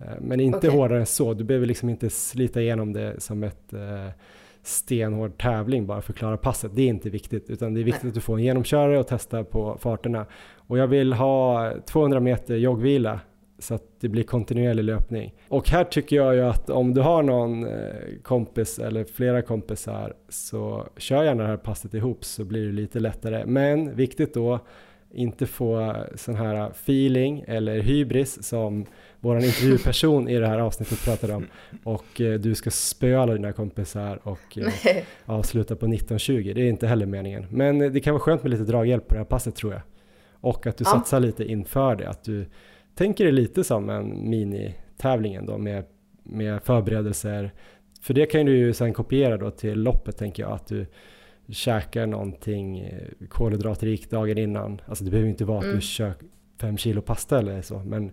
Eh, men inte okay. hårdare än så, du behöver liksom inte slita igenom det som ett stenhård tävling bara för att klara passet. Det är inte viktigt, utan det är viktigt Nej. att du får en genomkörare och testa på farterna. Och jag vill ha 200 meter joggvila så att det blir kontinuerlig löpning. Och här tycker jag ju att om du har någon eh, kompis eller flera kompisar så kör gärna det här passet ihop så blir det lite lättare. Men viktigt då, inte få sån här feeling eller hybris som vår intervjuperson i det här avsnittet pratade om. Och eh, du ska spöa alla dina kompisar och eh, avsluta på 19.20. Det är inte heller meningen. Men det kan vara skönt med lite draghjälp på det här passet tror jag. Och att du ja. satsar lite inför det. Att du tänker det lite som en mini-tävling ändå med, med förberedelser. För det kan du ju sen kopiera då till loppet tänker jag. Att du käkar någonting eh, kolhydratrikt dagen innan. Alltså det behöver inte vara att mm. du kör fem kilo pasta eller så. Men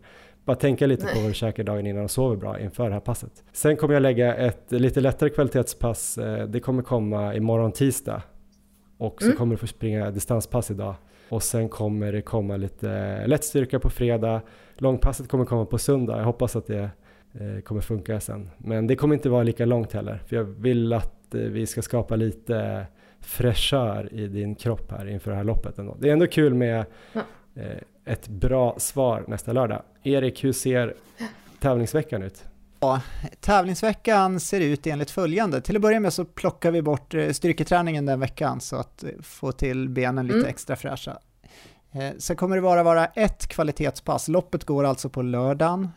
bara tänka lite Nej. på vad du käkar dagen innan och sover bra inför det här passet. Sen kommer jag lägga ett lite lättare kvalitetspass. Eh, det kommer komma imorgon tisdag och så mm. kommer du få springa distanspass idag och sen kommer det komma lite lättstyrka på fredag. Långpasset kommer komma på söndag. Jag hoppas att det eh, kommer funka sen. Men det kommer inte vara lika långt heller för jag vill att eh, vi ska skapa lite fräschör i din kropp här inför det här loppet ändå. Det är ändå kul med ja. Ett bra svar nästa lördag. Erik, hur ser tävlingsveckan ut? Ja, tävlingsveckan ser ut enligt följande. Till att börja med så plockar vi bort eh, styrketräningen den veckan så att eh, få till benen lite mm. extra fräscha. Eh, sen kommer det bara vara ett kvalitetspass. Loppet går alltså på lördagen.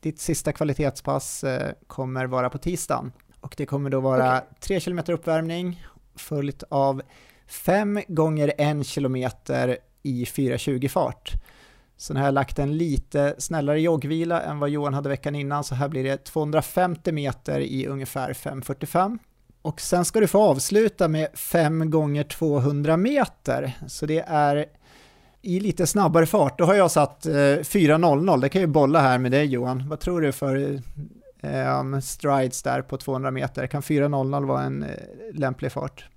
Ditt sista kvalitetspass kommer vara på tisdagen. Och det kommer då vara okay. 3 km uppvärmning följt av 5 gånger 1 km i 4.20 fart. Sen har jag lagt en lite snällare joggvila än vad Johan hade veckan innan, så här blir det 250 meter i ungefär 5.45. Och sen ska du få avsluta med 5 gånger 200 meter, så det är i lite snabbare fart. Då har jag satt eh, 4.00, det kan jag bolla här med dig Johan. Vad tror du för eh, strides där på 200 meter? Kan 4.00 vara en eh, lämplig fart?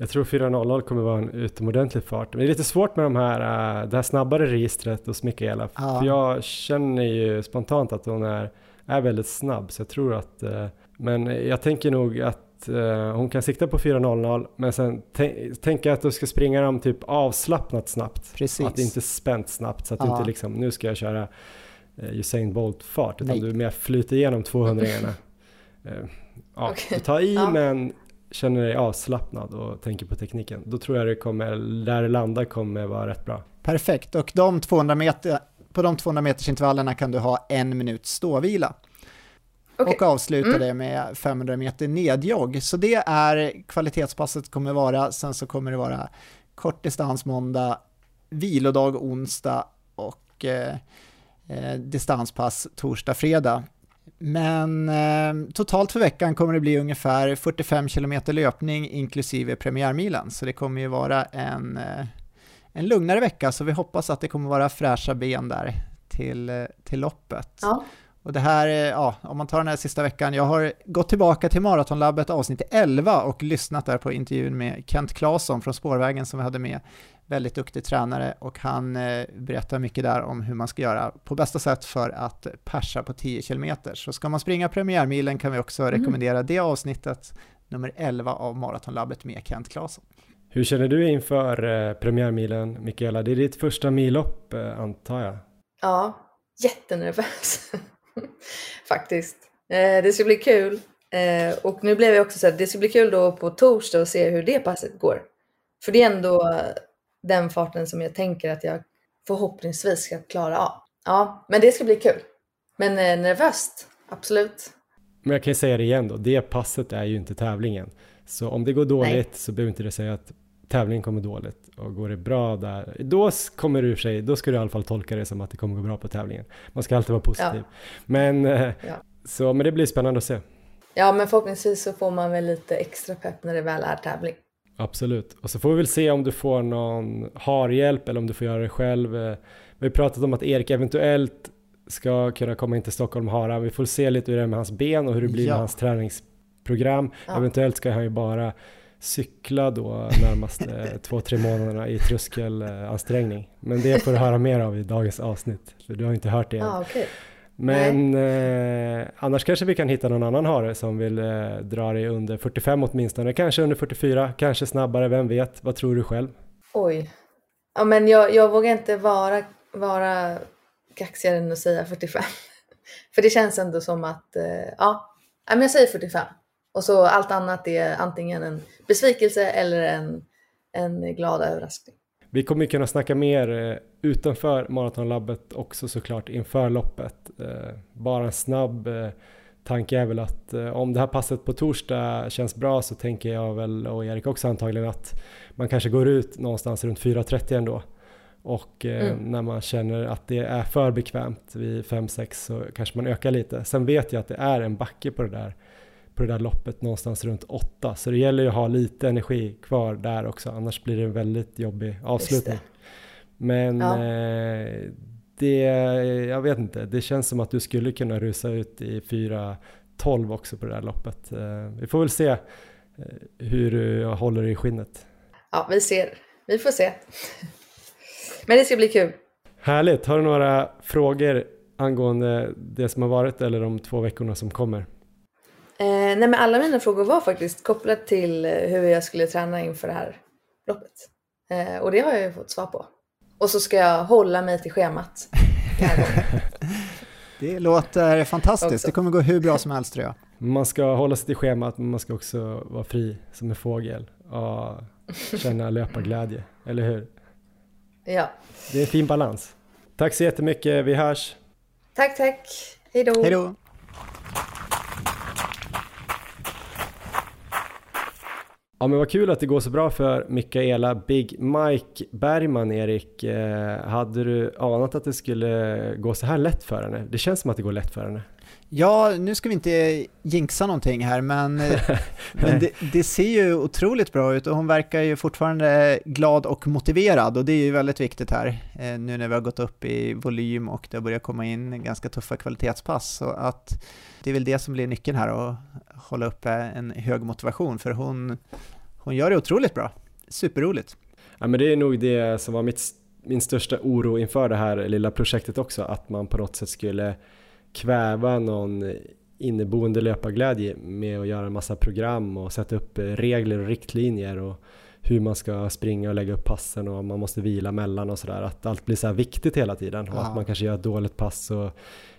Jag tror 4.00 kommer vara en utomordentlig fart. Men det är lite svårt med de här, äh, det här snabbare registret hos Mikaela. Ja. För jag känner ju spontant att hon är, är väldigt snabb. Så jag tror att, äh, men jag tänker nog att äh, hon kan sikta på 4.00 men sen tänka att du ska springa dem typ avslappnat snabbt. Precis. Att inte spänt snabbt så att ja. du inte liksom, nu ska jag köra Usain Bolt-fart. Utan Nej. du mer flyter igenom 200-arna. ja, okay. du tar i ja. men känner dig avslappnad och tänker på tekniken, då tror jag det kommer, där det landar kommer vara rätt bra. Perfekt, och de 200 meter, på de 200 meters intervallerna kan du ha en minut ståvila. Okay. Och avsluta mm. det med 500 meter nedjogg. Så det är kvalitetspasset kommer vara, sen så kommer det vara kortdistans måndag, vilodag onsdag och eh, eh, distanspass torsdag, fredag. Men eh, totalt för veckan kommer det bli ungefär 45 km löpning inklusive premiärmilen, så det kommer ju vara en, eh, en lugnare vecka, så vi hoppas att det kommer vara fräscha ben där till, eh, till loppet. Ja. Och det här, ja, om man tar den här sista veckan, jag har gått tillbaka till Maratonlabbet avsnitt 11 och lyssnat där på intervjun med Kent Claesson från Spårvägen som vi hade med väldigt duktig tränare och han eh, berättar mycket där om hur man ska göra på bästa sätt för att persa på 10 km. Så ska man springa premiärmilen kan vi också mm. rekommendera det avsnittet, nummer 11 av Maratonlabbet med Kent Claesson. Hur känner du inför eh, premiärmilen, Mikaela? Det är ditt första millopp, eh, antar jag? Ja, jättenervös faktiskt. Det ska bli kul. Och nu blev jag också så att det ska bli kul då på torsdag att se hur det passet går. För det är ändå den farten som jag tänker att jag förhoppningsvis ska klara av. Ja, men det ska bli kul. Men eh, nervöst, absolut. Men jag kan ju säga det igen då, det passet är ju inte tävlingen. Så om det går dåligt Nej. så behöver inte det säga att tävlingen kommer dåligt. Och går det bra där, då kommer du sig, då ska du i alla fall tolka det som att det kommer gå bra på tävlingen. Man ska alltid vara positiv. Ja. Men, eh, ja. så, men det blir spännande att se. Ja, men förhoppningsvis så får man väl lite extra pepp när det väl är tävling. Absolut. Och så får vi väl se om du får någon harhjälp eller om du får göra det själv. Eh, vi har pratat om att Erik eventuellt ska kunna komma in till Stockholm Hara. Vi får se lite hur det är med hans ben och hur det blir ja. med hans träningsprogram. Ja. Eventuellt ska han ju bara cykla då närmaste två, tre månaderna i tröskelansträngning. Men det får du höra mer av i dagens avsnitt, för du har inte hört det än. Ah, okay. Men eh, annars kanske vi kan hitta någon annan hare som vill eh, dra dig under 45 åtminstone, kanske under 44, kanske snabbare, vem vet? Vad tror du själv? Oj. Ja men jag, jag vågar inte vara, vara kaxigare än att säga 45. För det känns ändå som att, eh, ja, men jag säger 45. Och så allt annat är antingen en besvikelse eller en, en glad överraskning. Vi kommer kunna snacka mer eh, utanför maratonlabbet också såklart inför loppet. Eh, bara en snabb eh, tanke är väl att om det här passet på torsdag känns bra så tänker jag väl och Erik också antagligen att man kanske går ut någonstans runt 4.30 ändå. Och mm. när man känner att det är för bekvämt vid 5-6 så kanske man ökar lite. Sen vet jag att det är en backe på det där på det där loppet någonstans runt åtta. Så det gäller ju att ha lite energi kvar där också, annars blir det en väldigt jobbig avslutning. Men ja. eh, det, jag vet inte, det känns som att du skulle kunna rusa ut i 4.12 också på det här loppet. Eh, vi får väl se eh, hur du håller i skinnet. Ja, vi ser. Vi får se. Men det ska bli kul. Härligt. Har du några frågor angående det som har varit eller de två veckorna som kommer? Eh, nej, men alla mina frågor var faktiskt kopplat till eh, hur jag skulle träna inför det här loppet. Eh, och det har jag ju fått svar på. Och så ska jag hålla mig till schemat. det låter fantastiskt. Också. Det kommer gå hur bra som helst tror jag. Man ska hålla sig till schemat men man ska också vara fri som en fågel och känna löparglädje, eller hur? Ja. Det är en fin balans. Tack så jättemycket, vi hörs. Tack, tack. Hej då. Hej då. Ja men vad kul att det går så bra för Mikaela Big Mike Bergman Erik. Eh, hade du anat att det skulle gå så här lätt för henne? Det känns som att det går lätt för henne. Ja, nu ska vi inte jinxa någonting här, men, eh, men det, det, ser ju otroligt bra ut och hon verkar ju fortfarande glad och motiverad och det är ju väldigt viktigt här eh, nu när vi har gått upp i volym och det har börjat komma in ganska tuffa kvalitetspass. Så att det är väl det som blir nyckeln här att hålla uppe en hög motivation för hon, hon gör det otroligt bra. Superroligt. Ja, men det är nog det som var mitt, min största oro inför det här lilla projektet också, att man på något sätt skulle kväva någon inneboende löparglädje med att göra en massa program och sätta upp regler och riktlinjer och hur man ska springa och lägga upp passen och man måste vila mellan och sådär. Att allt blir så här viktigt hela tiden och ja. att man kanske gör ett dåligt pass och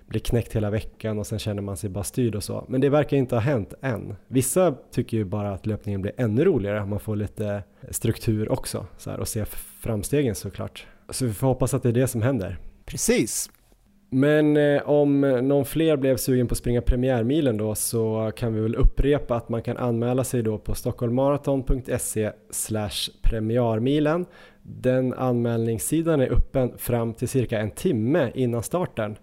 blir knäckt hela veckan och sen känner man sig bara styrd och så. Men det verkar inte ha hänt än. Vissa tycker ju bara att löpningen blir ännu roligare, man får lite struktur också så här, och se framstegen såklart. Så vi får hoppas att det är det som händer. Precis. Men eh, om någon fler blev sugen på att springa premiärmilen då så kan vi väl upprepa att man kan anmäla sig då på stockholmmaraton.se premiärmilen. Den anmälningssidan är öppen fram till cirka en timme innan starten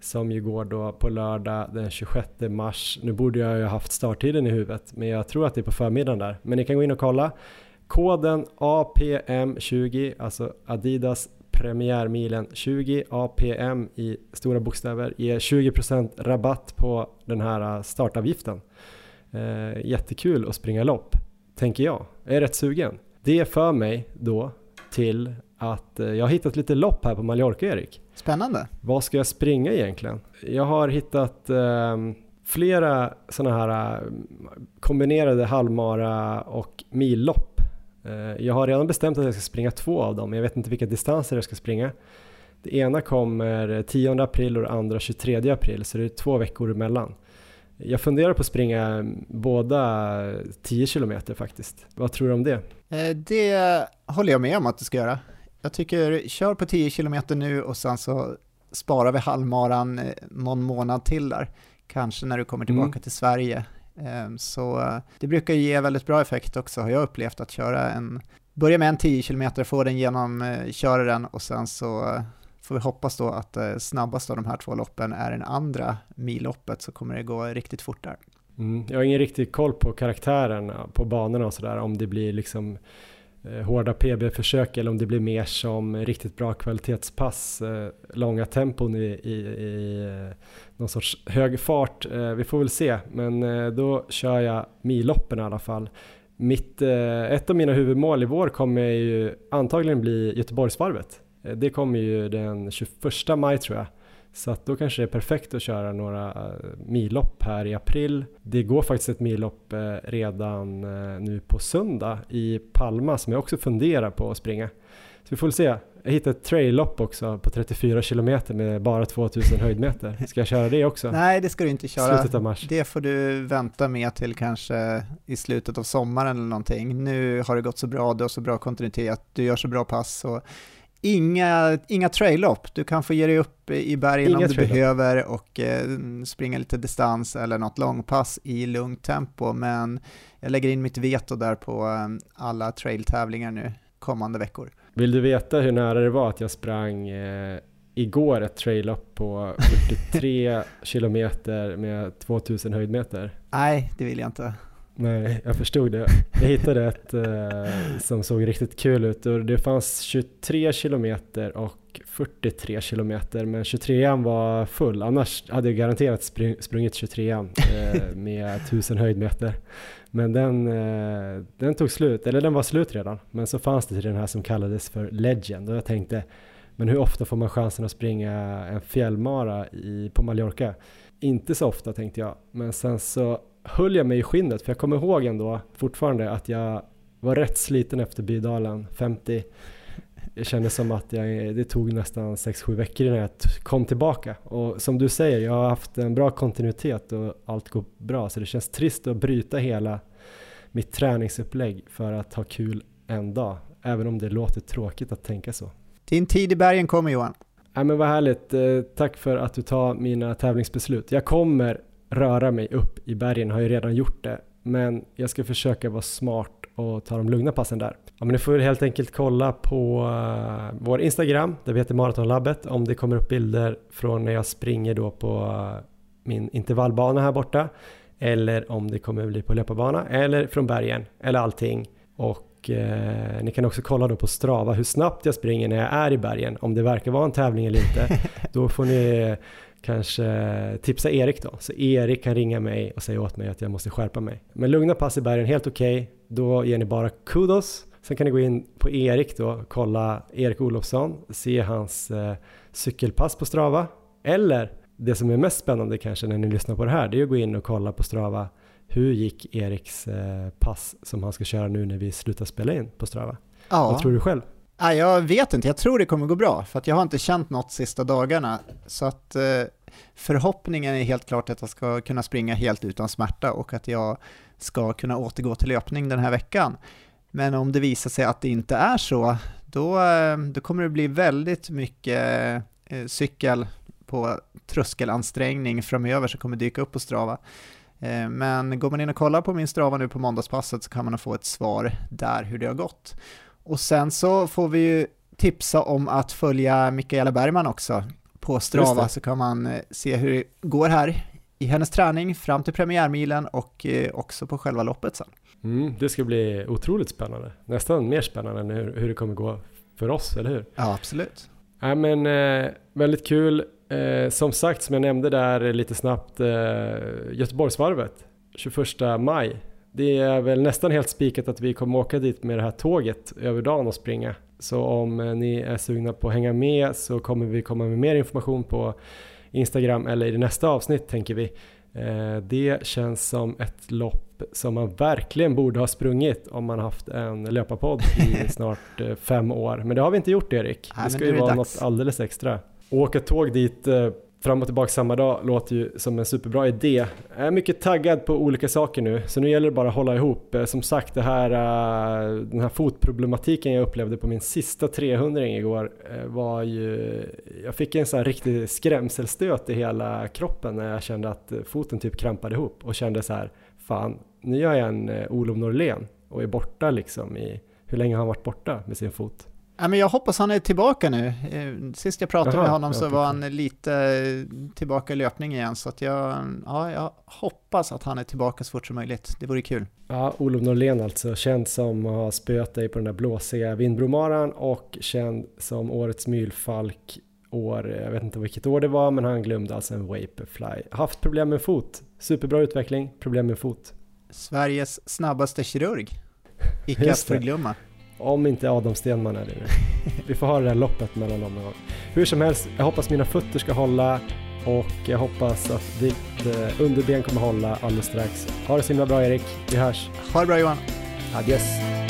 som ju går då på lördag den 26 mars. Nu borde jag ju haft starttiden i huvudet men jag tror att det är på förmiddagen där. Men ni kan gå in och kolla. Koden APM20, alltså Adidas premiärmilen 20 APM i stora bokstäver ger 20% rabatt på den här äh, startavgiften. Eh, jättekul att springa lopp, tänker jag. Jag är rätt sugen. Det för mig då till att äh, jag har hittat lite lopp här på Mallorca, Erik. Spännande. Vad ska jag springa egentligen? Jag har hittat eh, flera sådana här eh, kombinerade halvmara och millopp Eh, jag har redan bestämt att jag ska springa två av dem, jag vet inte vilka distanser jag ska springa. Det ena kommer 10 april och det andra 23 april, så det är två veckor emellan. Jag funderar på att springa båda 10 km faktiskt. Vad tror du om det? Eh, det håller jag med om att du ska göra. Jag tycker, kör på 10 km nu och sen så sparar vi halvmaran eh, någon månad till där. Kanske när du kommer tillbaka mm. till Sverige Ehm, så eh, det brukar ge väldigt bra effekt också, har jag upplevt, att köra en, börja med en 10 km, få den genom, eh, köra den och sen så får vi hoppas då att snabbast av de här två loppen är den andra milloppet så kommer det gå riktigt fort där. Mm, jag har ingen riktig koll på karaktären på banorna och sådär, om det blir liksom Eh, hårda PB-försök eller om det blir mer som riktigt bra kvalitetspass, eh, långa tempon i, i, i eh, någon sorts hög fart. Vi får väl se, men då kör jag milloppen i alla fall. Mitt, ett av mina huvudmål i vår kommer ju antagligen bli Göteborgsvarvet. Det kommer ju den 21 maj tror jag. Så att då kanske det är perfekt att köra några millopp här i april. Det går faktiskt ett millopp redan nu på söndag i Palma som jag också funderar på att springa. Så vi får väl se. Jag hittade ett trail-lopp också på 34 km med bara 2000 höjdmeter. Ska jag köra det också? Nej, det ska du inte köra. Slutet av mars. Det får du vänta med till kanske i slutet av sommaren eller någonting. Nu har det gått så bra, du har så bra kontinuitet, du gör så bra pass. Och inga, inga trail-lopp. Du kan få ge dig upp i bergen inga om du behöver och eh, springa lite distans eller något långpass i lugnt tempo. Men jag lägger in mitt veto där på eh, alla trail-tävlingar nu kommande veckor. Vill du veta hur nära det var att jag sprang eh, igår ett trail-up på 43 kilometer med 2000 höjdmeter? Nej, det vill jag inte. Nej, jag förstod det. Jag hittade ett eh, som såg riktigt kul ut och det fanns 23 kilometer och 43 kilometer men 23an var full annars hade jag garanterat spring, sprungit 23an eh, med 1000 höjdmeter. Men den, eh, den tog slut, eller den var slut redan. Men så fanns det till den här som kallades för Legend och jag tänkte men hur ofta får man chansen att springa en fjällmara i, på Mallorca? Inte så ofta tänkte jag, men sen så höll jag mig i skinnet för jag kommer ihåg ändå fortfarande att jag var rätt sliten efter Bydalen 50. Det kändes som att jag, det tog nästan 6-7 veckor innan jag kom tillbaka. Och som du säger, jag har haft en bra kontinuitet och allt går bra. Så det känns trist att bryta hela mitt träningsupplägg för att ha kul en dag. Även om det låter tråkigt att tänka så. Din tid i bergen kommer Johan. Ja, men vad härligt. Eh, tack för att du tar mina tävlingsbeslut. Jag kommer röra mig upp i bergen, har ju redan gjort det. Men jag ska försöka vara smart och ta de lugna passen där. Ja, men ni får helt enkelt kolla på uh, vår Instagram, där vi heter Maratonlabbet, om det kommer upp bilder från när jag springer då på uh, min intervallbana här borta. Eller om det kommer bli på löparbana, eller från bergen, eller allting. Och uh, ni kan också kolla då på Strava hur snabbt jag springer när jag är i bergen, om det verkar vara en tävling eller inte. då får ni kanske tipsa Erik då. Så Erik kan ringa mig och säga åt mig att jag måste skärpa mig. Men lugna pass i bergen, helt okej. Okay. Då ger ni bara kudos. Sen kan ni gå in på Erik då, kolla Erik Olofsson, se hans eh, cykelpass på Strava. Eller det som är mest spännande kanske när ni lyssnar på det här, det är att gå in och kolla på Strava. Hur gick Eriks eh, pass som han ska köra nu när vi slutar spela in på Strava? Ja. Vad tror du själv? Nej, jag vet inte, jag tror det kommer gå bra, för att jag har inte känt något sista dagarna. Så att eh, förhoppningen är helt klart att jag ska kunna springa helt utan smärta och att jag ska kunna återgå till löpning den här veckan. Men om det visar sig att det inte är så, då, eh, då kommer det bli väldigt mycket eh, cykel på tröskelansträngning framöver som kommer dyka upp på Strava. Eh, men går man in och kollar på min Strava nu på måndagspasset så kan man få ett svar där hur det har gått. Och sen så får vi ju tipsa om att följa Mikaela Bergman också på Strava så kan man eh, se hur det går här i hennes träning fram till premiärmilen och eh, också på själva loppet sen. Mm, det ska bli otroligt spännande, nästan mer spännande än hur, hur det kommer gå för oss, eller hur? Ja, absolut. Ja, men eh, väldigt kul. Eh, som sagt, som jag nämnde där lite snabbt, eh, Göteborgsvarvet 21 maj det är väl nästan helt spikat att vi kommer åka dit med det här tåget över dagen och springa. Så om eh, ni är sugna på att hänga med så kommer vi komma med mer information på Instagram eller i det nästa avsnitt tänker vi. Eh, det känns som ett lopp som man verkligen borde ha sprungit om man haft en löparpodd i snart eh, fem år. Men det har vi inte gjort Erik. Det ska ju vara dags. något alldeles extra. åka tåg dit fram och tillbaka samma dag låter ju som en superbra idé. Jag är mycket taggad på olika saker nu, så nu gäller det bara att hålla ihop. Eh, som sagt, det här, eh, den här fotproblematiken jag upplevde på min sista 300 igår eh, var ju... Jag fick en sån här riktig skrämselstöt i hela kroppen när jag kände att foten typ krampade ihop och kände så här, fan, nu gör jag en Olof Norlén och är borta liksom i... Hur länge har han varit borta med sin fot? Ja, men jag hoppas han är tillbaka nu. Eh, sist jag pratade Aha, med honom så var han lite eh, tillbaka i löpning igen, så att jag, ja, jag hoppas att han är tillbaka så fort som möjligt. Det vore kul. Ja, Olof Norlén alltså, känd som att ha spöat dig på den där blåsiga Vindbromaran och känd som årets mylfalk år, jag vet inte vilket år det var, men han glömde alltså en Vaporfly. Haft problem med fot, superbra utveckling, problem med fot. Sveriges snabbaste kirurg, icke att förglömma. Om inte Adam Stenman är det nu. Vi får ha det där loppet mellan dem någon gång. Hur som helst, jag hoppas mina fötter ska hålla och jag hoppas att ditt eh, underben kommer hålla alldeles strax. Ha det så himla bra Erik, vi hörs. Ha det bra Johan. Adios.